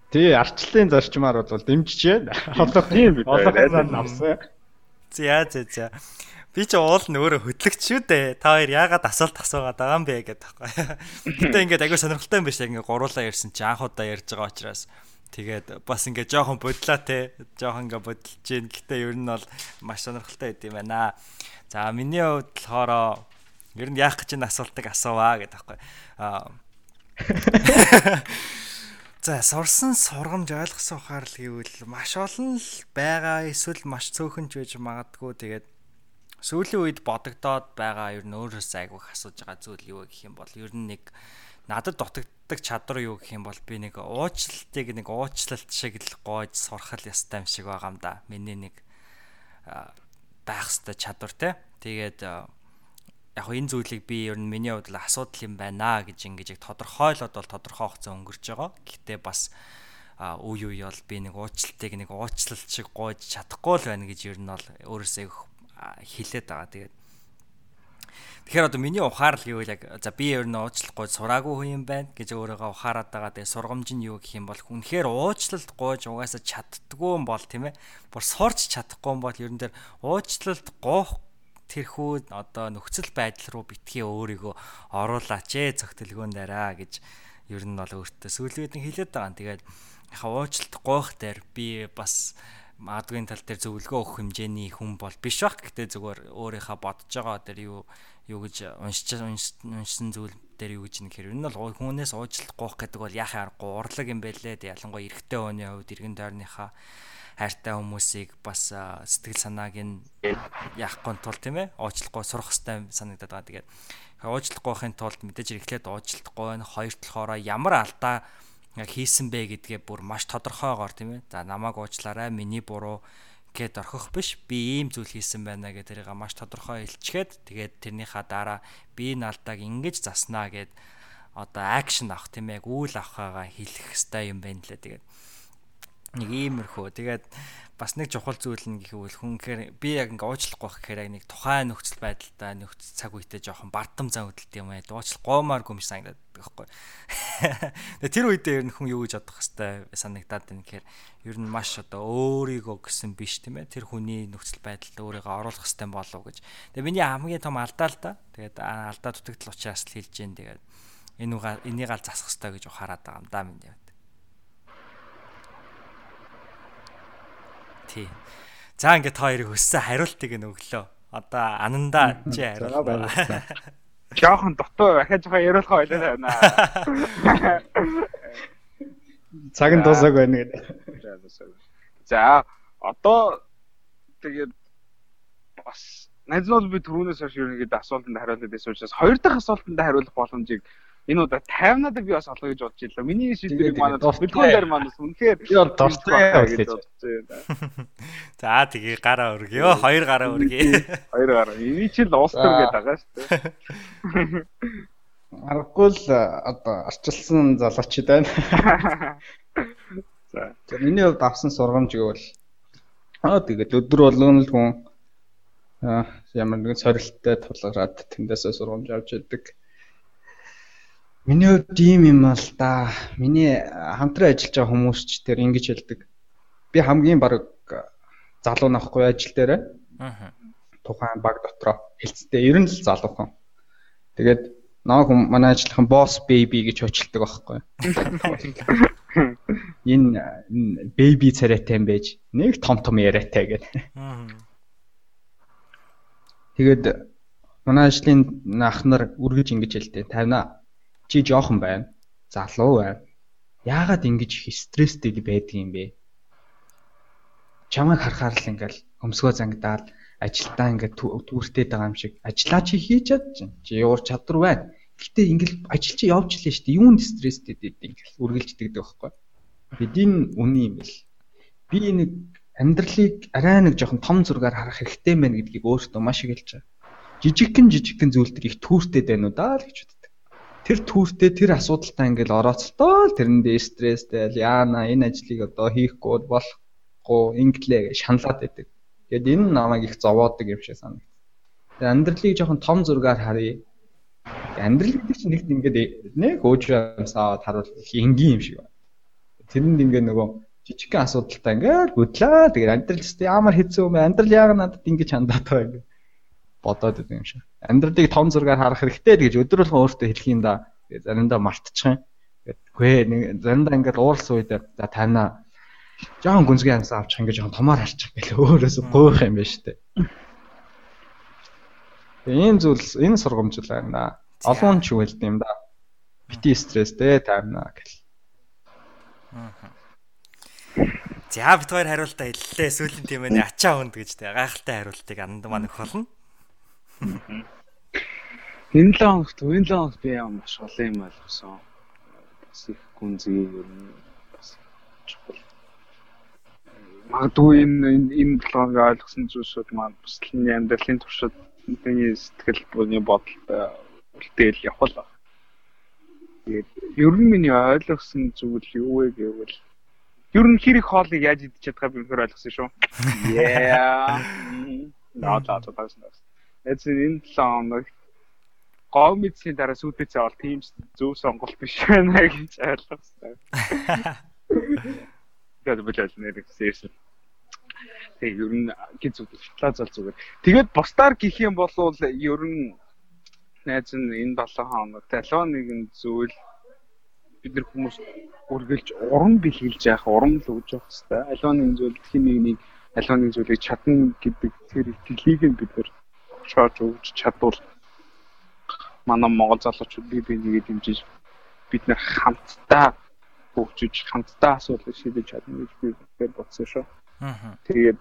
Тий, арчлалын зарчмаар бол дэмжиж байна. Олох тийм олохын авсан. За за за. Би ч уул нь өөрөө хөдлөгч шүү дээ. Та хоёр яагаад асуулт асуугаад байгаа юм бэ гэдэг таахгүй. Гэтэ ингээд агүй сонирхолтой юм биш ингээд гуруулаа ярьсан чи анх удаа ярьж байгаа учраас тэгээд бас ингээд жоохон бодлоо те. Жоохон ингээд бодолж гин. Гэтэ ер нь бол маш сонирхолтой байд юм байна. За миний хувьд болохоор ер нь яах гэж энэ асуултыг асууваа гэдэг таахгүй. Аа За сурсан сургамж ойлгосон ухаар л гэвэл маш олон л байгаа эсвэл маш цөөхөн ч байж магадгүй тэгээд сүүлийн үед бодогдоод байгаа ер нь өөрөөс айгүйх асууж байгаа зүйл юу гэх юм бол ер нь нэг надад дутагддаг чадвар юу гэх юм бол би нэг уучлалтыг нэг уучлалт шиг л гоож сурхал ястай юм шиг байгаа юм да. Миний нэг байх хэвээр чадвар те. Тэгээд яг хөө энэ зүйлийг би ер нь миний хувьд л асуудал юм байна гэж ингэж яг тодорхойлоод бол тодорхой хугацаа өнгөрч байгаа. Гэхдээ бас үе үе бол би нэг уучлалтыг нэг уучлалт шиг гоож чадахгүй л байна гэж ер нь бол өөрөөсөө хэлээд байгаа. Тэгээд Тэгэхээр одоо миний ухаарл гэвэл яг за би ер нь уучлахгүй сураагүй хүн юм байна гэж өөрийгөө ухаарад байгаа. Тэгээ сургамж нь юу гэх юм бол үнэхээр уучлалт гуйж угаасаа чаддгүй юм бол тийм ээ. Бүр сурч чадахгүй юм бол ер нь тэр уучлалт гуйх тэрхүү одоо нөхцөл байдал руу битгий өөрийгөө оруулаач ээ цогтөлгөөн дараа гэж ер нь бол өөртөө сүүлийн үед нь хэлээд байгаа. Тэгээд яхаа уучлалт гуйх дээр би бас магадгүй тал дээр зөвлөгөө өгөх хэмжээний хүн бол биш баг. Гэтэ зүгээр өөрийнхөө бодож байгаа дээр юу юу гэж уншиж уншсан зүйл дээр юу гэж нэхэр энэ бол хүнээс уучлалт гоох гэдэг бол яхаа аргагүй урлаг юм байлээ. Ялангуяа эрэгтэй хүний хувьд эргэн тойрныхаа хайртай хүмүүсийг бас сэтгэл санааг нь яахгүй тул тийм ээ уучлахгүй сурах хэрэгтэй санагдаад байгаа. Тэгээд уучлахгүйхын тулд мэдээж эхлээд уучлахгүй нь хоёр талаараа ямар алдаа хийсэн бэ гэдгээ бүр маш тодорхойгоор тийм ээ. За намайг уучлаарай, миний буруу гэд орхих биш. Би ийм зүйл хийсэн байна гэдэг тэрийг маш тодорхой илчгээд тэгээд тэрнийхаа дараа би наалдааг ингэж заснаа гэд одоо акшн авах тийм ээ. Үйл авахгаа хэлэх хэвээр юм байна лээ. Тэгээд нэг иймэрхүү. Тэгээд бас нэг чухал зүйл нь гэхвэл хүн гэхээр би яг ингээ уучлахгүй байх гэхээр яг нэг тухайн нөхцөл байдалтай нөхцөл цаг үедээ жоохон бардам зан хөдөлт юм аа. Уучлах гоомааргүй юм санагдаад байхгүй. Тэгээ тэр үедээ ер нь хүн юу гэж бодох хэвээр санагдаад байна гэхээр ер нь маш одоо өөрийгөө гэсэн биш тийм ээ. Тэр хүний нөхцөл байдалд өөрийгөө оруулах хэвээр болов гэж. Тэгээ миний хамгийн том алдаа л да. Тэгээд алдаа дутагдал учраас л хэлж जैन. Тэгээд энэ энийг аль засах хэвээр гэж ухаарад байгаа юм да минь. Тий. За ингээд та хоёрыг өссөн хариултыг нь өглөө. Одоо анандаа чи хариулна. Жохон дотоо ахиж жоохон яриулах байлаа байна. Цаг нь дуусаг байна гэдэг. За одоо тэгээд бас найз бол би түрүүнээс хойш ерөнхийдөө асуултанд хариулдаг байсан учраас хоёр дахь асуултанд хариулах боломжийг энэ удаа 50-наад би бас олох гэж бодож ирлээ. Миний шийдвэрийг манай бүлгүүнээр манаас үнэхээр дуртай гэж бодож байна. За тэгээ гараа өргөё. Хоёр гараа өргөё. Хоёр гараа. Эний чинь л уустар гэдэг байгаа шүү дээ. Аргагүй л одоо арчилсан залуучууд байна. За. Миний хувьд авсан сургамж гэвэл аа тэгээд өдөр болгоно л хүн ямар нэгэн сорилттой тулгараад тэндээсээ сургамж авч яадаг. Миний хувьд ийм юм л да. Миний хамтран ажиллаж байгаа хүмүүс ч тэр ингэж хэлдэг. Би хамгийн баг залуу нахгүй ажил дээр. Аа. Тухайн баг дотроо хэлцтэй 90 л залуухан. Тэгээд наа хүм манай ажиллахан boss baby гэж хуучилдаг байхгүй. Энэ baby царайтай юм байж нэг том том яриатай гэдэг. Тэгээд манай ажлын ах нар үргэж ингэж хэлдэг. 50 чи жоохон байна. Залуу байна. Яагаад ингэж их стресстэй байдаг юм бэ? Чамайг харахаар л ингээл өмсгөө зангидаад ажилдаа ингээд түүртэй байгаа юм шиг ажиллаа чи хийж чад чи явуур чадвар байна. Гэтэ ингээл ажил чи явж лээ шүү дээ. Юунд стресстэй дээ ингээл үргэлждэгдэг байхгүй. Бидний үний юм бэл. Би нэг амьдралыг арай нэг жоохон том зургаар харах хэрэгтэй мэн гэдгийг өөртөө маш их хэлж байгаа. Жижигхэн жижигхэн зүйл төр их түүртэй байна уу даа л гэж боддог тэр түүртэй тэр асуудалтай ингээл орооцолтоо тэрэндээ стресстэй яана энэ ажлыг одоо хийхгүй болохгүй инглээ гэж шаналаад байдаг. Тэгэд энэ намайг их зовоодог юм шиг санагдав. Тэгээ амьдралыг жоохон том зургаар харъя. Амьдрал гэдэг чинь нэгт ингээд нэг өөжөөсөө харуул их энгийн юм шиг байна. Тэрэнд ингээд нөгөө жижигхэн асуудалтай ингээд хөдлөө. Тэгээд амьдрал тест ямар хэцүү юм бэ? Амьдрал яг надад ингэж хандаад байгаа юм бодоод идэв юм шиг. Амьдралыг том зургаар харах хэрэгтэй гэж өдөр болгон өөртөө хэлэх юм да. Тэгээ заримдаа мартчих юм. Тэгээд үгүй нэг заримдаа ингээд ууралсан үед за танаа жоохон гүнзгий амсаа авчих ингээд жоохон томоор харчих гэлээ өөрөөсөө гуйх юм байна штэ. Тэгээ энэ зүйл энэ сургамжлал байна. Олон ч үгэлд юм да. Бити стресстэй таймна гэл. За бит хоёр хариултаа хэллээ. Сүүлийн тийм ээ ачаа хүнд гэж тэг гайхалтай хариултыг анд маань өгөх болно. Энэ л хоногт энэ л хоногт би яа маш олон юм ойлгосон. Бас их гүнзгий ер нь бас чухал. Магадгүй энэ энэ блог ойлгосон зүйлсүүд маань бас л амьдралын туршид миний сэтгэл бүрийн бодолд үлдээл явах. Тэгээд ер нь миний ойлгосон зүйл юу вэ гэвэл ер нь хэрэг хоолыг яаж идэж чадхаа би өнөхөр ойлгосон шүү. Yeah. Наа за за тагсан. Эс энэ 7 хоног гов мэдсийн дараа сүйдээ цаавал тийм зөв сонголт биш байна гэж ойлгосон. Тэгээд болол нэр ихсээрсэн. Тэг ер нь гин зүгтлээ зал зүгээр. Тэгээд бусдаар гих юм бол ер нь найз нь энэ 7 хоног талаа нэгэн зүйл бид нар хүмүүс үргэлж уран бэлгэлж яах, уран л өгж явах хэрэгтэй. Аливаа нэгэн зүйл хин нэг нэг аливаа нэгэн зүйлийг чадна гэдэг тэр итгэлийг нь бид нар шоож өгч чадвал манай Монгол залуучууд бие биенийгээ дэмжиж бид нар хамтдаа хөгжиж хамтдаа асуудал шийдэж чадна гэж би бодсон бодсон шүү. Аа. Тэгээд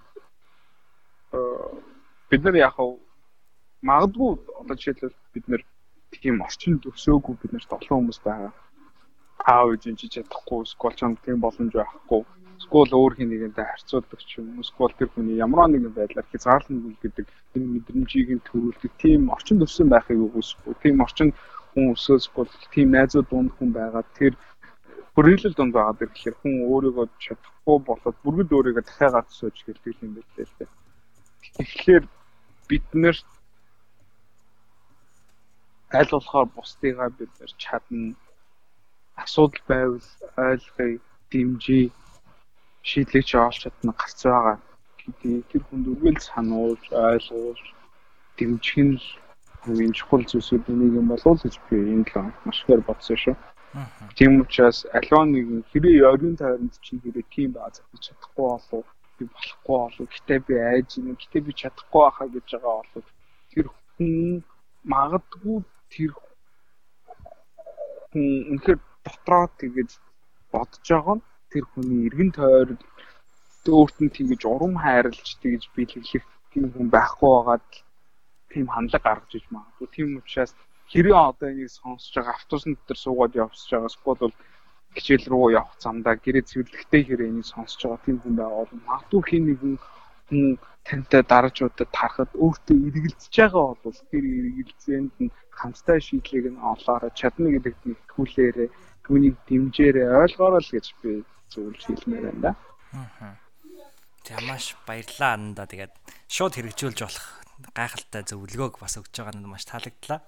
бид нар яг хав магадгүй одоо жишээлбэл бид нар тийм орчинд өсөөгүй бид нарт олон хүмүүс байгаа. Аав ээж чи чадахгүй, скол ч юм тийм боломж байхгүй. Скол өөр хин нэгэнтэй харьцуулдаг ч юм уу, скол тэр хүний ямар нэгэн байдлаар хязгаарлан гэдэг энэ мэдрэмжийг нь төрүүлдэг тийм орчинд өссөн байхыг үгүйсэхгүй. Тийм орчинд хүн өсөөсгүй тийм найзууд дунд хүн байгаа. Тэр хүрээлэл дунд байгаа гэхээр хүн өөрийгөө чадахгүй болоод бүргэд өөрийгөө дахиагаар төсөөж хэлдэг юм байна л дээ. Тэгэхээр бид нэр аль болохоор бусдыгаа бид нэр чадна асуудал байвал ойлгоё, дэмжиж шийдлийг олж чадна гарц байгаа. Гэдгийг тэр хүнд үргэлж сануулж, ойлгуулж дэмжих нь хамгийн чухал зүйлсүүдийн нэг юм болов гэж би энэ л маш ихээр бодсон шүү. Тийм учраас аливаа нэгэн хэрэг оройн тойронд чинь хэрэг тийм баа зохиж чадахгүй болов би болохгүй болов гэтээ би айж ин гэтээ би чадахгүй байхаа гэж байгаа болов. Тэр хүн магадгүй тэр хүн үнэхээр дотроо тэгэж бодож байгаа нь тэр хүний эргэн тойрол өөрт нь тэгэж урам хайрлж тэгэж биелэх тийм хүн байхгүй байгаад тийм хандлага гаргаж иж магадгүй. Тийм учраас хэрэг одоо энийг сонсож байгаа автобусны дотор суугаад явсаж байгаа сквад бол хичээл рүү явах замдаа гэрээ цэвэрлэхтэй хэрэг энийг сонсож байгаа тийм хүн байгаа бол магадгүй хин нэгэн хүн тантай дараачуудад тарахад өөртөө эргэлзэж байгаа бол тэр эргэлзээнд нь хамттай шийдлийг нь олоороо чадна гэдэгт нэтгүүлээрээ түүнийг дэмжээрээ ойлгоорой л гэж би зөвлөж хэлмээр байна да. Аа. За маш баярлалаа ананда тэгээд шууд хэрэгжүүлж болох гайхалтай зөвлөгөөг бас өгч байгаа нь маш таалагдлаа.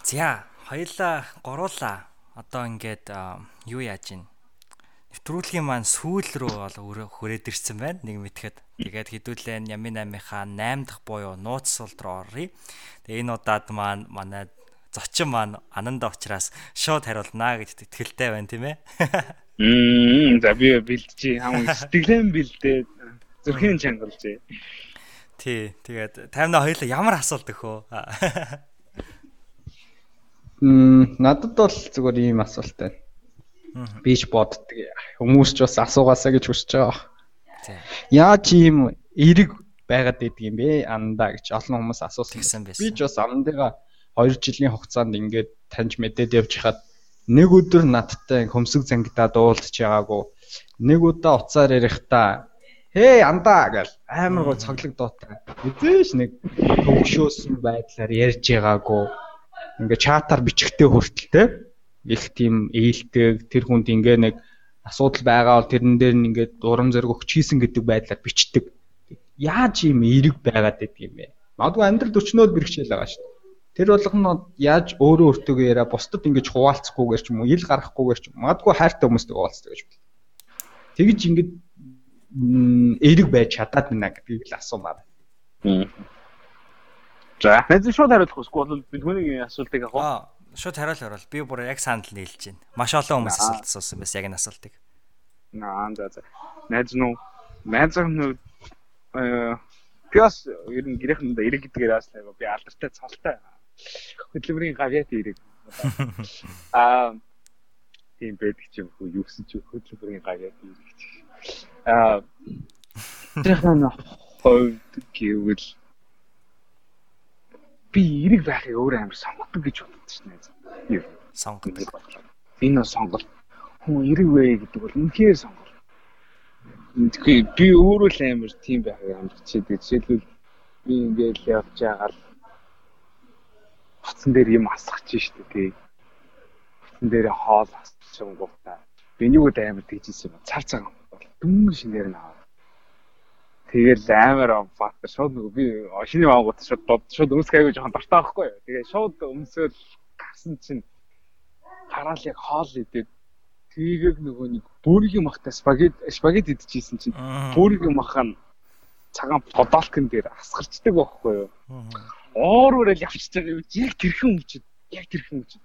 За хоёлаа гуруулаа одоо ингээд юу яаж ийн нэвтрүүлгийн маань сүүл рүү бол хүрээд ирсэн байна нэг мэтгэд тэгээд хэдүүлээ Ямин 8-ийнхаа 8 дахь буюу нууц сул руу оръё. Тэгээ энэ удаад маань манай зочин маань ананда учраас шууд хариулнаа гэж итгэлтэй байна тийм ээ. Мм за би бэлдчихээ хамаг сэтгэлэн бэлдээ зүрхийн чангалжээ. Тий тэгээд таймнаа хоёлаа ямар асуулт өгөө. Мм надад бол зүгээр ийм асуулт байна. Бич боддөг. Хүмүүс ч бас асуугаасаа гэж хүсэж байгаа. Яаж ийм эрэг байгаад идэг юм бэ? Андаа гэж олон хүмүүс асуусан байсан. Би ч бас андыгаа 2 жилийн хугацаанд ингээд таньж мэдээд явж хаад нэг өдөр надтай хөмсөг зангидаа дуулж байгаагүй. Нэг удаа уцаар ярихдаа Хей андаа гэл амар гоо цаглаг дуутай. Үзээш нэг төвшөөсөн байдлаар ярьж байгаагүй. Ингээ чатаар бичгтээ хүртэл те их тийм ээлдэг тэр хүнд ингээ нэг асуудал байгаа бол тэрэн дээр нь ингээд урам зориг өгч хийсэн гэдэг байдлаар бичдэг. Яаж ийм эерэг байгаад байдаг юм бэ? Магадгүй амьдрал өчнөд бэрхшээл байгаа шүү. Тэр болгоно яаж өөрөө өөртөө яриа бусдад ингэж хуваалцахгүйгээр ч юм уу ил гаргахгүйгээр ч магадгүй хайртай хүмүүстэй хуваалцдаг гэж байна. Тэгэж ингэж эерэг байж чадаад байна гэдгийг л асуумаар. За, хэзээ шууд хариулах усгүй бол бид хүний асуултыг авах. Аа, шууд хариул орвол би бүр яг санал нийлж байна. Маш олон хүмүүс асуулт асуусан байсан яг энэ асуултыг. Аа за за. Найз нь найз нь э пиас ер нь гэрээхэнд эрэг гэдгээр ааслаа би алдартай цолтой. Хөдөлмөрийн гавьяат эрэг. Аа тийм байдаг ч юм уу юу гэсэн ч хөдөлмөрийн гавьяат эрэг. Аа тэрхэн хойд гэвэл би эрэг байхыг өөр амар сонгодог гэж боддог шнэ. Юу? Сонгодог. Энэ сонголт хүн эрэг вэ гэдэг бол үнэхээр сонголт. Тэгэхээр би өөрөө л амар тийм байхыг амжилт чийдэг. Жишээлбэл би ингээд явж байгаа л утсан дээр юм чинь шүү дээ. Утсан дээр хоол асгах юм гутаа. Би нэг удаа амар тэгжсэн юм. Цар бол дүнгийн шинээр нь аваад. Тэгэл амар бат шууд нөгөө би шиний маангууд шууд дод шууд өмсөх аягүй жоохон дортой байхгүй юу. Тэгээ шууд өмсөөл гарсан чинь гараал яг хоол идээд тгийг нөгөө нэг бүрийн махтай спагет спагет идчихсэн чинь бүрийн мах нь цагаан подолкн дээр асгарчдаг байхгүй юу. Оор өрөөл явчихж байгаа юм. Яг тэрхэн үчид. Яг тэрхэн үчид.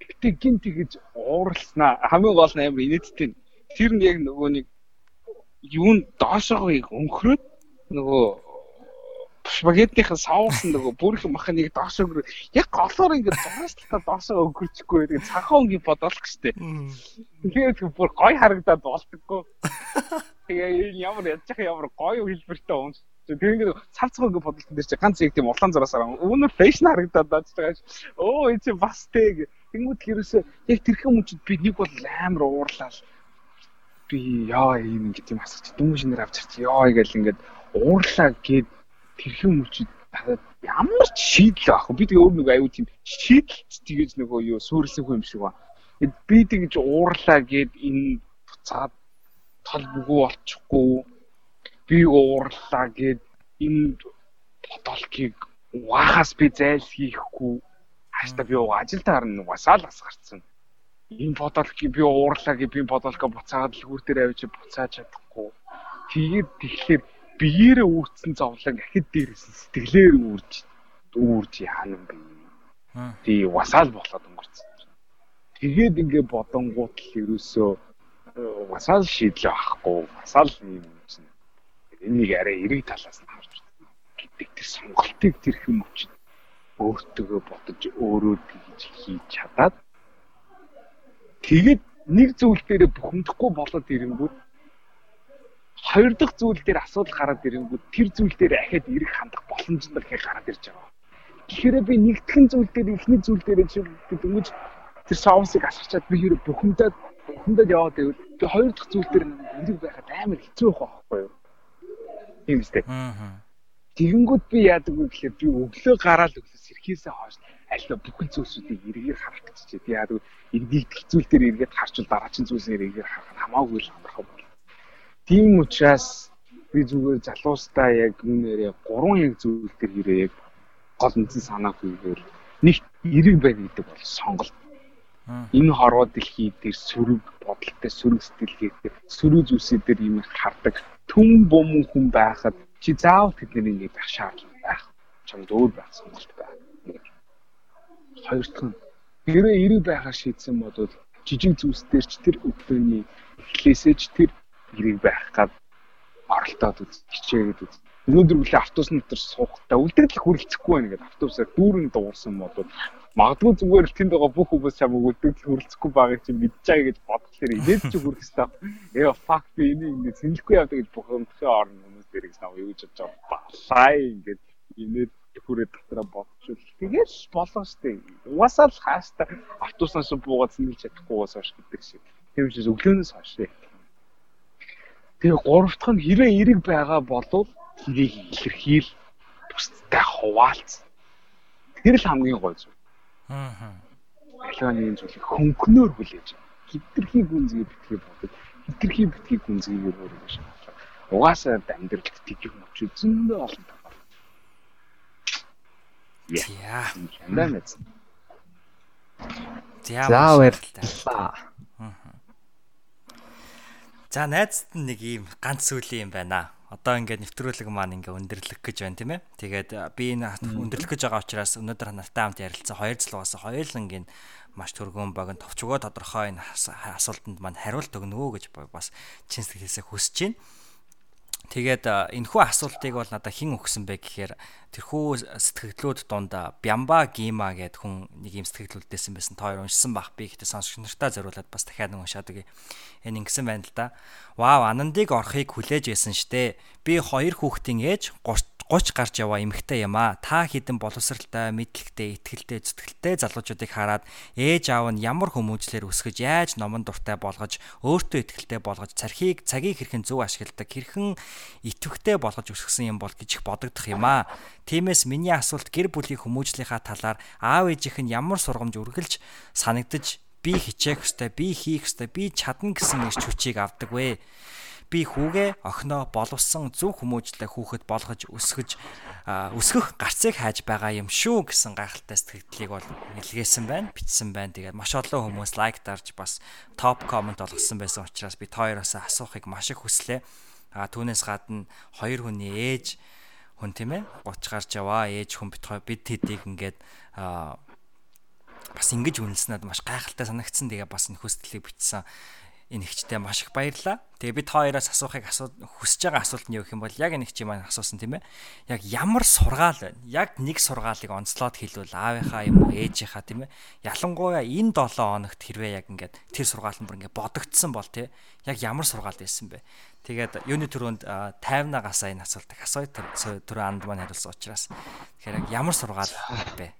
Гэтэ гин тэгэж ууралснаа хамгийн гол нь амар инээдтэй. Тэр нь яг нөгөө нэг юун доошоогыг өнгөрөөд нөгөө спагеттийн саус нөгөө бүрх махныг доошоо өнгөрөө яг голоор ингээд зурааслахаа доошоо өнгөрчихгүй байдаг цанхан өнгийн бодолох штэ. Тэгэхээр бүр гой харагдаад болдоггүй. Тэгээ ямар ядж байгаа ямар гоё хэлбэртэй унш. Тэр ингээд цавцгаа ингээд бодлолтон дээр чи ганц яг тийм улаан зураасаар өмнө фэшн харагдаад байж байгаа ш. Оо энэ чи бас тэг. Тэнгүүд хэрөөсөө яг тэрхэн мөчд би нэг бол амар уурлаа би яа ийм ингэ тийм асууж дүнжинээр авч ирчих яа гэл ингээд уурлаа гэд тэрхэн мөчид ямар ч шийдэл авах. Би тэгээ өөр нэг аюу тийм шийдэл тэгэж нөгөө юу хүн юм шиг ба би тэгэж уурлаа гэд энэ буцаад тал бүгүү болчихгүй би уурлаа гэд энэ бодолкийг уахаас би зайлсхийхгүй хааштай би ажилдаа харна угаасаа л ас гарцсан энэ бодолкийг би уурлаа гэж би бодолкоо буцаагаад л хүр дээр авчиж буцааж чадахгүй. Тэгээд тэгэхээр биеэрээ үүрцэн зовлон ахид дээрээс сэтгэлээр үүрж үүрж яана юм бэ. Тий васаал болоод өнгөрцөн. Тэгээд ингээ бодонгууд л ерөөсөө васаал шийдлээ авахгүй васаал юм чинь энийг арай эрэг талаас нь харж гэдэг тэр сонголтыг тэр өчид өөртөө бодож өөрөө тэгж хийж чадаад Тэгээд нэг зүйл дээр бухимдахгүй болоод ирэнгүүт хоёр дахь зүйл дээр асуудал гараад ирэнгүүт тэр зүйл дээр ахаад ирэх хандах боломж нь дахиад гараад ирж байгаа. Тэгэхээр би нэгтгэн зүйл дээр эхний зүйл дээр дөнгөж тэр соусыг асарчаад би хэрэг бухимдаад бухимдаад яваад байвал би хоёр дахь зүйл дээр нэрэг байхад амар хэцүү байх байхгүй юу? Тийм үстэй. Аа. Тэгэнгүүт би яадаг вэ гэхээр би өглөө гараал өглөө сэрхээсээ хойш аль бүхэн зүйлсүүдийг эргээр харах гэж чи яадаг эргээд хэцүүл дээр эргээд харчвал дараагийн зүйлсээр эргээд харах хамаагүй л амархан бол. Тийм учраас би зүгээр залуустаа яг үүнээрээ гурван яг зүйл төр хэрэг яг гол үндсэн санаа хүлээл нэг эрэг байна гэдэг бол сонголт. Энэ хорвоо дэлхий дээр сөрөг бодолтой сөрөг сэтгэлгээтэй сөрөг зүйлсүүд дээр юм хардаг түн бум хүн байхад чи заавал тэдний нэг байх шаардлага байх. Чамд өөр байх сонголт байх хоёр дахь нь хэрэг эрэг байхаар шийдсэн бодвол жижиг зүйлсээр ч тэр өглөөний эхлээсээ ч тэр эрэг байх гад оролдоод үз хичээгээд үз өнөөдөр бүлээ автобус дотор суухтаа үлдэгдэл хүрэлцэхгүй байна гэдэг автобусаар дүүрэн дуурсан бодвол магадгүй зүгээр л тэнд байгаа бүх хүмүүс чамайг үлдэгдэл хүрэлцэхгүй байгааг мэдж байгаа гэж бодглохоор инээд ч хүрэх хэрэгтэй. Яа факт би энийг ингэ сэнэлгүй явдаг гэж бухимдахын орн хүмүүс дэрийг сав юу гэж бодож байгаа балаа ингээд инээд хүрээ дотроо бодчихвол тэгэл болоо штэ. Угаасаа л хаастаа автобуснаас буугаад зэмлж чадахгүйгээс хойш гэдэг шиг. Тийм учраас өглөөнөөс хойш. Тэгээ гурав дахь нь хэрэг эрэг байгаа болов тэрийг илэрхийл бусдтай хуваалц. Тэр л хамгийн гой зүйл. Аа. Аливаа нэгэн зүйлийг хөнгөнөөр хүлээж хитрхи гүнзгий битгий бодод хитрхи битгий гүнзгийгээр өөрөөр шаардлагатай. Угаасаа амьдралд тэгэх мөч зөндөө олон За. Чандаа мэд. За баярлалаа. За найзд нэг ийм ганц сүлийн юм байна. Одоо ингээд нэвтрүүлэг маань ингээ өндөрлөх гэж байна тийм ээ. Тэгээд би энэ өндөрлөх гэж байгаа учраас өнөөдөр нартай хамт ярилцсан хоёр залуугаас хоёулангийн маш түргэн богино товчгоо тодорхой энэ асуултанд маань хариулт өгнө үү гэж бас чин сэтгэлээсээ хүсэж байна. Тэгээд энэхүү асуултыг бол надад хэн өгсөн бэ гэхээр тэрхүү сэтгэгдлүүд дунд Бямба Гима гэдэг хүн нэг юм сэтгэгдлүүдтэйсэн байсан. Та хоёр уншсан бах би гэхдээ сонсогч нартаа зориулаад бас дахиад нэг уншаад өгье. Энэ ингэсэн байна л да. Вау, Анандыг орохыг хүлээж байсан штэ. Би хоёр хүүхдийн ээж 30 30 гарч яваа эмэгтэй юм а. Та хідэн боловсралтай, мэдлэгтэй, итгэлтэй, зүтгэлтэй залуучуудыг хараад ээж аав нь ямар хүмүүжлэр өсгөж яаж номон дуртай болгож, өөртөө итгэлтэй болгож, цархийг цагийг хэрхэн зөв ашигладаг, хэрхэн итвэхтэй болгож өсгсөн юм бол гэж их бодогдох юм а. Тиймээс миний асуулт гэр бүлийн хүмүүжлийнхаа талаар аав ээжийнх нь ямар сургамж үргэлж санагдаж би хичээх ёстой, би хийх ёстой, би чадна гэсэн эрч хүчийг авдаг вэ? Би хүүгээ охиноо боловсон зөв хүмүүжлээ хүүхэд болгож өсгөж өсгөх гарцыг хайж байгаа юм шүү гэсэн гайхалтай сэтгэлдлийг бол илгээсэн байна, бичсэн байна. Тэгээд маш олон хүмүүс лайк дарж бас топ комент болгосон байсан учраас би тооёроос асуухыг маш их хүслээ. А түүнээс гадна хоёр хүний ээж хүн тийм ээ 30 гарч яваа ээж хүн бит бид тэдийг ингээд бас ингэж үнэлснээр маш гайхалтай санагдсан. Тэгээ бас энэ хүсэлтийг бичсэн энэ ихчтэй маш их баярлаа. Тэгээ бид хоёроос асуухыг асуу хүсэж байгаа асуулт нь юу гэх юм бол яг энэ ихчийн маань асуусан тийм ээ. Яг ямар сургаал байна? Яг нэг сургаалыг онцлоод хэлвэл аавынхаа юм уу ээжийнхаа тийм ээ. Ялангуяа энэ 7 хоногт хэрвээ яг ингээд тэр сургаал нь бүр ингээд бодогдсон бол тий яг ямар сургаал байсан бэ? Тэгээд юуны төрөнд тайвнагасаа энэ асуултыг асууя түрүү анд маань хариулсан учраас тэгэхээр яг ямар сургаал бэ?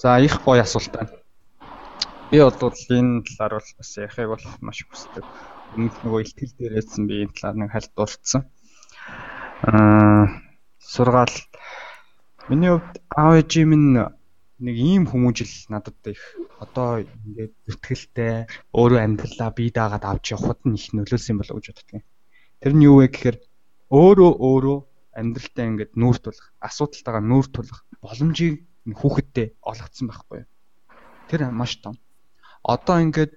За их гоё асуулт байна. Би бол энэ талаар бол бас ярихыг бол маш хүсдэг. Өмнөх нөгөө ихтгэл дээрээсэн би энэ талаар нэг хальт дурдсан. Аа сургаал миний хувьд ээжийн минь нэг ийм хүмүүжил надад их одоо ингээд зүтгэлтэй өөрөө амьдралаа бие даагаад авч явахад нь их нөлөөлсөн болов гэж боддог юм. Тэр нь юу вэ гэхээр өөрөө өөрөө амьдралдаа ингээд нүүр тулах, асуудалтайгаа нүүр тулах боломжийг хүүхэдтэй олгоцсон байхгүй юу. Тэр маш том. Одоо ингээд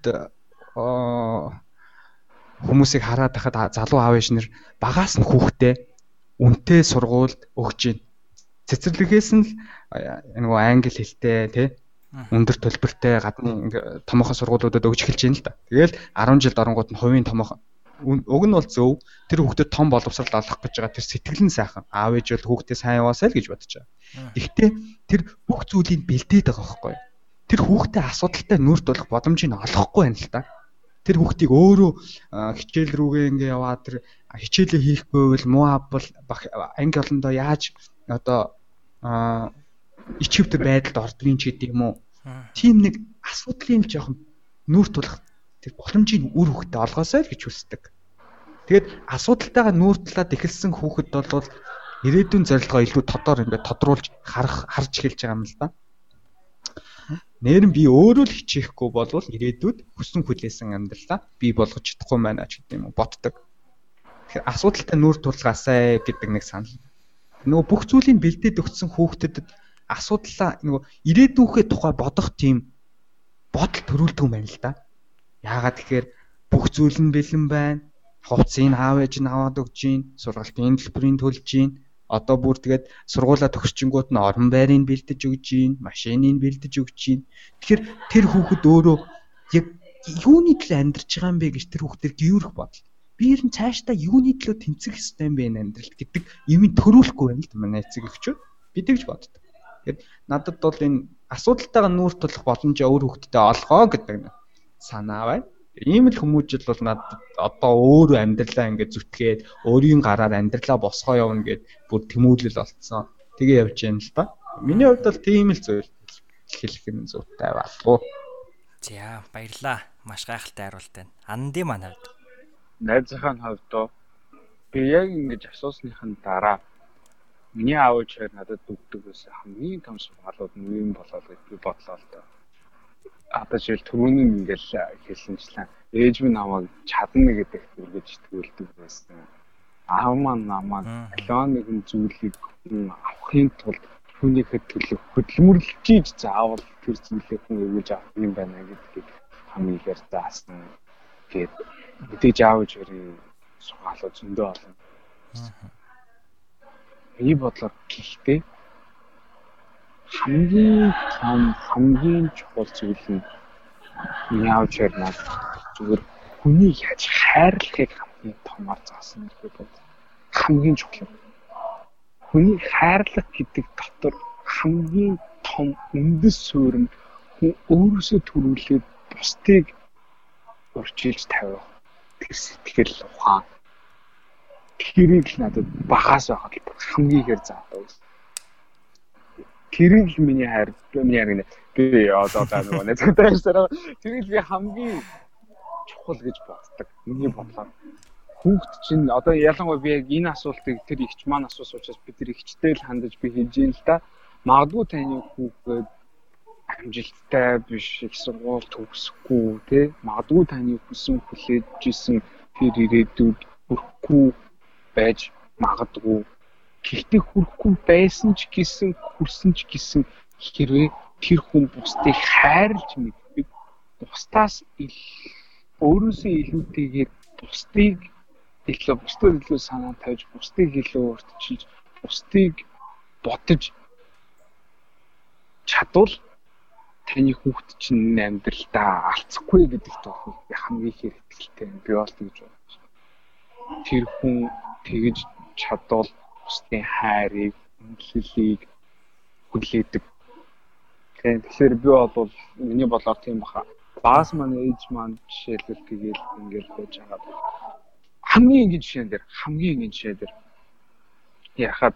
хүмүүсийг хараад байхад залуу аав ээж нар багаас нь хүүхдээ үнтэй сургуульд өгч байна. Цэцэрлэгээс нь нөгөө англи хэлтэй тий өндөр төлбөртэй гадны томоохон сургуулиудад өгч эхэлж байна л да. Тэгэл 10 жилд оронгууд нь хувийн томоохон уг нь бол зөв тэр хүүхдэд том боловсрал олгох гэж байгаа тэр сэтгэл нь сайхан аав ээж бол хүүхдээ сайн яваасай л гэж бодож байгаа. Гэхдээ тэр бүх зүйлийг бэлдээд байгаа байхгүй. Тэр хүүхдээ асуудалтай нүрд болох боломжийг олохгүй байна л да. Тэр хүүхдийг өөрөө хичээл рүүгээ ингээ яваа тэр хичээлээ хийхгүй бол муу авбал анги олондоо яаж одоо ичвд байдалд ордгийн ч гэдэг юм уу. Тийм нэг асуудлын жоохон нүрд тулах тэр боломжийг үр хөвгтө олгоосай л гэж хүсдэг. Тэгээд асуудалтайгаа нүүртлээд эхэлсэн хүүхэд бол ирээдүйн зорилгоо илүү тодор ингээд тодруулж харах харж эхэлж байгаа юм л да. Нэр нь би өөрөө л хичээхгүй болвол ирээдүйд хүссэн хүлээсэн амьдралаа би болгож чадахгүй байна ч гэдэг юм уу ботдог. Тэгэхээр асуудалтай нүүр тулгаасай гэдэг нэг санал. Нөгөө бүх зүйлийг бэлдээд өгсөн хүүхдэд асуудлаа нөгөө ирээдүйнхээ тухай бодох тийм бодол төрүүлдэг юм байна л да. Яагаад тэгэхээр бүх зүйл нь бэлэн байна. Хувцсыг аав ээж нь аваад өгж гин, сургалтын төлбөрийн төлж гин. Одоо бүр тэгээд сургуулаа төгсчингууд нь орон байрыг бэлдэж өгж гин, машиныг бэлдэж өгж гин. Тэгэхээр тэр хүүхэд өөрөө яг юуны төлөө амьдарч байгаа юм бэ гэж тэр хүүхдэр гүйрэх бодол. Би ер нь цаашдаа юуны төлөө тэнцэх ёстой юм бэ амьдралд гэдэг юмыг төрүүлэхгүй байна л да манай эцэг эхчүүд. Би тэгж боддог. Тэгэхээр надад бол энэ асуудалтайгаа нүүр тулах боломжоо өөр хүүхдэд олгоо гэдэг санаа байна. Ийм л хүмүүжил бол надад одоо өөрөө амьдралаа ингээд зүтгээд өөрийн гараар амьдралаа босгоо явна гэд бүр тэмүүлэл болцсон. Тэгээ явж юм л та. Миний хувьд бол тийм л зүйл хэлэх юм зүйтэй болов. За баярлаа. Маш гайхалтай хариулт байна. Анди маань хувьд. Найзынхаа хувьд би яг ингэж асуусныхын дараа миний аав ээж надад дүгдэг байсан хамгийн том сургаалууд нь юм болоо гэж би бодлоо л доо одоо жишээл түрүүний ингээл хэлсэнчлэн ээж минь намайг чадна гэдэг үргэж итгүүлдэг байсан. Аав маань намайг алион нэгэн зүйлийг авахын тулд хүнийхэд төлөв хөдөлмөрлөж заавал тэр зүйлээ хүн өгүүлж авах юм байна гэдгийг хамгийн заасан. Тэгээд мэдээж аавж өрийн сургаалууд зөндөө олон. Миний бодлоор гэхдээ хамгийн том хамгийн чухал зүйл нь яавч ярмаар зүгээр хүнийг яаж хайрлахыг хамгийн томоор заасан гэдэг бол хамгийн чухал. Хүнийг хайрлах гэдэг дотор хамгийн том үндэс суурь нь хүн өөрөөсөө төрүүлээд бусдыг урьдчилж тавих тэр сэтгэл ухаан. Тэрийг л надад багаас байхад хамгийн ихээр заадаг тэрийг л миний хайр миний хайр гэнэ би одоо нөгөө нэзэгтэй ярьсараа тэрийг би хамгийн чухал гэж боддог. Миний бодлоор хүүхд чинь одоо ялангуяа би яг энэ асуултыг тэр ихч маань асуусан учраас би тэр ихчтэй л хандаж би хийж юм л да. Магадгүй таны хүүхэд амжилттай биш их сургууль төгсөхгүй тий магадгүй таны хүсэн хүлээж исэн тэр ирээдүйд хүрэхгүй байж магадгүй. Гэхдээ хүрэхгүй байсан ч гэсэн хүрсэн ч гэсэн хэрвээ тэр хүн бусдыг хайрлж мэддэг бусдаас өөрөөсөө илүүтэйгээр бусдыг илүү бусдад илүү санаа тавьж бусдыг илүү өөртчилж бусдыг бодож чадвал таны хүүхд чинь амьдралдаа алцахгүй гэдэг тохиол хамгийн хэрэгтэй би бол тэгж бодож. Тэр хүн тэгж чадвал бусдын хайрыг, үнэлэлийг хүлээдэг. Тэгэхээр би бол миний бодлоор тийм баха. Баас маань ээж маань жишээлбэл тэгэл ингээл байж байгаа. Хамгийн энгийн жишээн дээр хамгийн энгийн жишээ дээр яхад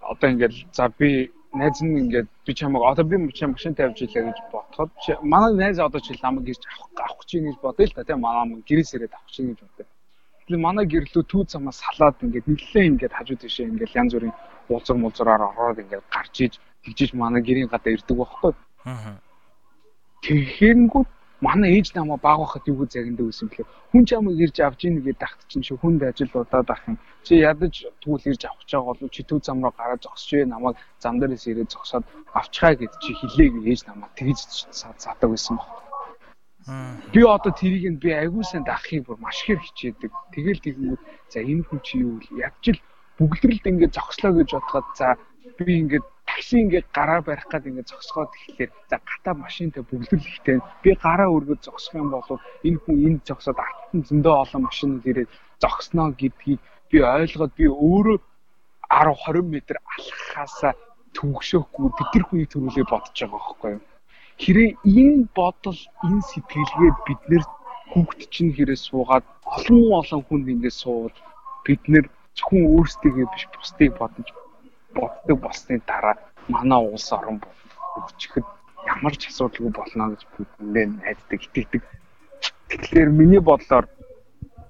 одоо ингээл за би найз нь ингээд би чамайг одоо би чам машин тавьж илээ гэж бодоход манай найз одоо чи ламаг гэрч авах авах чинь гэж бодъё л та тийм манай гэрээс ирээд авах гэж бодъё. Манай гэрлөө төв замаас салаад ингээд нэлээ ингээд хажуу тийшээ ингээд янз бүрийн уулзар мулзараар ороод ингээд гарч иж тэгжиж манай гэрийн гадаа ирдэг байхгүй. Аа. Тэгэхэнгүүт манай ээж намаа баг байхад юу гэж загиндаг байсан бэлээ. Хүн ч ямаа ирж авч ийн гэдэг тахт чинь чи хүнд ажил удаад ах юм. Чи ядаж тэгвэл ирж авах чагаа бол чи төв зам руу гараад зогсож бай намайг зам дээрээс ирээд зогсоод авчхаа гэд чи хэлээг ээж намаа тэгж садаг байсан баг. Би одоо тэрийг нь би аягуулсан дахахыг бүр маш их хичээдэг. Тэгэл тэгэнгүүт за энэ хүн чи юу вэ? Ядчил бүгдрэлд ингээд зогслоо гэж бодоход за би ингээд такси ингээд гараа барих гад ингээд зогсгоод тэгэхээр за гата машинтай бүгдэрлэхтэй би гараа өргөж зогсох юм бол энэ хүн энд зогсоод артын зөндөө олон машинууд ирээд зогсноо гэдгийг би ойлгоод би өөрөө 10 20 м алхахаасаа төгшөөхгүй тэр хүний төрүүлээ бодож байгаа байхгүй юу. Хэрэг энэ бодол энэ сэтгэлгээ бид нэр хүүхд чинь хэрэг суугаад олон олон хүнд ингээд суувал бид нэр зөвхөн өөрсдийгөө биш бусдыг бодож боддог болсны дараа манай улс орон хөгжихэд ямар ч асуудалгүй болно гэж бүхэндээ найддаг итгэдэг. Тэгэхээр миний бодлоор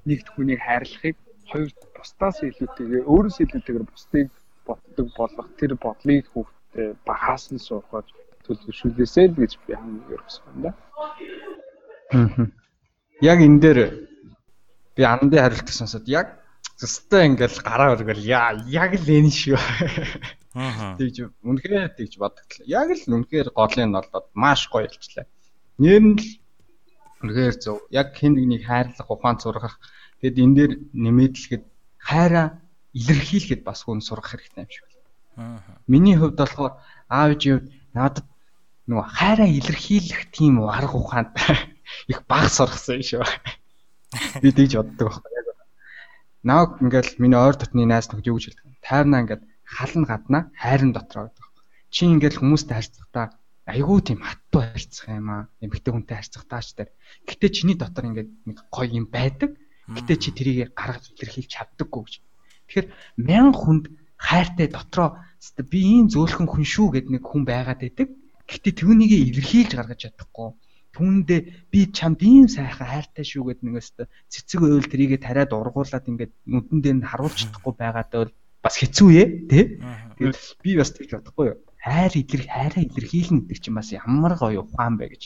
нэгд хүнийг хайрлахыг хоёр бусдаас илүүтэйгээр өөрөөс илүүтэйгээр бусдыг боддог болгох тэр бодлыг хүүхдэд багаас нь суухад төлөвшүүлээсэй л гэж би хамгийн ерөөсөө юм да. Яг энэ дээр би андын хариултыг сонсоод яг Зөвхөн ингээл гараа өргөл яа яг л энэ шүү. Аа. Тэгж үнэхээр тэгж бодогдлаа. Яг л үнэхээр голын болоод маш гоё илчлээ. Нэр нь л үнэхээр зөв. Яг хэн нэгнийг хайрлах, ухаан зургах тэгэд энэ дээр нэмэдлэхэд хайраа илэрхийлэхэд бас хүн сурах хэрэгтэй юм шиг байна. Аа. Миний хувьд болохоор аав ээжийн хувьд надад нөгөө хайраа илэрхийлэх тийм арга ухаанд их баг сургасан шүү. Би тэгж боддог байхгүй Нааг ингээл миний ойр дотны найз нөхд юу гэж хэлдэг. Тайвнаа ингээд хална гаднаа хайрын дотроо гэдэг. Чи ингээл хүмүүстэй харьцахдаа айгүй тийм хатуу харьцах юм аа. Эмэгтэй хүнтэй харьцахдаа ч тэр. Гэтэ чиний дотор ингээд нэг гоё юм байдаг. Гэтэ чи тэрийг гаргаж илэрхийлж чаддаггүй гэж. Тэгэхээр мянган хүнд хайртай дотроо би ийм зөөлхөн хүн шүү гэд нэг хүн байгаад байдаг. Гэтэ түүнийг илэрхийлж гаргаж чадахгүй түүндээ би чамд ийм сайхан хайртай шүү гэд нэгээс цэцэг ойл трийгээ тариад ургуулад ингээд нүдэн дээр нь харуулж чадахгүй байгаад бол бас хэцүү ээ тий. Тэгээд би бас тэгж бодохгүй юу. Хайр илэрх хайраа илэрхийлнэ гэдэг чинь бас ямар гоё ухаан бэ гэж.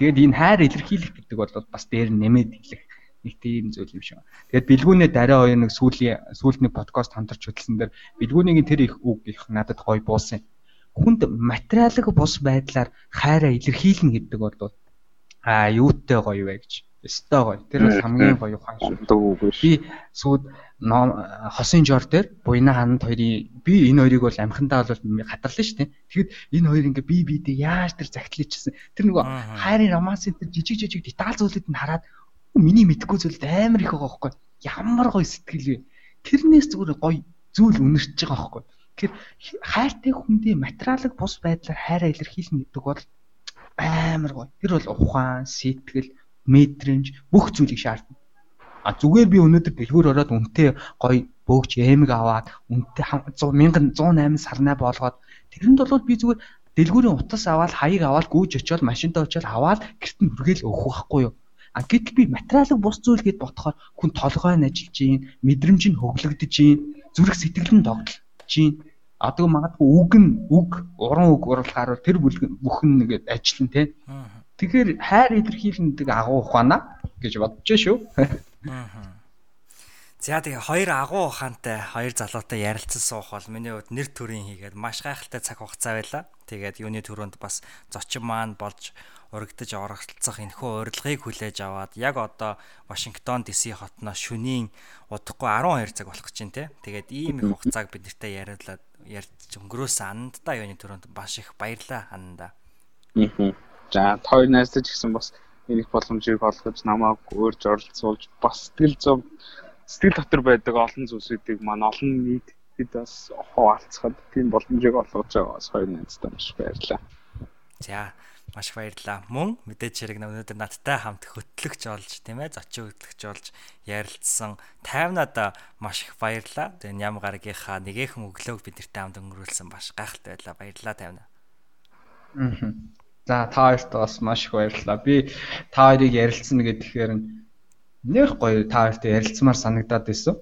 Тэгээд энэ хайр илэрхийлэх гэдэг бол бас дээр нэмээд хэлэх нэг тийм зүйл юм шиг. Тэгээд бэлгүүнээ дараа хоёр нэг сүүлийн сүүлний подкаст хамтарч хөтлсөн дээр бэлгүүнийг тэр их үг их надад гоё буусан хүнд материалын бус байдлаар хайраа илэрхийлнэ гэдэг бол а юутай гоё вэ гэж. Өстой гоё. Тэр бас хамгийн гоё ухаан шүү. Би сууд хосын жор дээр буйна ханад хоёрын би энэ хоёрыг бол амхандаа бол хадгалсан шүү дээ. Тэгэхэд энэ хоёр ингээ би бидээ яаж тэр загтлычихсан. Тэр нөгөө хайрын романсын тэр жижиг жижиг деталь зүйлүүд нь хараад миний мэдхгүй зүйлд амар их байгаа байхгүй. Ямар гоё сэтгэл вэ. Тэрнээс зүгээр гоё зүйл үнэрч байгаа байхгүй. Тэгэхээр хайртай хүндийн материалыг бус байдлаар хайраа илэрхийлнэ гэдэг бол амар гоё. Тэр бол ухаан, сэтгэл, мэдрэмж бүх зүйлийг шаардна. А зүгээр би өнөөдөр дэлгүүр ороод үнтэй гоё бөөгч эмэг аваад үнтэй 1108 сарнаа болгоод тэрэнд бол би зүгээр дэлгүүрийн утас аваад хаяг аваад гүйж очиод машинтаа очиод аваад гэрт нь хүргээл өгөх байхгүй юу? А гэтэл би материалыг бус зүйл гэд бодохоор хүн толгой нь ажиллаж гин, мэдрэмж нь хөглөгдөж гин, зүрх сэтгэл нь тогтол чинь адгүй магадгүй үг нь үг уран үг урлахаар тэр бүхэн нэгэд ажиллана те. Тэгэхээр хайр илэрхийлнэдэг агуу ухаана гэж бодож шүү. За тэгээ хоёр агуу ухаантай хоёр залуутай ярилцсан суух бол миний хувьд нэр төрийн хийгээд маш гайхалтай цаг хугацаа байла. Тэгээд юуны төрөнд бас зочин маань болж урагдаж оролцох энэхүү урилгыг хүлээж аваад яг одоо Вашингтон DC хотноос шөнийн удахгүй 12 цаг болох гэж байна те. Тэгээд ийм их хугацааг бид нартай яриулаад ярьж өнгөрөөсөн андаа юуны төрөнд маш их баярлаа хандаа. За хоёр найзтай ч гэсэн бас энэ их боломжийг олгож намайг өөрж оролцуулж бас сэтгэл зов сэтгэл дотор байдаг олон зүйлсүүдийг маань олон нийтэд бас хуваалцахад тийм боломжийг олгож байгаа бас хоёр найзтай маш баярлалаа. За маш их баярлалаа. Мөн мэдээж хэрэг өнөөдөр надтай хамт хөтлөгч олж тийм ээ зочин хөтлөгч олж ярилцсан тайвнада маш их баярлалаа. Тэгээ ням гаргийнхаа нэгэн өглөөг бидэртэй хамт өнгөрүүлсэн баш гайхалтай байлаа. Баярлалаа тайвна. Аа. За та хоёрт бас маш их баярлалаа. Би та хоёрыг ярилцсан гэхээр нэх гоё та хоёртой ярилцмаар санагдаад байсан.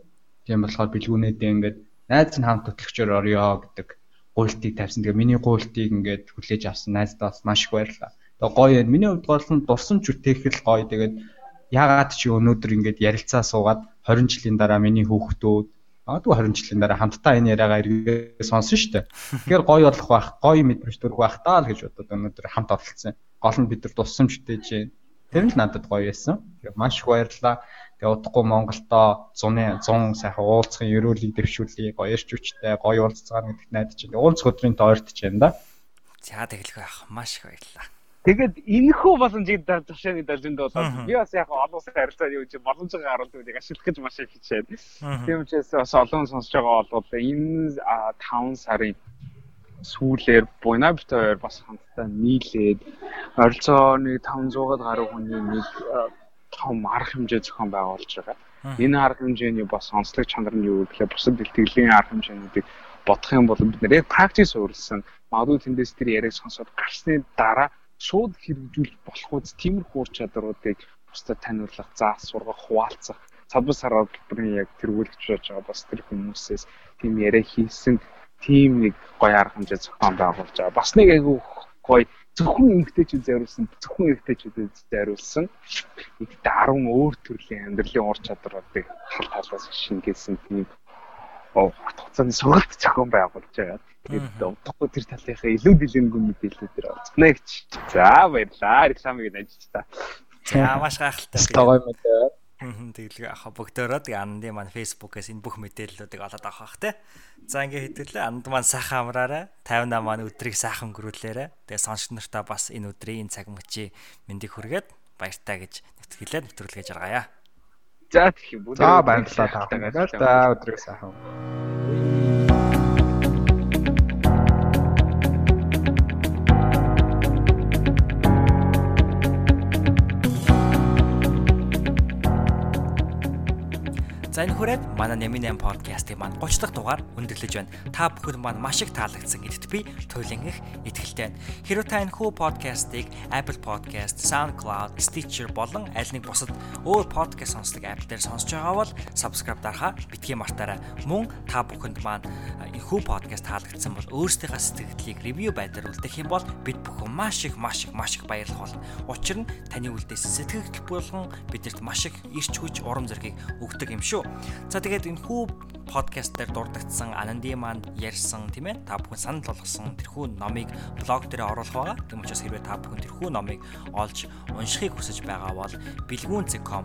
Тийм болохоор бэлгүүнээдээ ингээд найз нь хамт хөтлөгчөөр орё гэдэг гуйлтыг тавьсан. Тэгээ миний гуйлтыг ингээд хүлээж авсан найздаас маш их баярлалаа. Тэгээ гоё юм. Миний хувьд гол нь дурсан ч үтэхэл гоё. Тэгээд яагаад чи өнөөдөр ингээд ярилцаа суугаад 20 жилийн дараа миний хүүхдүүд магадгүй 20 жилийн дараа хамтдаа энэ яриагаа эргээ сонсон шүү дээ. Тэгэхээр гоё болох байх, гоё мэдрэмж төрөх байх таа л гэж бодоод өнөөдөр хамт оролцсон. Гол нь бид нар үтэж чинь Тэр нь надад гоё байсан. Тэгээ маш их баярлалаа. Тэгээ удахгүй Монголдоо 100-ы 100 сайхан уулзахын ерөөлийг дэвшүүлье. Гоё ирч хүчтэй, гоё уулзцаар гэдэгт найдаж байна. Уулзах өдрийн тоорт ч юм да. За тэгэлгүй ах маш их баярлалаа. Тэгээд энэхүү боломжийг тушааны далжинд болоод би бас яг олон улсын харилцааны юу чинь боломжийг харуулж үнийг ашиглах гэж маш их хичээд. Тийм учраас бас олон сонсож байгаа бол энэ 5 сарын сүүлээр Буйнабт хоёр бас хамтдаа нийлээд ойролцоо нэг 500-аад гаруй хүний нэг том арга хэмжээ зохион байгуулж байгаа. Энэ арга хэмжээний бас онцлог чанар нь юу гэхээр бусад бэлтгэлийн арга хэмжээнүүдийг бодох юм бол бид нэр яг практис өөрлөсөн магадгүй тэндээс тэр яриаг сонсоод гарсны дараа шууд хэрэгжүүлж болох үз тиймэрхүү ур чадруудыг бусдад таниулах, заах, сургах, хуваалцах цадбар сараар бүрийн яг тэргүүлж байгаа бас тэр хүмүүсээс тийм яриа хийсэн тийм нэг гоё арга хэмжээ зохион байгуулж байгаа. Бас нэг айгүй гоё зөвхөн эмгтээчүүд зориулсан, зөвхөн эмгтээчүүдэд зориулсан нэг 10 өөр төрлийн амьдралын ур чадруудыг тал талаас шингээсэн тийм оо хугацааны сургалт зохион байгуулж байгаа. Тэгээд удахгүй тэр талынхаа илүү дэлгэнгүй мэдээлэлээр олцгоно гэж. За баярлаа. Рекламыг нажиж та. За маш гайхалтай. Гоё мэдээ. Тэгэлгүй ах бөгдөөрөө тэгээ андын маань фэйсбүүкээс энэ бүх мэдээллүүдийг олоод авах те. За ингээ хэдүүлээ анд маань сайхан амраарай. 58 маань өдрийг сайхан өнгөрүүлээрэ. Тэгээ сонсч нартаа бас энэ өдрийн энэ цаг мөчий мэндийг хүргээд баяртай гэж нэвтрүүлээд нэвтрүүлгээж аргаая. За тэгэх юм. За баярлалаа та. За өдрийг сайхан. За энэ хүрээд манай Нэмин 8 подкастын маань 30 дахь дугаар өндөрлөж байна. Та бүхэн маань маш их таалагдсан гэдэгт би туйлын их итгэлтэй байна. Хэрэв та энэ хүү подкастыг Apple Podcast, SoundCloud, Stitcher болон аль нэг бусад өөр подкаст сонсдог апп дээр сонсож байгаа бол subscribe дарахаа битгий мартаарай. Мөн та бүхэнд маань энэ хүү подкаст таалагдсан бол өөрсдийнхээ сэтгэлдлийг ревю байдлаар үлдээх юм бол бид бүхэн маш их маш их маш их баярлах болно. Учир нь таны үлдээс сэтгэл болгон бидэрт маш их ирч хүч урам зориг өгдөг юм шүү. За тэгээд энэ хүү подкаст дээр дурддагдсан Ананди маань ярьсан тийм ээ та бүхэн санал болгосон тэрхүү номыг блог дээр оруулах байгаа. Тийм учраас хэрвээ та бүхэн тэрхүү номыг олж уншихыг хүсэж байгаа бол bilgun.com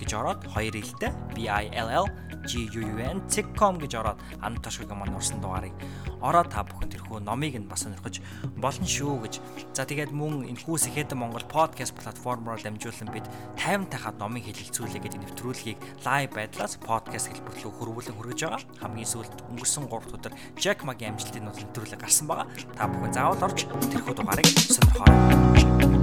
гэж ороод хоёр хэлтэй B I L L G U U N .com гэж ороод ан ташгүй маань урсан дугаарыг ороод та бүхэн тэрхүү номыг нь бас сонирхож болно шүү гэж. За тэгээд мөн энэ хүүс ихэд Монгол подкаст платформоор дамжуулан бид 50 тахад номын хэлэлцүүлээ гэдэг нэвтрүүлгийг лайв байдлаас подкаст хэлбэрлүү хөрвүүлэн хүргэж байгаа. Хамгийн сүүлд өнгөрсөн 3 өдөр Jack Mag амжилтын нот нэвтрүүлэг гарсан байгаа. Та бүхэн заавал орж тэрхүү дугаарыг сонирхоорой.